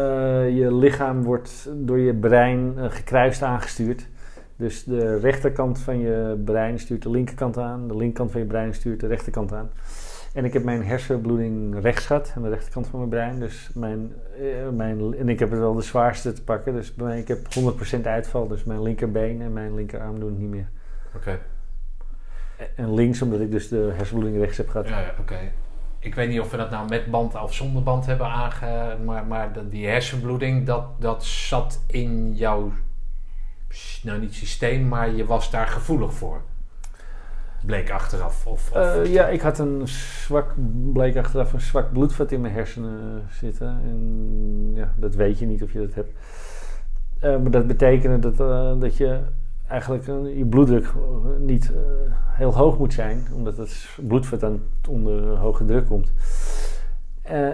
je lichaam wordt door je brein uh, gekruist aangestuurd. Dus de rechterkant van je brein stuurt de linkerkant aan, de linkerkant van je brein stuurt de rechterkant aan. En ik heb mijn hersenbloeding rechts gehad, aan de rechterkant van mijn brein. Dus mijn, eh, mijn, en ik heb het wel de zwaarste te pakken. Dus bij mij, ik heb 100% uitval. Dus mijn linkerbeen en mijn linkerarm doen het niet meer. Oké. En links, omdat ik dus de hersenbloeding rechts heb gehad. Ja, ja oké. Ik weet niet of we dat nou met band of zonder band hebben aange... Maar, maar die hersenbloeding, dat, dat zat in jouw... Nou, niet systeem, maar je was daar gevoelig voor. Bleek achteraf. Of, of, Eh, ja, ik had een zwak, bleek achteraf een zwak bloedvat in mijn hersenen zitten. En ja, dat weet je niet of je dat hebt. Eh, maar dat betekende dat, eh, dat je eigenlijk eh, je bloeddruk eh, niet eh, heel hoog moet zijn, omdat het bloedvat dan onder hoge druk komt.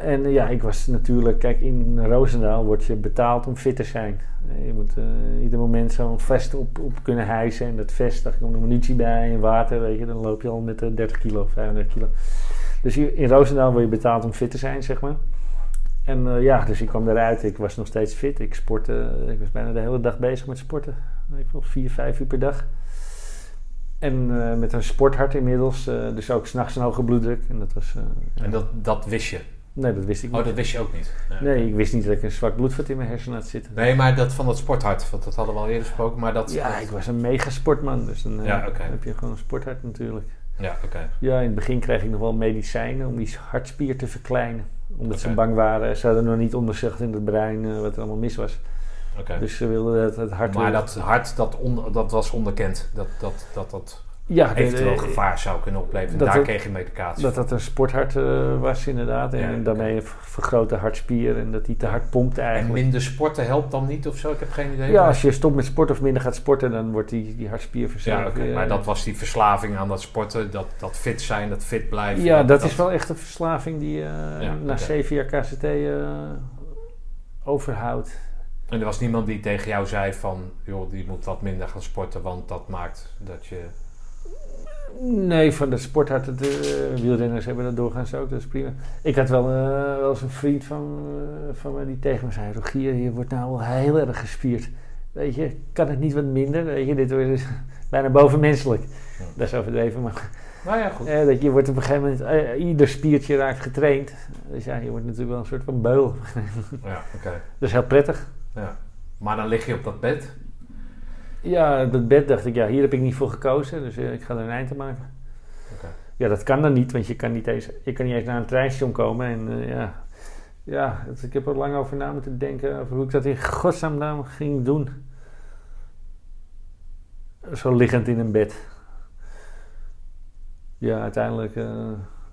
En ja, ik was natuurlijk, kijk, in Roosendaal word je betaald om fit te zijn. Je moet ieder moment zo'n vest op, op kunnen hijsen. En dat vest, daar komt er munitie bij en water, weet je. Dan loop je al met eh, 30 kilo, 35 kilo. Dus in Roosendaal word je betaald om fit te zijn, zeg maar. En ja, dus ik kwam eruit. Ik was nog steeds fit. Ik sportte. Ik was bijna de hele dag bezig met sporten. Ik wel vier, vijf uur per dag. En eh, met een sporthart inmiddels. eh, dus ook s'nachts een hoge bloeddruk. En dat was... eh, en dat, dat wist je? Nee, dat wist ik niet. Oh, dat wist je ook niet? Nee, ik wist niet dat ik een zwak bloedvat in mijn hersenen had zitten. Nee, maar dat van dat sporthart, want dat hadden we al eerder gesproken. Maar dat, Ja, ik was een mega sportman. Dus dan Ja, heb je gewoon een sporthart natuurlijk. Ja, oké. Ja, in het begin kreeg ik nog wel medicijnen om die hartspier te verkleinen. Omdat ze bang waren. Ze hadden nog niet onderzocht in het brein wat er allemaal mis was. Dus ze wilden het, het hart... Maar weer- dat hart, dat, on, dat was onderkend. Dat dat, dat, dat ja, eventueel de- gevaar zou kunnen opleveren. Daar kreeg je medicatie Dat dat een sporthart eh, was inderdaad. En Ja, daarmee een vergrote hartspier. En dat die te hard pompt En eigenlijk. minder sporten helpt dan niet of zo? Ik heb geen idee. Ja, als je stopt met sporten of minder gaat sporten, dan wordt die, die hartspier Ja, oké. weer. Maar dat was die verslaving aan dat sporten, dat, dat fit zijn, dat fit blijven. Ja, dat, is wel echt een verslaving die eh Ja, na zeven jaar KCT eh, overhoudt. En er was niemand die tegen jou zei van, joh, die moet wat minder gaan sporten, want dat maakt dat je... Nee, van de sporthart, het, eh, wielrenners hebben dat doorgaans ook, dat is prima. Ik had wel, eh, wel eens een vriend van, eh, van me die tegen me zei, Rogier, je wordt nou wel heel erg gespierd. Weet je, kan het niet wat minder? Weet je, dit wordt bijna bovenmenselijk. Ja. Dat is overdreven, maar Nou ja, goed. dat je wordt op een gegeven moment, ieder spiertje raakt getraind. Dus ja, je wordt natuurlijk wel een soort van beul. Ja, oké. Dat is heel prettig. Ja. Maar dan lig je op dat bed. Ja, dat bed dacht ik, ja, hier heb ik niet voor gekozen, dus eh, ik ga er een eind aan maken. Ja, dat kan dan niet, want je kan niet eens, je kan niet eens naar een treinstation komen. En eh, ja, ja het- ik heb er lang over na moeten denken over hoe ik dat in godsnaam nou ging doen. Zo liggend in een bed. Ja, uiteindelijk eh,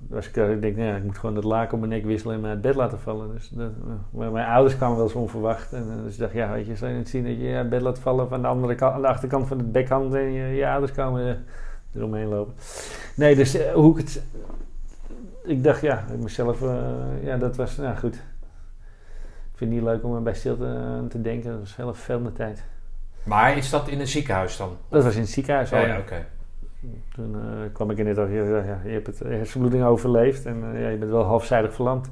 ik, eh, ik denk, nou ja, ik moet gewoon het laken op mijn nek wisselen en mij uit bed laten vallen. Dus dat, eh, maar mijn ouders kwamen wel eens onverwacht. En, eh, dus ik dacht, ja, weet je, zou je het zien dat je je uit bed laat vallen aan de, andere kant, aan de achterkant van het bekhand en je, je ouders komen eh, eromheen lopen. Nee, dus hoe ik het. Ik dacht, ja, ik mezelf, ja, dat was, nou goed. Ik vind het niet leuk om erbij stil te, te denken. Dat was heel veel tijd. Maar is dat in een ziekenhuis dan? Dat was in het ziekenhuis. Ja, ja. ja, oké. Toen eh, kwam ik er net over, ja, ja, je hebt het hersenbloeding overleefd en eh, ja, je bent wel halfzijdig verlamd.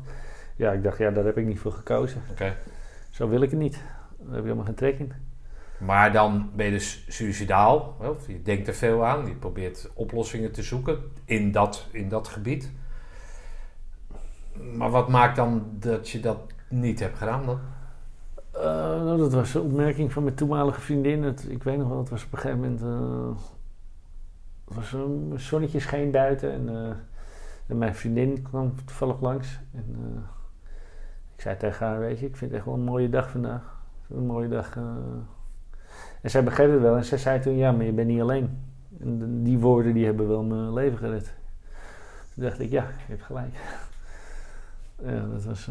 Ja, ik dacht, ja, daar heb ik niet voor gekozen. Oké. Zo wil ik het niet. Daar heb ik helemaal geen trek in. Maar dan ben je dus suicidaal. Of je denkt er veel aan. Je probeert oplossingen te zoeken in dat, in dat gebied. Maar wat maakt dan dat je dat niet hebt gedaan dan? Eh, nou, dat was een opmerking van mijn toenmalige vriendin. Het, ik weet nog wel, het was op een gegeven moment. het was een zonnetje scheen buiten en, eh, en mijn vriendin kwam toevallig langs. En eh, ik zei tegen haar: Weet je, ik vind het echt wel een mooie dag vandaag. Een mooie dag. eh. En zij begreep het wel en zij zei toen: Ja, maar je bent niet alleen. En die woorden die hebben wel mijn leven gered. Toen dacht ik: Ja, je hebt gelijk. ja, dat was.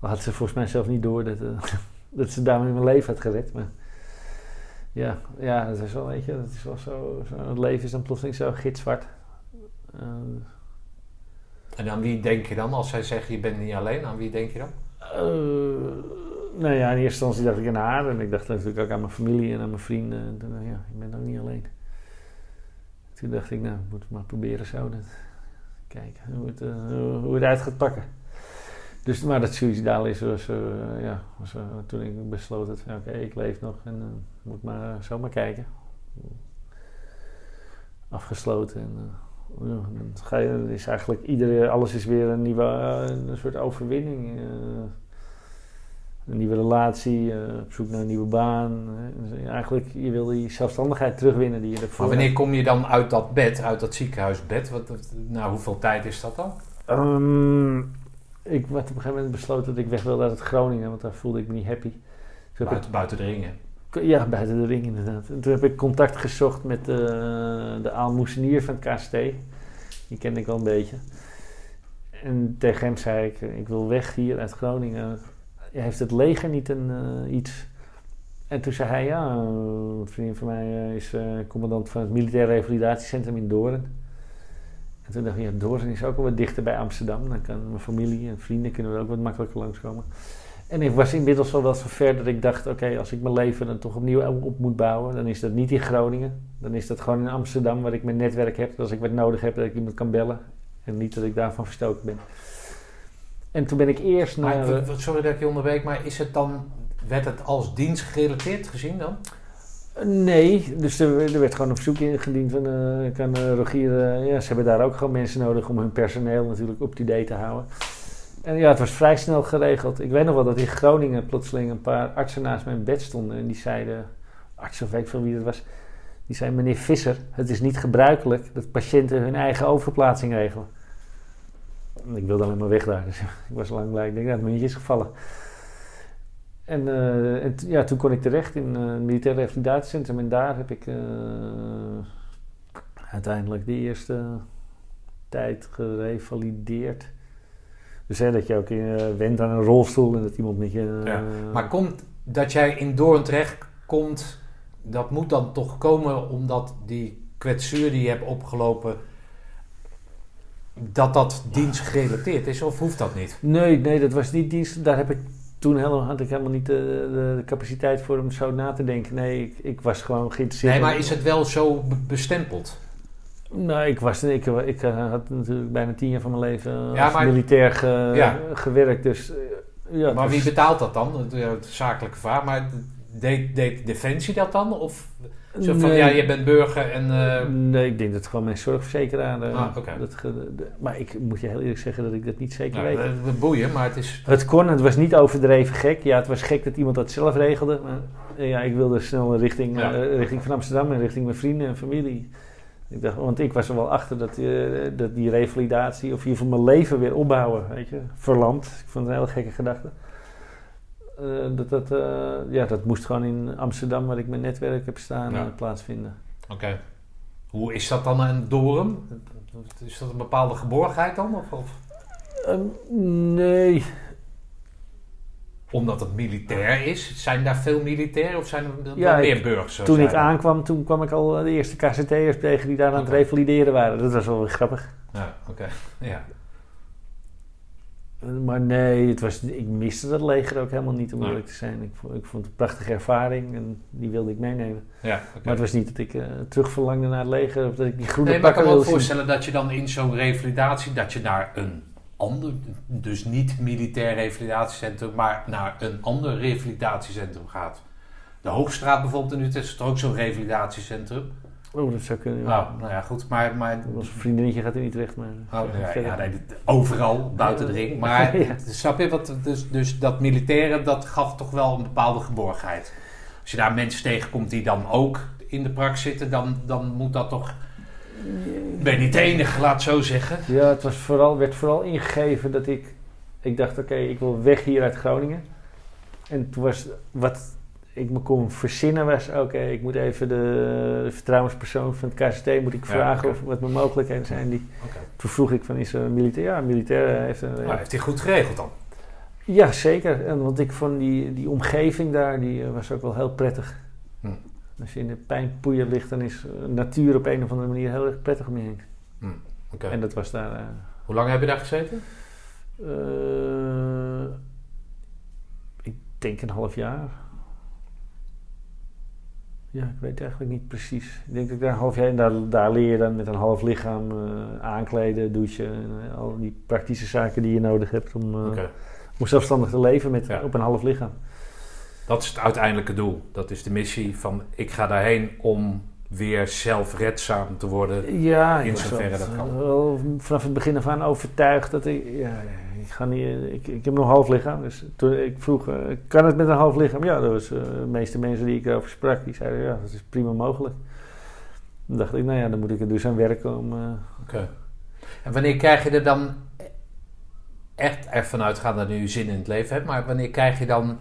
had ze volgens mij zelf niet door dat, dat ze daarmee mijn leven had gered. Maar ja, ja, dat is wel, weet je, dat is wel zo, zo. Het leven is dan plotseling zo gitzwart. Eh, En aan wie denk je dan? Als zij zeggen je bent niet alleen, aan wie denk je dan? eh, nou ja, in eerste instantie dacht ik aan haar. En ik dacht natuurlijk ook aan mijn familie en aan mijn vrienden. En toen dacht ik, ja, ik ben ook niet alleen. Toen dacht ik, nou, ik moet het maar proberen zo. Dat, kijken hoe het, eh, hoe het uit gaat pakken. Dus, maar dat suicidaal is, was, eh, ja, was toen ik besloot dat, oké, ik leef nog en moet maar uh, zomaar kijken. Afgesloten en Ja, dan ga je, dan is eigenlijk iedere, alles is weer een nieuwe, eh, een soort overwinning. eh, een nieuwe relatie, eh, op zoek naar een nieuwe baan. eh, dus eigenlijk, je wil die zelfstandigheid terugwinnen die je ervoor Maar wanneer kom je dan uit dat bed, uit dat ziekenhuisbed? Wat, nou, hoeveel tijd is dat dan? Ehm, ik had op een gegeven moment besloten dat ik weg wilde uit het Groningen, want daar voelde ik me niet happy. Dus Buiten, buiten de ringen. Ja, buiten de ring inderdaad. En toen heb ik contact gezocht met eh, de aalmoezenier van het KST. Die kende ik wel een beetje. En tegen hem zei ik, ik wil weg hier uit Groningen. Heeft het leger niet een, eh, iets? En toen zei hij, ja, een vriend van mij eh, is commandant van het militair revalidatiecentrum in Doorn. En toen dacht ik, ja, Doorn is ook wel wat dichter bij Amsterdam. Dan kan mijn familie en vrienden kunnen we ook wat makkelijker langskomen. En ik was inmiddels al wel zo ver dat ik dacht, oké, als ik mijn leven dan toch opnieuw op moet bouwen, dan is dat niet in Groningen. Dan is dat gewoon in Amsterdam, waar ik mijn netwerk heb. Dat als ik wat nodig heb, dat ik iemand kan bellen. En niet dat ik daarvan verstoken ben. En toen ben ik eerst naar... Maar, w- w- sorry dat ik je onderbreek, maar is het dan, werd het als dienst gerelateerd gezien dan? Nee, dus er, er werd gewoon een verzoek ingediend van eh, kan eh, Rogier... eh, ja, ze hebben daar ook gewoon mensen nodig om hun personeel natuurlijk up-to-date te houden. En ja, het was vrij snel geregeld. Ik weet nog wel dat in Groningen plotseling een paar artsen naast mijn bed stonden. En die zeiden, arts of weet ik veel wie het was... Die zei, meneer Visser, het is niet gebruikelijk dat patiënten hun eigen overplaatsing regelen. En Ik wilde alleen maar weg daar, dus ik was lang blij. Ik denk, nou, het is gevallen. En, eh, ja, toen kon ik terecht in eh, het militair revalidatiecentrum. En daar heb ik eh, uiteindelijk de eerste tijd gerevalideerd. Dus hè, dat je ook eh, went aan een rolstoel en dat iemand met je... eh, Ja, Maar komt dat jij in Doorn terecht komt, dat moet dan toch komen omdat die kwetsuur die je hebt opgelopen, dat dat dienstgerelateerd is of hoeft dat niet? Nee, nee, dat was niet dienst. Daar heb ik toen helemaal, had ik helemaal niet de, de, de capaciteit voor om zo na te denken. Nee, ik, ik was gewoon geïnteresseerd. Nee, maar is het wel zo be- bestempeld? Nou, ik, was, ik, ik eh, had natuurlijk bijna tien jaar van mijn leven eh, Ja, als maar- militair ge- Ja. gewerkt. Dus eh, ja, het maar wie was- betaalt dat dan? Het, het zakelijke vraag. Maar deed, deed Defensie dat dan? Of zo van, Nee. ja, je bent burger en... Nee, ik denk dat gewoon mijn zorgverzekeraar. Ah, oké. dat ge- de- maar ik moet je heel eerlijk zeggen dat ik dat niet zeker nou, weet. dat boeien, maar het is... Het kon, het was niet overdreven gek. Ja, het was gek dat iemand dat zelf regelde. Maar ja, ik wilde snel richting, Ja. richting van Amsterdam en richting mijn vrienden en familie. Ik dacht, want ik was er wel achter dat, eh, dat die revalidatie, of in ieder geval mijn leven weer opbouwen, weet je, verlamd. Ik vond het een hele gekke gedachte. Eh, dat, dat, eh, ja, dat moest gewoon in Amsterdam, waar ik mijn netwerk heb staan, Ja. plaatsvinden. Oké. Hoe is dat dan een Doorn? Is dat een bepaalde geborgenheid dan? Of, of Ehm, nee, omdat het militair is? Zijn daar veel militairen of zijn er Ja, meer burgers? toen ik aankwam, toen kwam ik al de eerste KCT'ers tegen die daar aan het revalideren waren. Dat was wel weer grappig. Ja, oké. Ja. Eh, Maar nee, het was, ik miste dat leger ook helemaal niet, om Nee. eerlijk te zijn. Ik vond, ik vond het een prachtige ervaring en die wilde ik meenemen. ja. Maar het was niet dat ik eh terugverlangde naar het leger of dat ik die groene Nee, maar ik pakken kan me ook wilde voorstellen dat je dan in zo'n revalidatie, dat je naar een ander, dus niet militair revalidatiecentrum, maar naar een ander revalidatiecentrum gaat. De Hoogstraat bijvoorbeeld in Utrecht is ook zo'n revalidatiecentrum? Oh, dat zou kunnen. ja. Nou, nou ja, goed, maar, maar een vriendinnetje gaat in Utrecht, maar... Oh, ja, nee, overal buiten de ring. Maar snap je wat? Dus, dus dat militaire, dat gaf toch wel een bepaalde geborgenheid. Als je daar mensen tegenkomt die dan ook in de prak zitten, dan, dan moet dat toch. Ik ben niet de enige, laat het zo zeggen. Ja, het was vooral, werd vooral ingegeven dat ik... Ik dacht, oké, ik wil weg hier uit Groningen. En toen was wat ik me kon verzinnen was... Oké, ik moet even de, de vertrouwenspersoon van het KCT moet ik Ja, vragen of wat mijn mogelijkheden zijn. Die, toen vroeg ik van, is er een militair? Ja, een militair heeft een... Nou, heeft hij goed geregeld dan? Ja, zeker. En, want ik vond die, die omgeving daar, die eh, was ook wel heel prettig. Hm. Als je in de pijnpoeier ligt, dan is eh, natuur op een of andere manier heel erg prettig om je heen. Oké. En dat was daar... eh, Hoe lang heb je daar gezeten? eh, ik denk een half jaar. Ja, ik weet eigenlijk niet precies. Ik denk dat ik daar een half jaar... En daar, daar leer je dan met een half lichaam eh, aankleden, douchen... En, al die praktische zaken die je nodig hebt om, zelfstandig te leven met, Ja. op een half lichaam. Dat is het uiteindelijke doel. Dat is de missie van ik ga daarheen om weer zelfredzaam te worden. Ja, In zoverre dat kan. wel vanaf het begin af aan overtuigd dat ik... Ja, ik, ga niet, ik, ik heb nog een half lichaam. Dus toen ik vroeg, eh, kan het met een half lichaam? Ja, dat was, eh, de meeste mensen die ik erover sprak, die zeiden ja, dat is prima mogelijk. Dan dacht ik, nou ja, dan moet ik er dus aan werken om... eh, Oké. En wanneer krijg je er dan echt ervan uitgaan dat je nu zin in het leven hebt, maar wanneer krijg je dan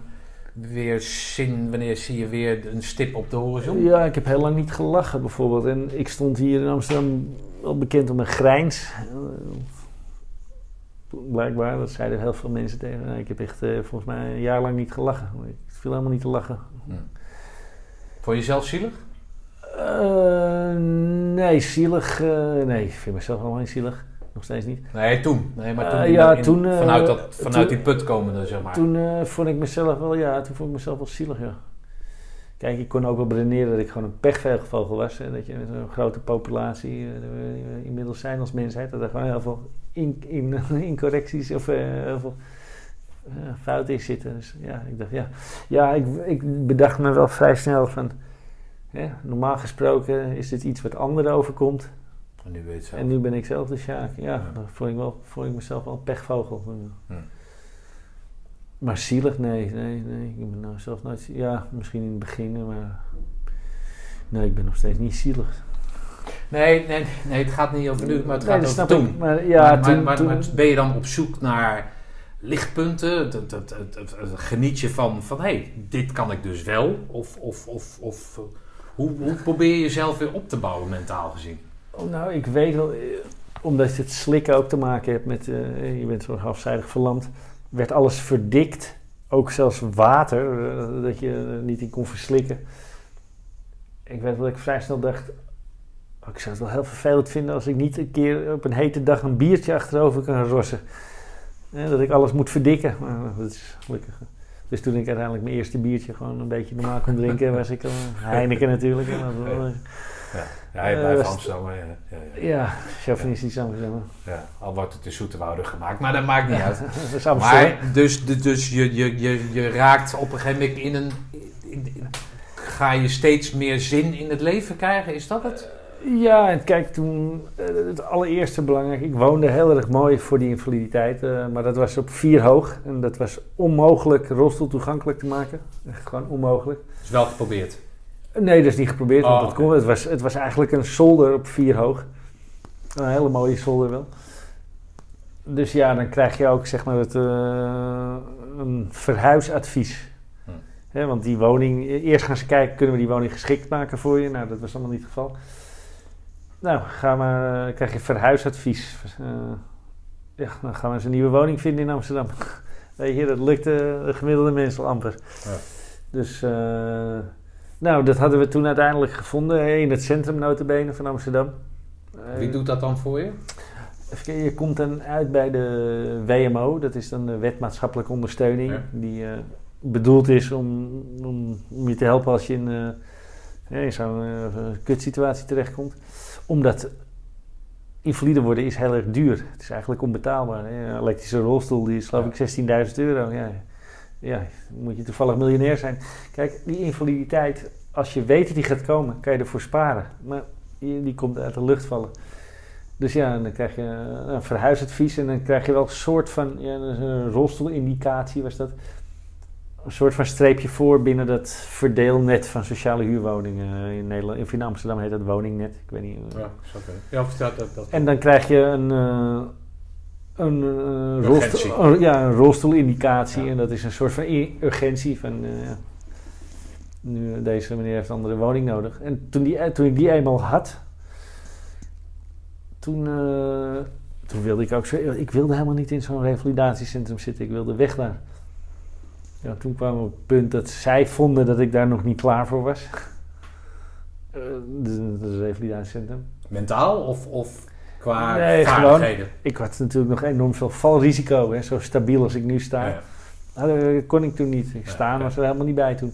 weer zin, wanneer zie je weer een stip op de horizon? Ja, ik heb heel lang niet gelachen bijvoorbeeld. En ik stond hier in Amsterdam wel bekend om mijn grijns. Blijkbaar, dat zeiden heel veel mensen tegen mij. Ik heb echt eh, volgens mij een jaar lang niet gelachen. Ik viel helemaal niet te lachen. Vond je jezelf zielig? Eh, nee, zielig. eh, nee, ik vind mezelf helemaal niet zielig. Nog steeds niet. Nee, toen. Nee, maar toen, Eh, in- ja, in- toen, eh, vanuit, dat, vanuit toen- die put komende, zeg maar. Toen eh, vond ik mezelf wel, ja, toen vond ik mezelf wel zielig, ja. Kijk, ik kon ook wel beredeneren dat ik gewoon een pechvogel was. Hè, dat je met zo'n grote populatie inmiddels zijn als mensheid. Dat er gewoon heel veel in, in, incorrecties of heel veel fouten in zitten. Dus ja, ik dacht, ja. Ja, ik, ik bedacht me wel vrij snel van... Hè, normaal gesproken is dit iets wat anderen overkomt. En nu weet je het zelf. En nu ben ik zelf de Sjaak. Ja, Ja. dan vond ik, wel, vond ik mezelf wel een pechvogel. Ja. Maar zielig, nee, nee, nee. Ik ben nou zelf nooit... Ja, misschien in het begin, maar... Nee, ik ben nog steeds niet zielig. Nee, nee, nee, het gaat niet over nu, maar het Nee, gaat over toen. ik. Maar ja, maar, toen... maar, toen maar ben je dan op zoek naar lichtpunten? Het, het, het, het- het- het- geniet je van, van hé, hey, dit kan ik dus wel? Of, of, of, of eh, hoe, hoe probeer je jezelf weer op te bouwen, mentaal gezien? Oh, nou, ik weet wel... eh, Omdat je het slikken ook te maken hebt met... eh, je bent zo halfzijdig verlamd. Werd alles verdikt. Ook zelfs water. eh, dat je er niet in kon verslikken. Ik weet wel dat ik vrij snel dacht... oh, ik zou het wel heel vervelend vinden als ik niet een keer op een hete dag een biertje achterover kan rossen. Eh, dat ik alles moet verdikken. Maar dat is gelukkig. Dus toen ik uiteindelijk mijn eerste biertje gewoon een beetje normaal kon drinken, was ik al Heineken natuurlijk. En dat Ja, ja je Eh, blijft was- Amsterdam. hè? Ja, ja, ja. chauvinistisch Amsterdam. Ja, al wordt het in Zoeterwoude gemaakt, maar dat maakt niet uit. dat. Maar dus, dus je, je, je, je raakt op een gegeven moment in een... in- in- ga je steeds meer zin in het leven krijgen? Is dat het? Ja, en kijk, toen eh, het allereerste belangrijk. Ik woonde heel erg mooi voor die invaliditeit, eh, maar dat was op vier hoog. En dat was onmogelijk rolstoel toegankelijk te maken. Echt gewoon onmogelijk. Is wel geprobeerd. Nee, dat is niet geprobeerd, want Oh, dat kon, het, was, het was eigenlijk een zolder op vier hoog. Een hele mooie zolder wel. Dus ja, dan krijg je ook zeg maar het, eh, een verhuisadvies. Hm. Want die woning, eerst gaan ze kijken, kunnen we die woning geschikt maken voor je? Nou, dat was allemaal niet het geval. Nou, ga maar, eh, krijg je verhuisadvies. Eh, ja, dan gaan we eens een nieuwe woning vinden in Amsterdam. Weet je, dat lukt de gemiddelde mens al amper. Ja. Dus, eh, nou, dat hadden we toen uiteindelijk gevonden in het centrum notabene van Amsterdam. Wie Eh, doet dat dan voor je? Je komt dan uit bij de WMO, dat is dan de Wet Maatschappelijke Ondersteuning, Ja. die eh, bedoeld is om, om, om je te helpen als je in, hè, in zo'n kutsituatie terechtkomt. Omdat invalide worden is heel erg duur. Het is eigenlijk onbetaalbaar. Hè. Een elektrische rolstoel die is geloof ik 16.000 euro. Ja, ja, moet je toevallig miljonair zijn. Kijk, die invaliditeit, als je weet dat die gaat komen, kan je ervoor sparen. Maar die, komt uit de lucht vallen. Dus ja, dan krijg je een verhuisadvies en dan krijg je wel een soort van ja, een rolstoelindicatie was dat. Een soort van streepje voor binnen dat verdeelnet van sociale huurwoningen in Nederland. Of in Amsterdam heet dat woningnet. Ik weet niet. Ja, oké. Ja, dat. dat. En dan krijg je een, eh, een, rolstoel, oh, ja, een rolstoelindicatie. Ja. En dat is een soort van urgentie van... eh, nu, eh, deze meneer heeft een andere woning nodig. En toen, die, toen ik die eenmaal had... Toen, toen wilde ik ook zo... Ik wilde helemaal niet in zo'n revalidatiecentrum zitten. Ik wilde weg daar. Ja, toen kwam het punt dat zij vonden dat ik daar nog niet klaar voor was. Eh, Het uh, revalidatiecentrum. Mentaal of, of qua Nee, vaardigheden? Ik had natuurlijk nog enorm veel valrisico. Hè? Zo stabiel als ik nu sta. Ja. Nou, dat kon ik toen niet. Ik staan was er helemaal niet bij toen.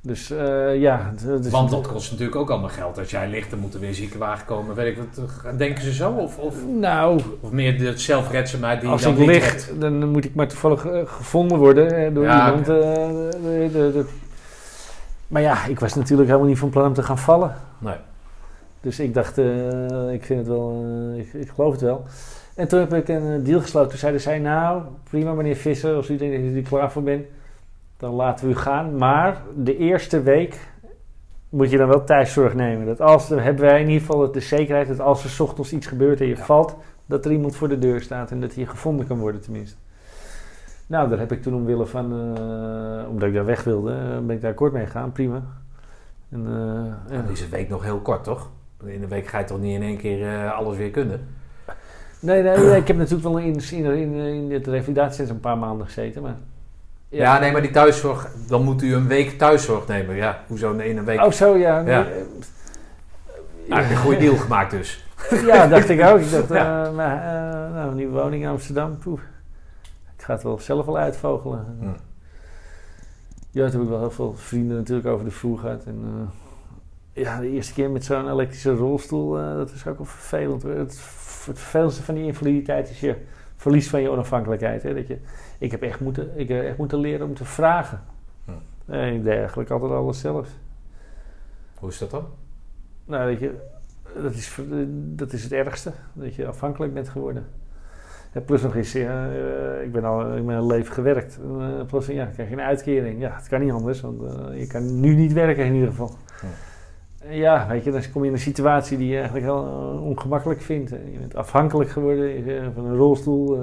Dus eh, ja. is- Want dat kost natuurlijk ook allemaal geld. Als jij ligt, dan moet er weer ziekenwagen komen. Weet ik wat. Denken ze zo? Of, of, Nou, of meer de zelfredzaamheid die als dan ik niet lig, hebt? dan moet ik maar toevallig eh, gevonden worden hè, door Ja, iemand. eh, de- de- de- maar ja, ik was natuurlijk helemaal niet van plan om te gaan vallen. Nee. Dus ik dacht, eh, ik vind het wel, eh, ik, ik geloof het wel. En toen heb ik een deal gesloten. Toen zeiden zij, nou, prima meneer Visser, als u denkt dat u er klaar voor bent, dan laten we u gaan. Maar de eerste week moet je dan wel thuiszorg nemen. Dat als, dan hebben wij in ieder geval de zekerheid dat als er 's ochtends iets gebeurt en je Ja. valt, dat er iemand voor de deur staat en dat hij gevonden kan worden tenminste. Nou, daar heb ik toen omwille van, eh, omdat ik daar weg wilde, eh, ben ik daar akkoord mee gegaan, prima. En, eh. Dan is een week nog heel kort, toch? In een week ga je toch niet in één keer eh, alles weer kunnen? Nee, nee, nee, ik heb natuurlijk wel in, in, in, het revalidatiecentrum een paar maanden gezeten, maar... Ja. nee, maar die thuiszorg, dan moet u een week thuiszorg nemen. Ja, hoezo in een week? Oh, zo, ja. Ja. Nou, een goede deal gemaakt dus. Ja, dacht ik ook. Ik dacht, Ja. eh, maar, eh, nou, een nieuwe woning in Amsterdam, poeh. Ik ga het wel zelf wel uitvogelen. Hm. Ja, toen heb ik wel heel veel vrienden natuurlijk over de vloer gehad. En, ja, de eerste keer met zo'n elektrische rolstoel, eh, dat is ook wel vervelend. Het, het vervelendste van die invaliditeit is je verlies van je onafhankelijkheid. Hè? Dat je, ik, heb echt moeten, ik heb echt moeten leren om te vragen. Hm. Nee, ik deed eigenlijk altijd alles zelf. Hoe is dat dan? Nou, weet je, dat is, dat is het ergste. Dat je afhankelijk bent geworden. Plus nog eens, ja, eh, ik ben al ik ben een leven gewerkt. Uh, plus, ja, krijg je een uitkering. Ja, het kan niet anders, want eh, je kan nu niet werken in ieder geval. En Ja, weet je, dan kom je in een situatie die je eigenlijk heel eh, ongemakkelijk vindt. Je bent afhankelijk geworden eh, van een rolstoel, eh,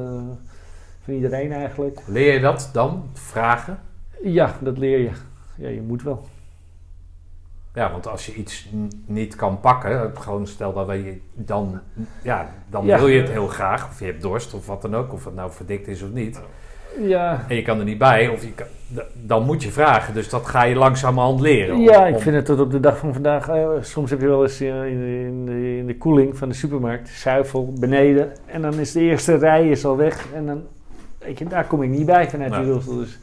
van iedereen eigenlijk. Leer je dat dan? Vragen? Ja, dat leer je. Ja, je moet wel. Ja, want als je iets niet kan pakken, gewoon stel dat je dan, ja, dan Ja. wil je het heel graag, of je hebt dorst of wat dan ook, of het nou verdikt is of niet. Ja, En je kan er niet bij, of je kan, dan moet je vragen. Dus dat ga je langzamerhand leren. Om- Ja, ik om- vind het tot op de dag van vandaag. eh, soms heb je wel eens in, de, in, de, in de koeling van de supermarkt zuivel beneden. En dan is de eerste rij is al weg. En dan, weet je, daar kom ik niet bij vanuit die rolstoel. Dus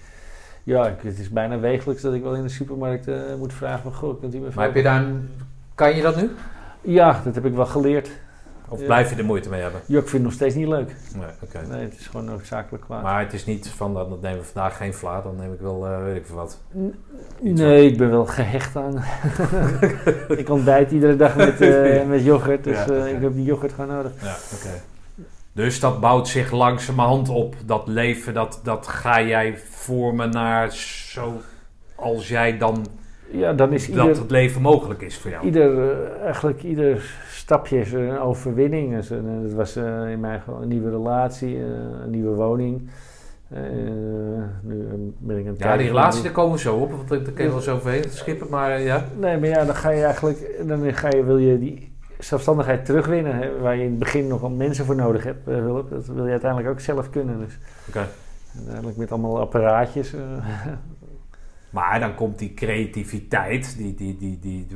ja, ik- het is bijna wekelijks dat ik wel in de supermarkt eh, moet vragen van... Goh, kunt u me Maar heb je daar kan je dat nu? Ja, dat heb ik wel geleerd. Of blijf je er moeite mee hebben? Ja, ik vind het nog steeds niet leuk. Nee. Nee, het is gewoon noodzakelijk kwaad. Maar het is niet van, dan nemen we vandaag geen vla, dan neem ik wel, eh, weet ik veel wat. Nee, ik ben wel gehecht aan. ik ontbijt iedere dag met, eh, met yoghurt, dus Ja, eh, ik heb die yoghurt gewoon nodig. Ja, oké. Dus dat bouwt zich langzamerhand op, dat leven, dat, dat ga jij vormen naar zo als jij dan, Ja, dan is dat ieder, het leven mogelijk is voor jou. ieder, eh, eigenlijk ieder stapje is een overwinning. Dus, eh, dat was eh, in mijn geval een nieuwe relatie, een nieuwe woning. Nu ben ik het Ja, die relatie, daar komen we zo op, want daar kun je wel zo overheen skippen, maar ja. Nee, maar ja, dan ga je eigenlijk, dan ga je, wil je die zelfstandigheid terugwinnen, hè, waar je in het begin nog wel mensen voor nodig hebt, hulp. Dat wil je uiteindelijk ook zelf kunnen. Dus Oké. uiteindelijk met allemaal apparaatjes. Maar dan komt die creativiteit, die, die, die, die,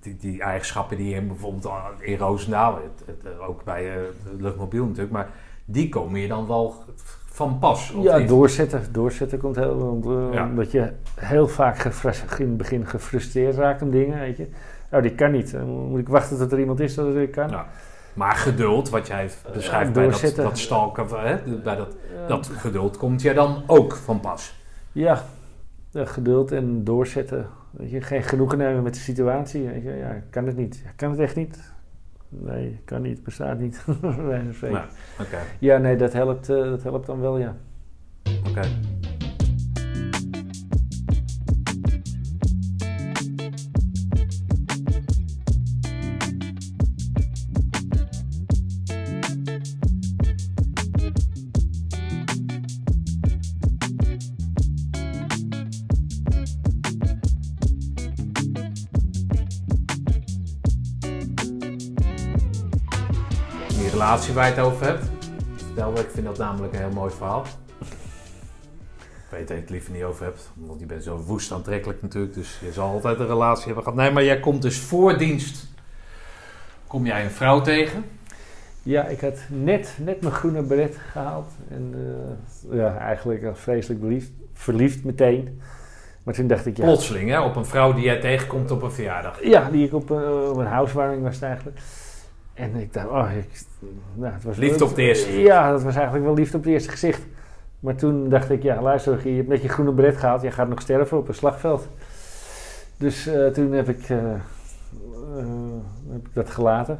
die, die eigenschappen die je bijvoorbeeld in Roosendaal, het, het, ook bij eh, de luchtmobiel natuurlijk, maar die komen je dan wel van pas. of ja, doorzetten. Doorzetten komt heel, want, eh, Ja. omdat je heel vaak in het begin gefrustreerd raakt om dingen, weet je. Oh, die kan niet. Dan moet ik wachten tot er iemand is dat het weer kan. Ja. Maar geduld, wat jij beschrijft bij dat, doorzetten. dat stalken, hè, bij dat, dat geduld komt jij dan ook van pas. Ja, eh, geduld en doorzetten. Weet je, geen genoegen nemen met de situatie. Weet je. Ja, kan het niet. Kan het echt niet? Nee, kan niet. Bestaat niet. Van spreken. Ja, nee, dat helpt, eh, dat helpt dan wel, ja. oké. Relatie waar je het over hebt, vertel me, ik vind dat namelijk een heel mooi verhaal. Ik weet dat je het liever niet over hebt, want je bent zo woest aantrekkelijk natuurlijk, dus je zal altijd een relatie hebben gehad. Nee, maar jij komt dus voor dienst, kom jij een vrouw tegen? Ja, ik had net, net mijn groene beret gehaald. En eh, ja, eigenlijk vreselijk verliefd, verliefd meteen. Maar toen dacht ik, ja... Plotseling, hè, op een vrouw die jij tegenkomt op een verjaardag. Ja, die ik op, eh, op een housewarming was eigenlijk. En ik dacht, oh, ik, nou, het was Liefde op het eerste. Ja, dat was eigenlijk wel liefde op het eerste gezicht. Maar toen dacht ik, ja, luister, je hebt net je groene beret gehaald, je gaat nog sterven op een slagveld. Dus eh, toen heb ik, eh, heb ik dat gelaten.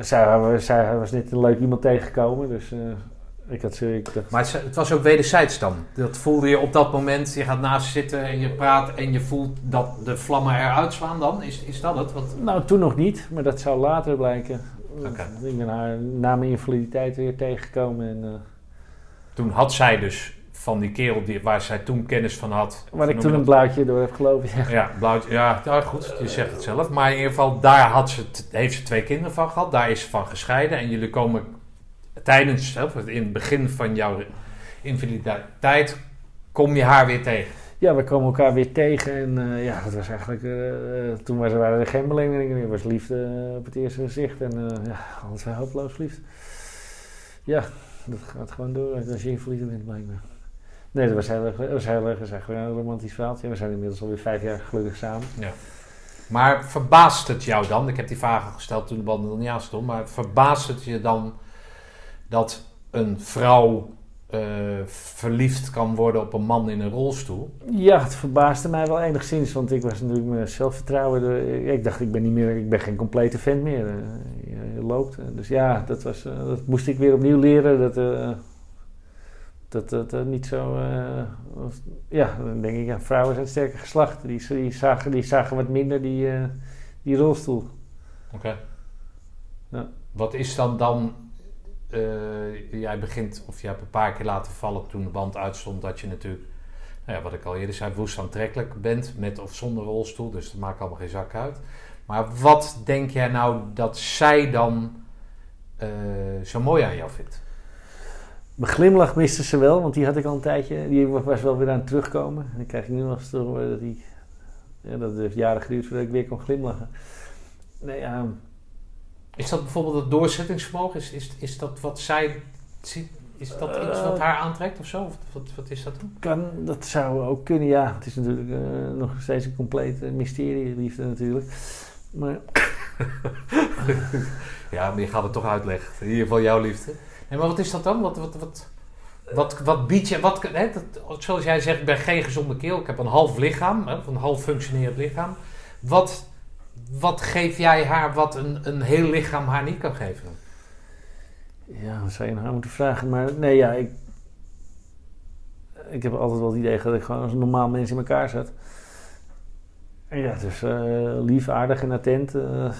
Zij, zij was net een leuk iemand tegengekomen, dus ik had. Ik dacht, Maar het, het was ook wederzijds dan. Dat voelde je op dat moment. Je gaat naast zitten en je praat en je voelt dat de vlammen eruit slaan dan. Is, is dat het? Want, nou, toen nog niet, maar dat zou later blijken. Oké. Ik ben haar na mijn invaliditeit weer tegengekomen en... eh, toen had zij dus van die kerel die, waar zij toen kennis van had. waar ik toen een blauwtje door heb gelopen, ja. Ja, blauwtje. Ja, goed, je zegt het zelf. Maar in ieder geval, daar had ze, heeft ze twee kinderen van gehad. Daar is ze van gescheiden. En jullie komen tijdens, in het begin van jouw invaliditeit, kom je haar weer tegen. Ja, we komen elkaar weer tegen en eh, ja, dat was eigenlijk... eh, toen was, waren er geen belemmeringen meer. Was liefde eh, op het eerste gezicht en ja, alles was hopeloos liefde. Ja, dat gaat gewoon door als je invalide bent blijkbaar. Nee, dat was heel erg, dat was heel erg, dat een romantisch verhaaltje. We zijn inmiddels alweer vijf jaar gelukkig samen. Maar verbaast het jou dan? Ik heb die vragen gesteld toen de band er niet aan stond. Maar verbaast het je dan dat een vrouw eh, verliefd kan worden op een man in een rolstoel? Ja, het verbaasde mij wel enigszins, want ik was natuurlijk mijn zelfvertrouwen. de- ik dacht, ik ben niet meer, ik ben geen complete vent meer. Eh, je, je loopt. Dus ja, dat, was, eh, dat moest ik weer opnieuw leren. Dat dat, dat, eh, niet zo. was- ja, dan denk ik, ja, vrouwen zijn sterker geslacht. Die, die, zagen, die zagen wat minder die, die rolstoel. Oké. Ja. Wat is dan dan... eh, jij begint, of je hebt een paar keer laten vallen toen de band uitstond... dat je natuurlijk, nou ja, wat ik al eerder zei, woest aantrekkelijk bent... met of zonder rolstoel, dus dat maakt allemaal geen zak uit. Maar wat denk jij nou dat zij dan eh, zo mooi aan jou vindt? Mijn glimlach miste ze wel, want die had ik al een tijdje. Die was wel weer aan het terugkomen. En dan krijg ik nu nog eens dat die... Ja, dat heeft jaren geduurd voordat ik weer kon glimlachen. Nee, ja... Is dat bijvoorbeeld het doorzettingsvermogen? Is, is, is dat wat zij ziet? Is dat iets wat Eh. haar aantrekt of zo? Of wat, wat is dat dan? Kan, dat zou ook kunnen, ja. Het is natuurlijk eh, nog steeds een compleet mysterie, liefde natuurlijk. Maar Ja, maar je gaat het toch uitleggen. In ieder geval jouw liefde. Nee, maar wat is dat dan? Wat, wat, wat, wat, wat biedt je... Wat, hè, dat, zoals jij zegt, ik ben geen gezonde keel. Ik heb een half lichaam, hè, een half functionerend lichaam. Wat, wat geef jij haar wat een, een heel lichaam haar niet kan geven? ja, dat zou je nog aan moeten vragen. Maar nee, ja, ik... Ik heb altijd wel het idee dat ik gewoon als een normaal mens in elkaar zat. En ja, dus lief, aardig en attent. eh,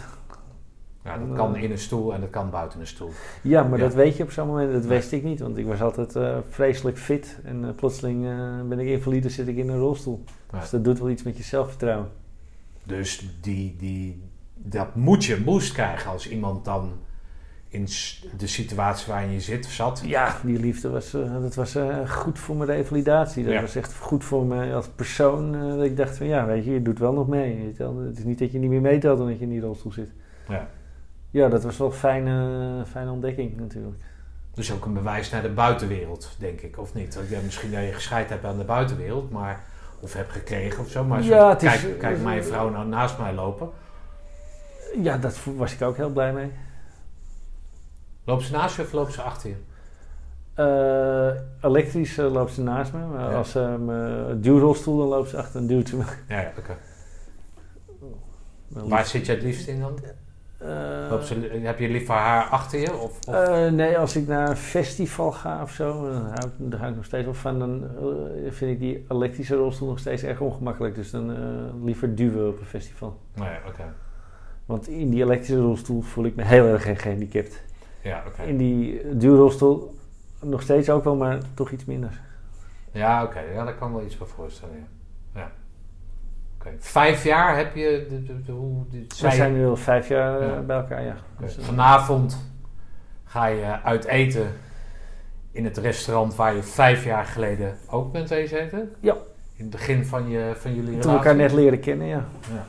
Ja, dat kan in een stoel en dat kan buiten een stoel. ja, maar Ja. dat weet je op zo'n moment. Dat wist ik niet, want ik was altijd eh, vreselijk fit. En plotseling ben ik invalide, zit ik in een rolstoel. Ja. Dus dat doet wel iets met je zelfvertrouwen. Dus die, die, dat moet je boost krijgen als iemand dan in de situatie waarin je zit of zat. Ja, die liefde was, eh, dat was eh, goed voor mijn revalidatie. Dat Ja. was echt goed voor mij als persoon. eh, dat ik dacht van ja, weet je, je doet wel nog mee. weet je wel. Het is niet dat je niet meer meetelt omdat je in die rolstoel zit. Ja. Ja, dat was wel een fijne, fijne ontdekking natuurlijk. Dus ook een bewijs naar de buitenwereld, denk ik, of niet? Dat je misschien dat je gescheid hebt aan de buitenwereld, maar of hebt gekregen of zo. Maar zo, het is- kijk, kijk mijn vrouw nou naast mij lopen. Ja, daar vo- was ik ook heel blij mee. Loopt ze naast je of loopt ze achter je? Eh, elektrisch eh, loopt ze naast me. Maar Ja. als ze mijn duwrolstoel, dan loopt ze achter en duwt ze me. Ja, ja oké. Wel Waar zit je het liefst in dan? Eh, ze, heb je liever haar achter je? Of, of- Eh, nee, als ik naar een festival ga of zo, dan hou ik, daar hou ik nog steeds wel van. Dan eh, vind ik die elektrische rolstoel nog steeds erg ongemakkelijk. Dus dan liever duwen op een festival. ja, oké. Want in die elektrische rolstoel voel ik me heel erg ge- gehandicapt. Ja, oké. In die duwrolstoel nog steeds ook wel, maar toch iets minder. Ja, oké. Ja, daar kan wel iets bij voorstellen. Ja. ja. Vijf jaar heb je. De, de, de- hoe, We zijn nu al vijf jaar eh, Ja. bij elkaar, ja. Dus, eh, Vanavond ga je uit eten in het restaurant waar je vijf jaar geleden ook bent eten. Ja. In het begin van, je, van jullie toen elkaar net leren kennen, ja. Ja.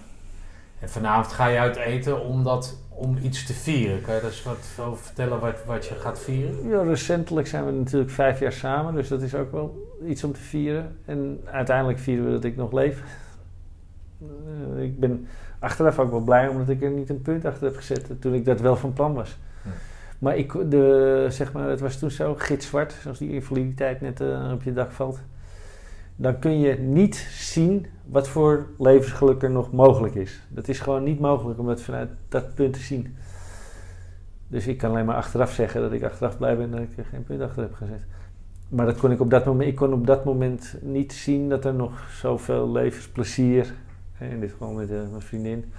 En vanavond ga je uit eten omdat, om iets te vieren. Kan je daar eens wat over vertellen wat, wat je gaat vieren? Ja, recentelijk zijn we natuurlijk vijf jaar samen, dus dat is ook wel iets om te vieren. En uiteindelijk vieren we dat ik nog leef. Eh, ik ben achteraf ook wel blij omdat ik er niet een punt achter heb gezet toen ik dat wel van plan was. Maar ik, de, zeg maar, het was toen zo gitzwart, zoals die invaliditeit net eh, op je dak valt. dan kun je niet zien wat voor levensgeluk er nog mogelijk is. Dat is gewoon niet mogelijk om het vanuit dat punt te zien. Dus ik kan alleen maar achteraf zeggen dat ik achteraf blij ben dat ik er geen punt achter heb gezet. Maar dat kon ik, op dat moment, ik kon op dat moment niet zien dat er nog zoveel levensplezier, in dit geval met uh, mijn vriendin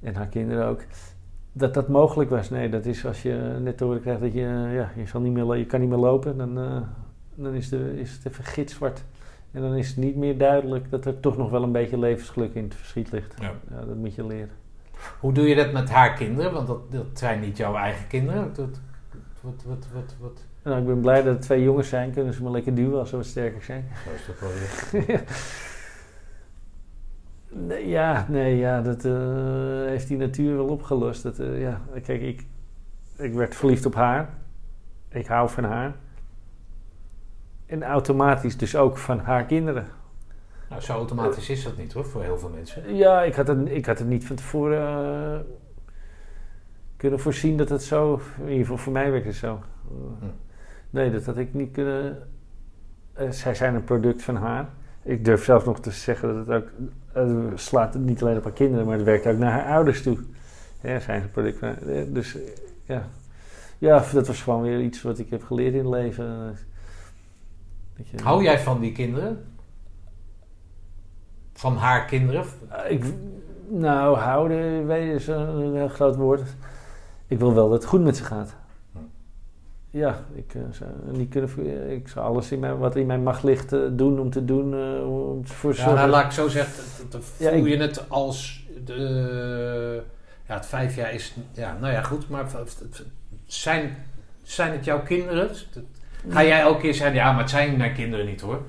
en haar kinderen ook, dat dat mogelijk was. Nee, dat is als je net te horen krijgt dat je, ja, je, zal niet meer, je kan niet meer lopen, dan, uh, dan is, de, is het even gitzwart. En dan is het niet meer duidelijk dat er toch nog wel een beetje levensgeluk in het verschiet ligt. Ja. ja dat moet je leren. Hoe doe je dat met haar kinderen? Want dat, dat zijn niet jouw eigen kinderen. Wat, wat, wat, wat, wat? Nou, ik ben blij dat het twee jongens zijn. Kunnen ze maar lekker duwen als ze wat sterker zijn. Zo is dat wel weer. nee, ja, nee, ja, dat uh, heeft die natuur wel opgelost. Dat, uh, ja, kijk, ik, ik werd verliefd op haar. Ik hou van haar. En automatisch dus ook van haar kinderen. Nou, zo automatisch is dat niet hoor, voor heel veel mensen. Ja, ik had het, ik had het niet van tevoren uh, kunnen voorzien dat het zo, in ieder geval voor mij werkt het zo. Hm. Nee, dat had ik niet kunnen. Zij zijn een product van haar. Ik durf zelfs nog te zeggen dat het ook. Uh, slaat niet alleen op haar kinderen, maar het werkt ook naar haar ouders toe. Ja, zijn een product van haar. Dus ja. Ja, dat was gewoon weer iets wat ik heb geleerd in het leven. Je, Hou jij van die kinderen? Van haar kinderen? Ik, nou, houden weet, is een heel groot woord. Ik wil wel dat het goed met ze gaat. Ja, ik, uh, zou, niet kunnen, ik zou alles in mijn, wat in mijn macht ligt uh, doen om te doen. Uh, om voor ja, nou, laat ik zo zeggen, voel ja, je het als de, ja, het vijf jaar is, ja, nou ja, goed, maar zijn, zijn het jouw kinderen? Ga jij elke keer zeggen, ja, maar het zijn mijn kinderen niet hoor.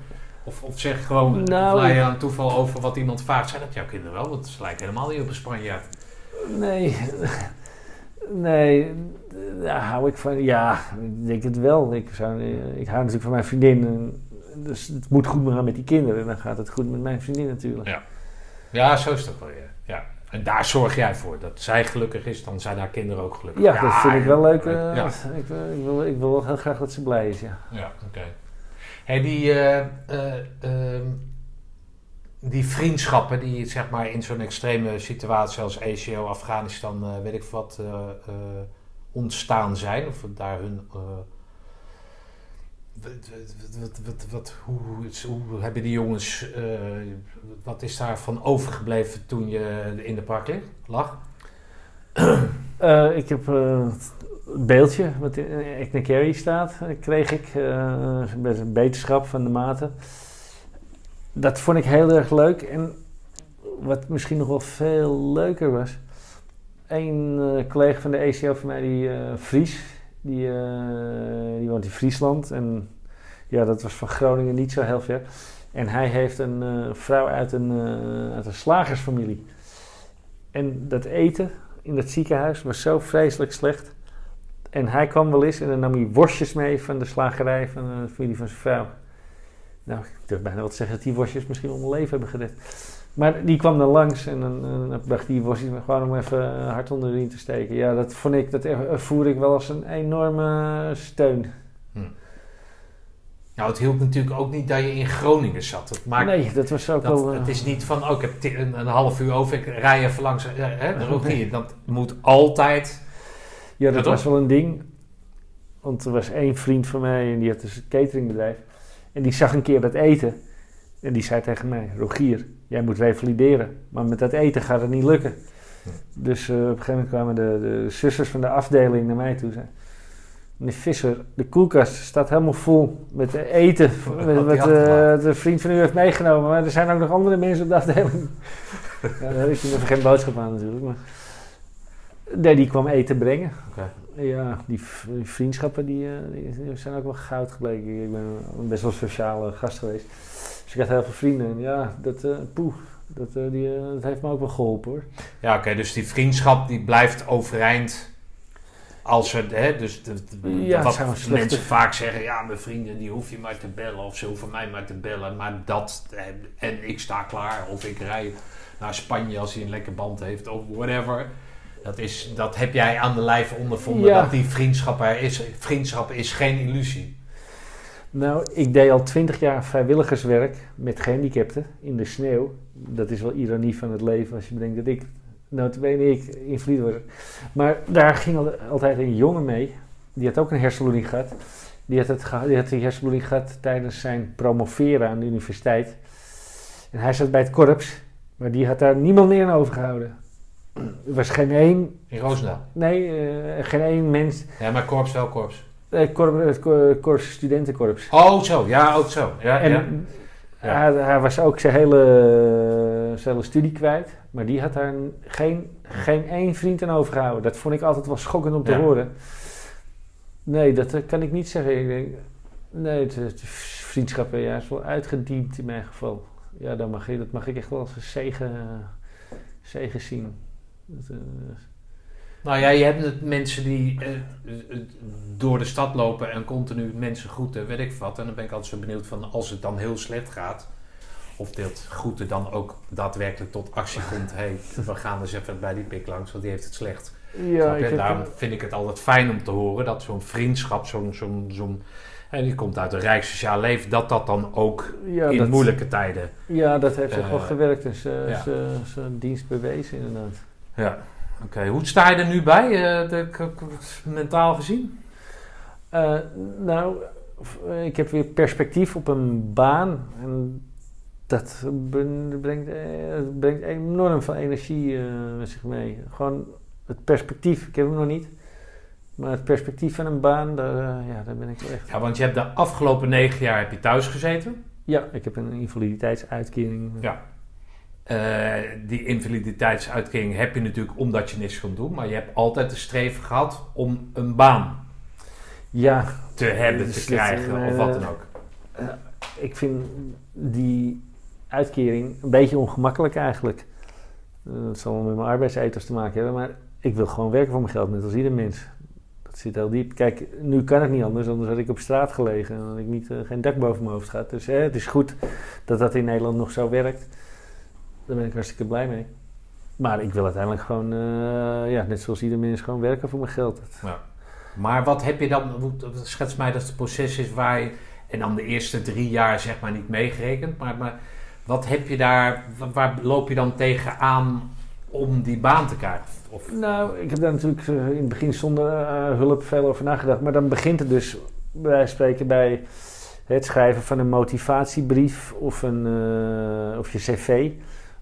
Of, of zeg gewoon, nou, je aan toeval over wat iemand vraagt. Zijn dat jouw kinderen wel? Want ze lijken helemaal niet op een Spanjaard. Nee, nee, daar hou ik van. Ja, ik denk het wel. Ik, zou, ik hou natuurlijk van mijn vriendin. Dus het moet goed gaan met die kinderen. En dan gaat het goed met mijn vriendin natuurlijk. Ja, ja zo is het wel. Ja. ja. En daar zorg jij voor. Dat zij gelukkig is, dan zijn haar kinderen ook gelukkig. Ja, dat vind ik wel leuk. Uh, ja. ik, ik, wil, ik wil wel heel graag dat ze blij is, ja. Ja, oké. Hey, die, uh, uh, die vriendschappen die zeg maar in zo'n extreme situatie als ECO, Afghanistan, weet ik wat, ontstaan zijn. Of daar hun. Wat, wat, wat, wat, hoe, hebben die jongens. wat is daarvan overgebleven toen je in de park lag? ik heb het beeldje wat in Carry staat, kreeg ik met een beterschap van de maten. Dat vond ik heel erg leuk. En wat misschien nog wel veel leuker was, een uh, collega van de ECO van mij, die uh, Fries, die, die woont in Friesland. En ja, dat was van Groningen niet zo heel ver. En hij heeft een vrouw uit een, uit een slagersfamilie. En dat eten in dat ziekenhuis was zo vreselijk slecht en hij kwam wel eens en dan nam hij worstjes mee van de slagerij van de familie van zijn vrouw. Nou, ik durf bijna wat te zeggen dat die worstjes misschien om mijn leven hebben gered. Maar die kwam dan langs en dan, bracht die worstjes gewoon om even hard onder de riem te steken. Ja, dat vond ik, dat voer ik wel als een enorme steun. Hm. Nou, het hielp natuurlijk ook niet dat je in Groningen zat. Dat maakt, nee, dat was ook wel... Het is niet van, oh, ik heb een, een half uur over, ik rij even langs. Hè, dat ook niet. Dat moet altijd ja, dat was wel een ding. Want er was één vriend van mij en die had dus een cateringbedrijf. En die zag een keer dat eten. En die zei tegen mij: Rogier, jij moet revalideren. Maar met dat eten gaat het niet lukken. Dus uh, op een gegeven moment kwamen de, de zusters van de afdeling naar mij toe. Zeiden, Meneer Visser, de koelkast staat helemaal vol met eten. Wat, wat uh, de vriend van u heeft meegenomen. Maar er zijn ook nog andere mensen op de afdeling. ja, daar heb ik nog geen boodschap aan natuurlijk. Maar Nee, die kwam eten brengen. Ja, die, vriendschappen die, eh, die, zijn ook wel goud gebleken. Ik ben best wel een sociale gast geweest. Ik had heel veel vrienden. En ja, dat, uh, poeh, dat, uh, die, dat heeft me ook wel geholpen hoor. Ja, oké, dus die vriendschap die blijft overeind. Als er, hè, dus de, ja, wat mensen vaak zeggen, ja, mijn vrienden die hoef je maar te bellen of ze hoeven mij maar te bellen, maar dat, en ik sta klaar of ik rij naar Spanje als hij een lekker band heeft of whatever. Dat, is, dat heb jij aan de lijf ondervonden, dat die vriendschap er is. Vriendschap is geen illusie. Nou, ik deed al twintig jaar vrijwilligerswerk met gehandicapten in de sneeuw. Dat is wel ironie van het leven als je bedenkt dat ik, notabene ik, invalide word. Maar daar ging al- altijd een jongen mee, die had ook een hersenbloeding gehad. Die had, het die had die hersenbloeding gehad tijdens zijn promoveren aan de universiteit. En hij zat bij het korps, maar die had daar niemand meer aan overgehouden. Er was geen één, In Roosendaal. nee, eh, geen één mens. Ja, maar korps wel korps. Het korps, het kor- korps studentenkorps. Oh, zo. Ja, ook zo. Ja, En ja. Hij, hij was ook zijn hele, zijn hele studie kwijt. Maar die had daar geen, geen één vriend aan overgehouden. Dat vond ik altijd wel schokkend om te horen. Nee, dat eh, kan ik niet zeggen. Ik denk, nee, het, het vriendschap ja, is wel uitgediend in mijn geval. Ja, dat mag, dat mag ik echt wel als een zegen, eh, zegen zien. Dat, eh, Nou ja, je hebt het mensen die eh, eh, door de stad lopen en continu mensen groeten, weet ik wat. En dan ben ik altijd zo benieuwd van als het dan heel slecht gaat, of dat groeten dan ook daadwerkelijk tot actie komt. Hey, we gaan eens even bij die pik langs, want die heeft het slecht. ja, ik Daarom vind ik het altijd fijn om te horen dat zo'n vriendschap, zo'n, zo'n, zo'n, en die komt uit een rijk sociaal leven, dat dat dan ook ja, in dat, moeilijke tijden. ja, dat heeft echt wel Eh, gewerkt en zijn ja. dienst bewezen inderdaad. Ja. Oké, hoe sta je er nu bij, eh, de, mentaal gezien? Eh, nou, eh, ik heb weer perspectief op een baan. En dat brengt, enorm veel energie met zich mee. Gewoon het perspectief, ik heb hem nog niet. Maar het perspectief van een baan, daar, ja, daar ben ik wel echt... Ja, want je hebt de afgelopen negen jaar heb je thuis gezeten. Ja, ik heb een invaliditeitsuitkering. Ja. Eh, die invaliditeitsuitkering heb je natuurlijk omdat je niks kon doen. Maar je hebt altijd de streven gehad om een baan Ja, te hebben, Dus te dat, krijgen eh, of wat dan ook. ik vind die uitkering een beetje ongemakkelijk eigenlijk. Eh, Dat zal wel met mijn arbeidsethos te maken hebben, maar ik wil gewoon werken voor mijn geld, net als ieder mens. Dat zit heel diep. Kijk, nu kan het niet anders, anders had ik op straat gelegen en had ik niet, eh, geen dak boven mijn hoofd gehad. Dus eh, het is goed dat dat in Nederland nog zo werkt. Daar ben ik hartstikke blij mee. Maar ik wil uiteindelijk gewoon, eh, ja, net zoals ieder mens, gewoon werken voor mijn geld. Dat- Maar wat heb je dan, schets mij dat het proces is waar je, en dan de eerste drie jaar zeg maar niet meegerekend, maar, maar wat heb je daar, wa- waar loop je dan tegenaan om die baan te krijgen? Of, Nou, ik heb daar natuurlijk eh, in het begin zonder eh, hulp veel over nagedacht. Maar dan begint het dus, bij spreken, bij het schrijven van een motivatiebrief of, een, of je cv.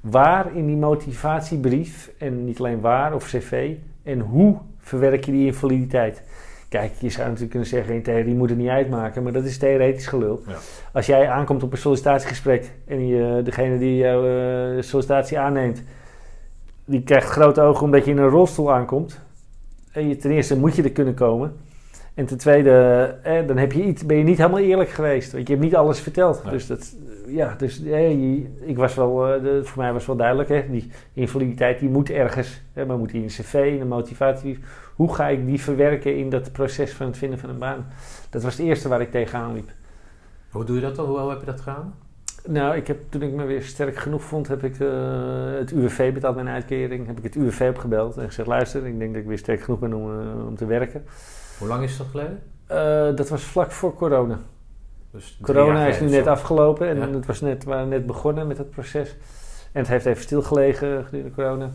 Waar in die motivatiebrief, en niet alleen waar of cv, en hoe verwerk je die invaliditeit? Kijk, je zou natuurlijk kunnen zeggen, in theorie moet het niet uitmaken, maar dat is theoretisch gelul. Ja. Als jij aankomt op een sollicitatiegesprek en je, degene die jouw eh, sollicitatie aanneemt, die krijgt grote ogen omdat je in een rolstoel aankomt. En je, ten eerste moet je er kunnen komen. En ten tweede, eh, dan heb je iets, ben je niet helemaal eerlijk geweest. Want je hebt niet alles verteld. Nee. Dus, dat, ja, dus ik was wel, eh, de, voor mij was wel duidelijk. Hè, die invaliditeit die moet ergens. Hè, maar moet die in een cv, in een motivatie. Hoe ga ik die verwerken in dat proces van het vinden van een baan? Dat was het eerste waar ik tegenaan liep. hoe doe je dat dan? Hoe heb je dat gedaan? Nou, ik heb, toen ik me weer sterk genoeg vond, heb ik eh, het UWV betaald mijn uitkering. Heb ik het UWV opgebeld en gezegd: luister, ik denk dat ik weer sterk genoeg ben om, eh, om te werken. Hoe lang is dat geleden? Dat was vlak voor corona. Dus Corona is nu net afgelopen en Ja. het was net, we waren net begonnen met het proces. En het heeft even stilgelegen gedurende corona.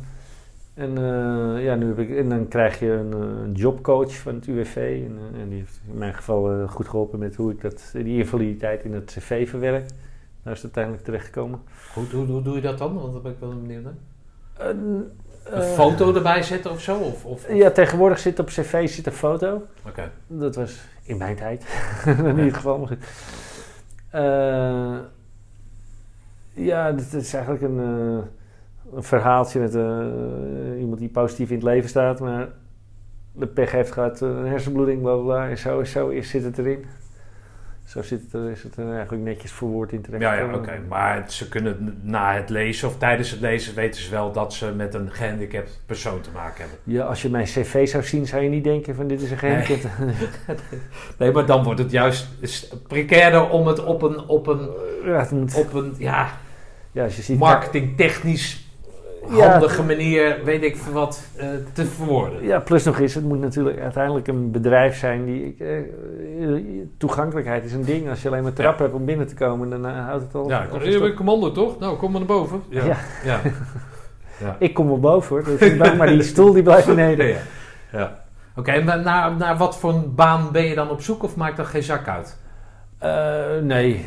En, eh, ja, nu heb ik, en dan krijg je een, eh, een jobcoach van het UWV. En, eh, en die heeft in mijn geval goed geholpen met hoe ik dat, die invaliditeit in het cv verwerk. Daar is het uiteindelijk terechtgekomen. Hoe, hoe, hoe doe je dat dan? Want daar ben ik wel benieuwd naar. Een, Een foto erbij zetten of zo? Of, of, Ja, tegenwoordig zit op cv zit een foto. Oké. Dat was in mijn tijd. in ieder geval. Eh, ja, dit is eigenlijk een, eh, een verhaaltje met eh, iemand die positief in het leven staat, maar de pech heeft gehad, eh, een hersenbloeding, bla bla. En zo, zo is, zit het erin. Zo zit het, is het er eigenlijk netjes verwoord in terecht. Ja, ja, oké. Maar ze kunnen na het lezen of tijdens het lezen weten ze wel dat ze met een gehandicapt persoon te maken hebben. Ja, als je mijn cv zou zien, zou je niet denken van dit is een gehandicapte. Nee, maar dan wordt het juist is precairder om het op een, op een, ja, het moet, op een ja, ja, als je ziet... marketingtechnisch. Handige manier, weet ik wat, eh, te verwoorden. Ja, plus nog eens, het moet natuurlijk uiteindelijk een bedrijf zijn die... eh, toegankelijkheid is een ding. Als je alleen maar trap hebt om binnen te komen, dan eh, houdt het al... Ja, vast je bent commando toch? Nou, kom maar naar boven. Ja. Ja. Ja. Ik kom wel boven hoor, dus bang, maar die stoel die blijft beneden. Ja. ja. Oké, en naar, naar wat voor een baan ben je dan op zoek of maakt dat geen zak uit? Eh, nee,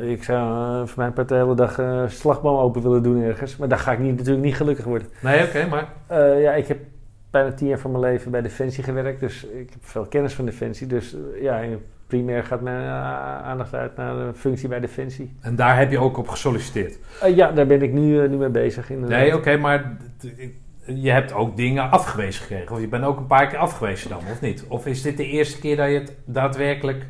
Eh, ik zou eh, voor mijn part de hele dag slagboom open willen doen ergens. Maar daar ga ik niet, natuurlijk niet gelukkig worden. Nee, oké, maar... Ja, ik heb bijna tien jaar van mijn leven bij Defensie gewerkt. Dus ik heb veel kennis van Defensie. Dus ja, primair gaat mijn aandacht uit naar de functie bij Defensie. En daar heb je ook op gesolliciteerd? Ja, daar ben ik nu, nu mee bezig. inderdaad. Nee, oké, maar je hebt ook dingen afgewezen gekregen. Of je bent ook een paar keer afgewezen dan, of niet? Of is dit de eerste keer dat je het daadwerkelijk...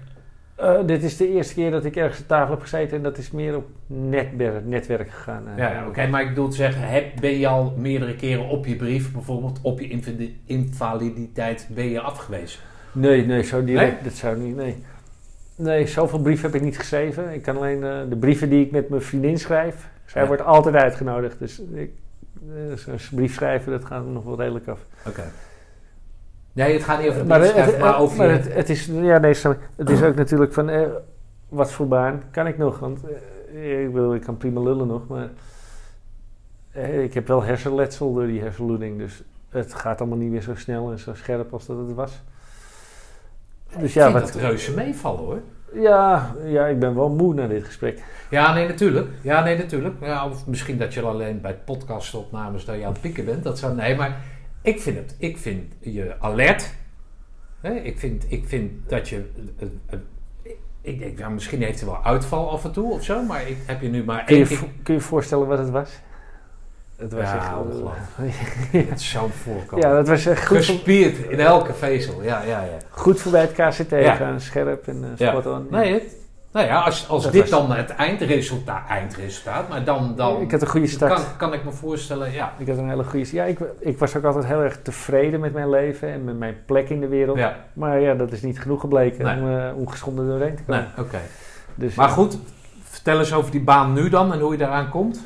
Eh, dit is de eerste keer dat ik ergens aan tafel heb gezeten. En dat is meer op netwerk, netwerk gegaan. eh. Ja, ja oké, maar ik bedoel te zeggen, heb, ben je al meerdere keren op je brief, bijvoorbeeld op je invali- invaliditeit, ben je afgewezen? Nee, nee, zo direct. Nee? Dat zou niet, nee. Nee, zoveel brieven heb ik niet geschreven. Ik kan alleen eh, de brieven die ik met mijn vriendin schrijf. Zij Ja. wordt altijd uitgenodigd. Dus ik, brief schrijven, dat gaat nog wel redelijk af. Oké. Nee, het gaat niet over de Maar, het, maar over maar het, het is, ja, nee. Het is ook natuurlijk van, eh, wat voor baan kan ik nog? Want eh, ik, wil, ik kan prima lullen nog, maar eh, ik heb wel hersenletsel door die hersenbloeding. Dus het gaat allemaal niet meer zo snel en zo scherp als dat het was. Dus ik ja, vind wat, dat reuze meevallen hoor. ja, ja, ik ben wel moe na dit gesprek. Ja, nee, natuurlijk. Ja, nee, natuurlijk. Ja, of misschien dat je alleen bij podcastopnames dat je aan het pieken bent. Dat zou, nee, maar ik vind het. Ik vind je alert. Hè? Ik, vind, ik vind dat je... eh, eh, ik denk, misschien heeft hij wel uitval af en toe of zo. Maar ik heb je nu maar Kun je één je kun je je voorstellen wat het was? Het was Ja, echt... ongelooflijk. Het zou voorkomen. ja, dat was echt goed, Gespierd in elke vezel. Ja, ja, ja. goed voorbij het KCT Ja. gaan, scherp en spot on. Nee, het, nou ja, als, als Dat dit was- dan het eindresultaat, eindresultaat maar dan, dan ik had een goede start. kan, kan ik me voorstellen, ja. Ik had een hele goede... Ja, ik, ik was ook altijd heel erg tevreden met mijn leven en met mijn plek in de wereld. ja. Maar ja, dat is niet genoeg gebleken Nee. om uh, ongeschonden doorheen te komen. Nee, oké. Dus, Maar ja. goed, vertel eens over die baan nu dan en hoe je daaraan komt.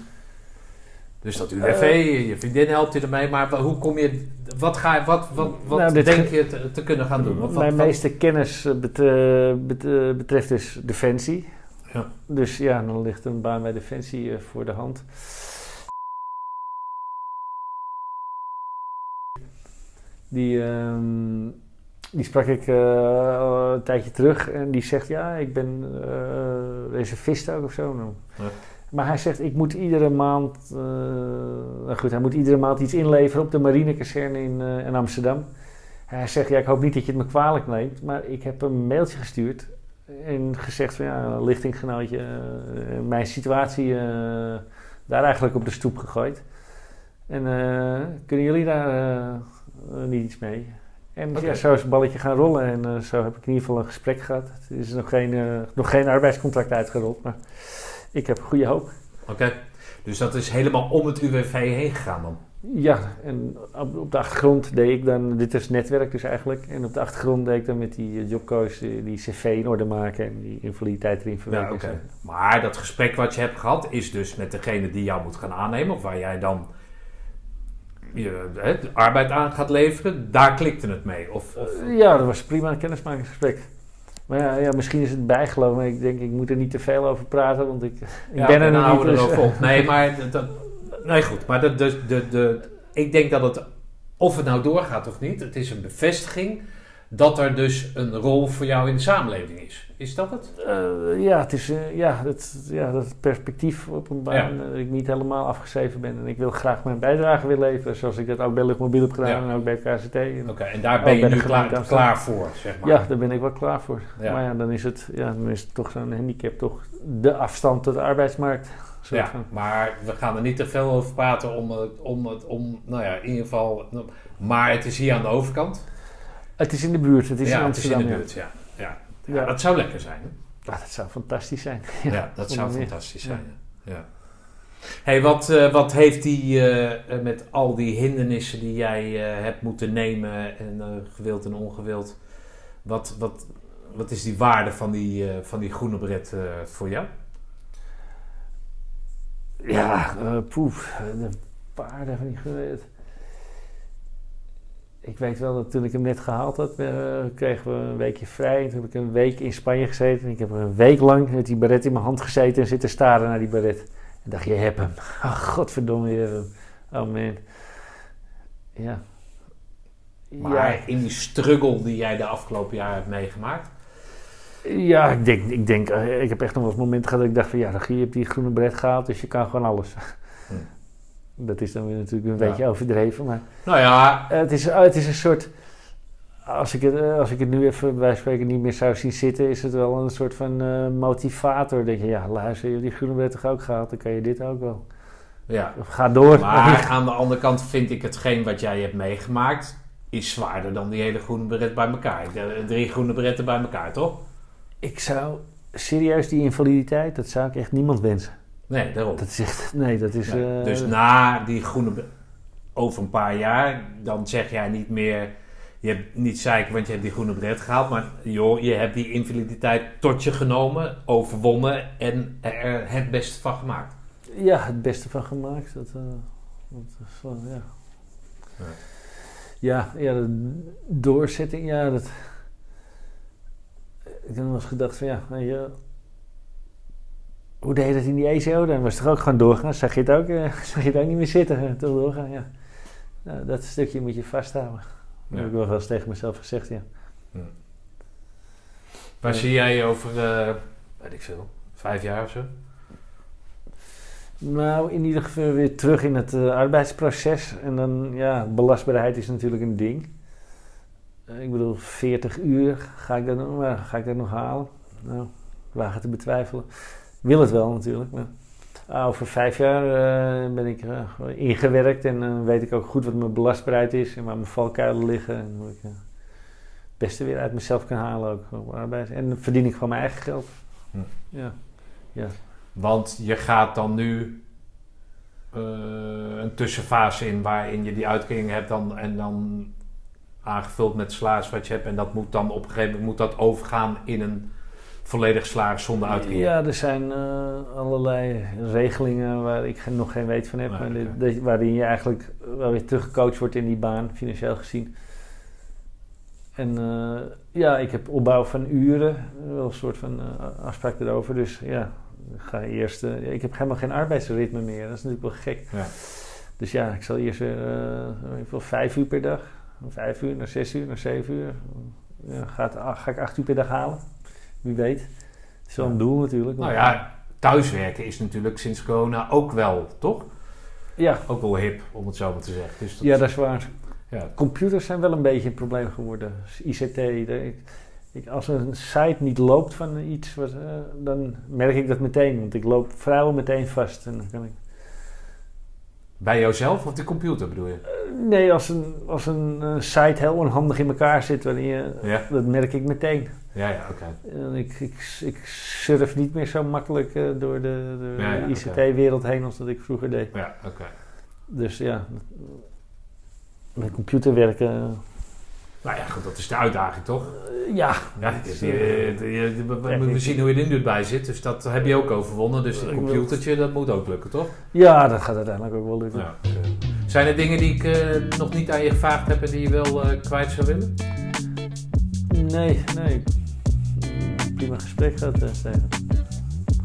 Dus dat UWV, Eh. je vriendin helpt je ermee, maar hoe kom je, wat, ga je, wat, wat, wat Nou, denk je te, te kunnen gaan doen? Wat, mijn wat- meeste kennis eh, eh, bet- betreft dus Defensie. Ja. Dus ja, dan ligt een baan bij Defensie voor de hand. Die, ehm, die sprak ik eh, een tijdje terug en die zegt: Ja, ik ben eh reservist ook of zo. Nou, Ja. Maar hij zegt: Ik moet iedere maand. eh, nou goed, hij moet iedere maand iets inleveren op de marinekazerne in, eh, in Amsterdam. Hij zegt: Ja, ik hoop niet dat je het me kwalijk neemt, maar ik heb een mailtje gestuurd en gezegd: van ja, lichtinggenootje, eh, mijn situatie daar eigenlijk op de stoep gegooid. En kunnen jullie daar niet iets mee? En ja, zo is het balletje gaan rollen en zo heb ik in ieder geval een gesprek gehad. Er is nog geen, nog geen arbeidscontract uitgerold, maar ik heb goede hoop. Oké, dus dat is helemaal om het UWV heen gegaan dan? Ja, en op, op de achtergrond deed ik dan, dit is netwerk dus eigenlijk, en op de achtergrond deed ik dan met die eh, jobcoach die, die cv in orde maken en die invaliditeit erin Ja, verwerken. zo. Maar dat gesprek wat je hebt gehad is dus met degene die jou moet gaan aannemen, of waar jij dan je hè, de arbeid aan gaat leveren, daar klikte het mee. Of, of, Ja, dat was prima een kennismakingsgesprek. Maar ja, ja, misschien is het bijgeloof, maar ik denk ik moet er niet te veel over praten, want ik, ik Ja, ben er houden niet. dus- op. Nee, maar dat, dat- nee, goed. Maar de, de, de, de, ik denk dat het, of het nou doorgaat of niet, het is een bevestiging dat er dus een rol voor jou in de samenleving is. Is dat het? Eh, ja, het is eh, ja, dat, ja, dat perspectief op een baan eh, dat ik niet helemaal afgeschreven ben. En ik wil graag mijn bijdrage weer leveren, zoals ik dat ook bij Luchtmobiel heb gedaan Ja. en ook bij het KCT. Oké, en daar ben je nu klaar, Amsterdam. klaar voor, zeg maar. Ja, daar ben ik wel klaar voor. Ja. Maar ja, dan is het, ja, dan is het toch zo'n handicap, toch de afstand tot de arbeidsmarkt. Ja, van. maar we gaan er niet te veel over praten om het, om het, om, nou ja, in ieder geval, maar het is hier aan de overkant. Het is in de buurt, het is ja, in het is in Amsterdam. de buurt, ja. Ja. Dat zou lekker zijn. hè? Ja, dat zou fantastisch zijn. Ja, dat zou meer. fantastisch zijn. Ja. Ja. Hey, wat, eh, wat heeft die eh, eh, met al die hindernissen die jij hebt moeten nemen en gewild en ongewild, wat, wat, wat is die waarde van die, van die groene bret voor jou? Ja, poef. Eh, paarden van die groene... Ik weet wel dat toen ik hem net gehaald had, eh, kregen we een weekje vrij. En toen heb ik een week in Spanje gezeten. En ik heb er een week lang met die baret in mijn hand gezeten en zitten staren naar die baret. En dacht, je hebt hem. Oh, godverdomme, je hebt hem. Oh man. Ja. Maar ja. in die struggle die jij de afgelopen jaar hebt meegemaakt. Ja, ik denk, ik denk, eh, ik heb echt nog wel eens momenten gehad dat ik dacht van ja, dan je hebt die groene bret gehaald, dus je kan gewoon alles. Hm. Dat is dan weer natuurlijk een Ja. beetje overdreven, maar Nou ja, het, is, het is een soort, als ik, het, eh, als ik het nu even bij spreken niet meer zou zien zitten, is het wel een soort van eh, motivator. Dat je, ja luister, je hebt die groene bret toch ook gehaald, dan kan je dit ook wel. ja. Ga door. Maar aan de andere kant vind ik hetgeen wat jij hebt meegemaakt, is zwaarder dan die hele groene beret bij elkaar. De drie groene beretten bij elkaar, toch? ik zou serieus die invaliditeit, dat zou ik echt niemand wensen. Nee, daarom. Dat is echt, nee, dat is... Nee. eh, dus na die groene over een paar jaar, dan zeg jij niet meer, je hebt niet zeiken, want je hebt die groene bret gehaald, maar joh, je hebt die invaliditeit tot je genomen, overwonnen en er het beste van gemaakt. Ja, het beste van gemaakt. Dat, eh, dat is wel, ja. Ja. Ja, ja, de doorzetting, ja, dat... Ik heb nog eens gedacht van, ja, je, hoe deed je dat in die ECO? Dan was het toch ook gewoon doorgaan? Zag je het ook, eh, zag je het ook niet meer zitten? eh, Toch doorgaan, ja. Nou, dat stukje moet je vasthouden. Dat heb ik wel eens tegen mezelf gezegd, ja. Waar zie jij over, eh, weet ik veel, vijf jaar of zo? Nou, in ieder geval weer terug in het arbeidsproces. En dan, ja, belastbaarheid is natuurlijk een ding. Ik bedoel, 40 uur, ga ik dat, nog- ga ik dat nog halen? Nou, het te betwijfelen. Wil het wel natuurlijk, maar ah, over vijf jaar eh, ben ik eh, ingewerkt en dan weet ik ook goed wat mijn belastbaarheid is en waar mijn valkuilen liggen. En hoe ik eh, het beste weer uit mezelf kan halen ook arbeid. En dan verdien ik gewoon mijn eigen geld. Hm. Ja. ja. Want je gaat dan nu eh, een tussenfase in waarin je die uitkering hebt dan, en dan aangevuld met salaris wat je hebt. En dat moet dan op een gegeven moment moet dat overgaan in een volledig salaris zonder uitkering. Ja, er zijn eh, allerlei regelingen waar ik nog geen weet van heb. Nee, maar waarin je eigenlijk wel weer teruggecoacht wordt in die baan, financieel gezien. En eh, ja, ik heb opbouw van uren, wel een soort van eh, afspraak erover. Dus ja, ik ga eerst. ik heb helemaal geen arbeidsritme meer. Dat is natuurlijk wel gek. Ja. Dus ja, ik zal eerst weer veel, vijf uur per dag. Vijf uur naar zes uur naar zeven uur. Ja, ga ik acht uur per dag halen? Wie weet. Het is wel een doel natuurlijk. Nou ja, thuiswerken is natuurlijk sinds corona ook wel, toch? Ja, Ook wel hip, om het zo maar te zeggen. Dus dat, ja, dat is waar. ja. Computers zijn wel een beetje een probleem geworden. ICT. de- ik, ik, als een site niet loopt van iets, wat, eh, dan merk ik dat meteen. Want ik loop vrijwel meteen vast. En dan kan ik, Bij jouzelf of de computer bedoel je? Eh, nee, als een, als een eh, site heel onhandig in elkaar zit, wanneer Ja, dat merk ik meteen. ja, ja oké. En ik, ik, ik surf niet meer zo makkelijk eh, door de, de Ja, ja, ICT-wereld heen als dat ik vroeger deed. Ja, oké. Dus ja, met computer werken, Nou ja, goed, dat is de uitdaging, toch? eh, ja. Ja, eh, je- we- zien hoe je er nu bij zit. Dus dat heb je ook overwonnen. Dus wil- computertje, dat moet ook lukken, toch? Ja, dat gaat uiteindelijk ook wel lukken. Ja. Zijn er dingen die ik eh, nog niet aan je gevraagd heb en die je wel eh, kwijt zou willen? Nee, nee. Prima gesprek eh, Steven.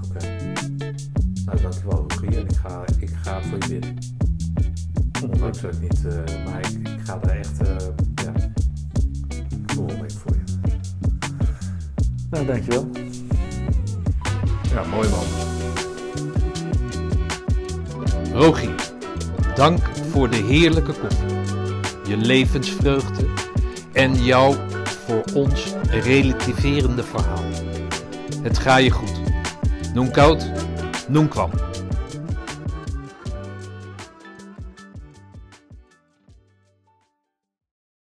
Oké. Nou, dankjewel, Rogier. En ik ga, ik ga voor je bidden. Ondanks dat ik niet, eh, maar ik, ik ga er echt, mee voor je. Nou, dankjewel. Ja, mooi man. Rogier, dank voor de heerlijke koffie, je levensvreugde en jouw voor ons relativerende verhaal. Het ga je goed. Noem koud, noem kwam.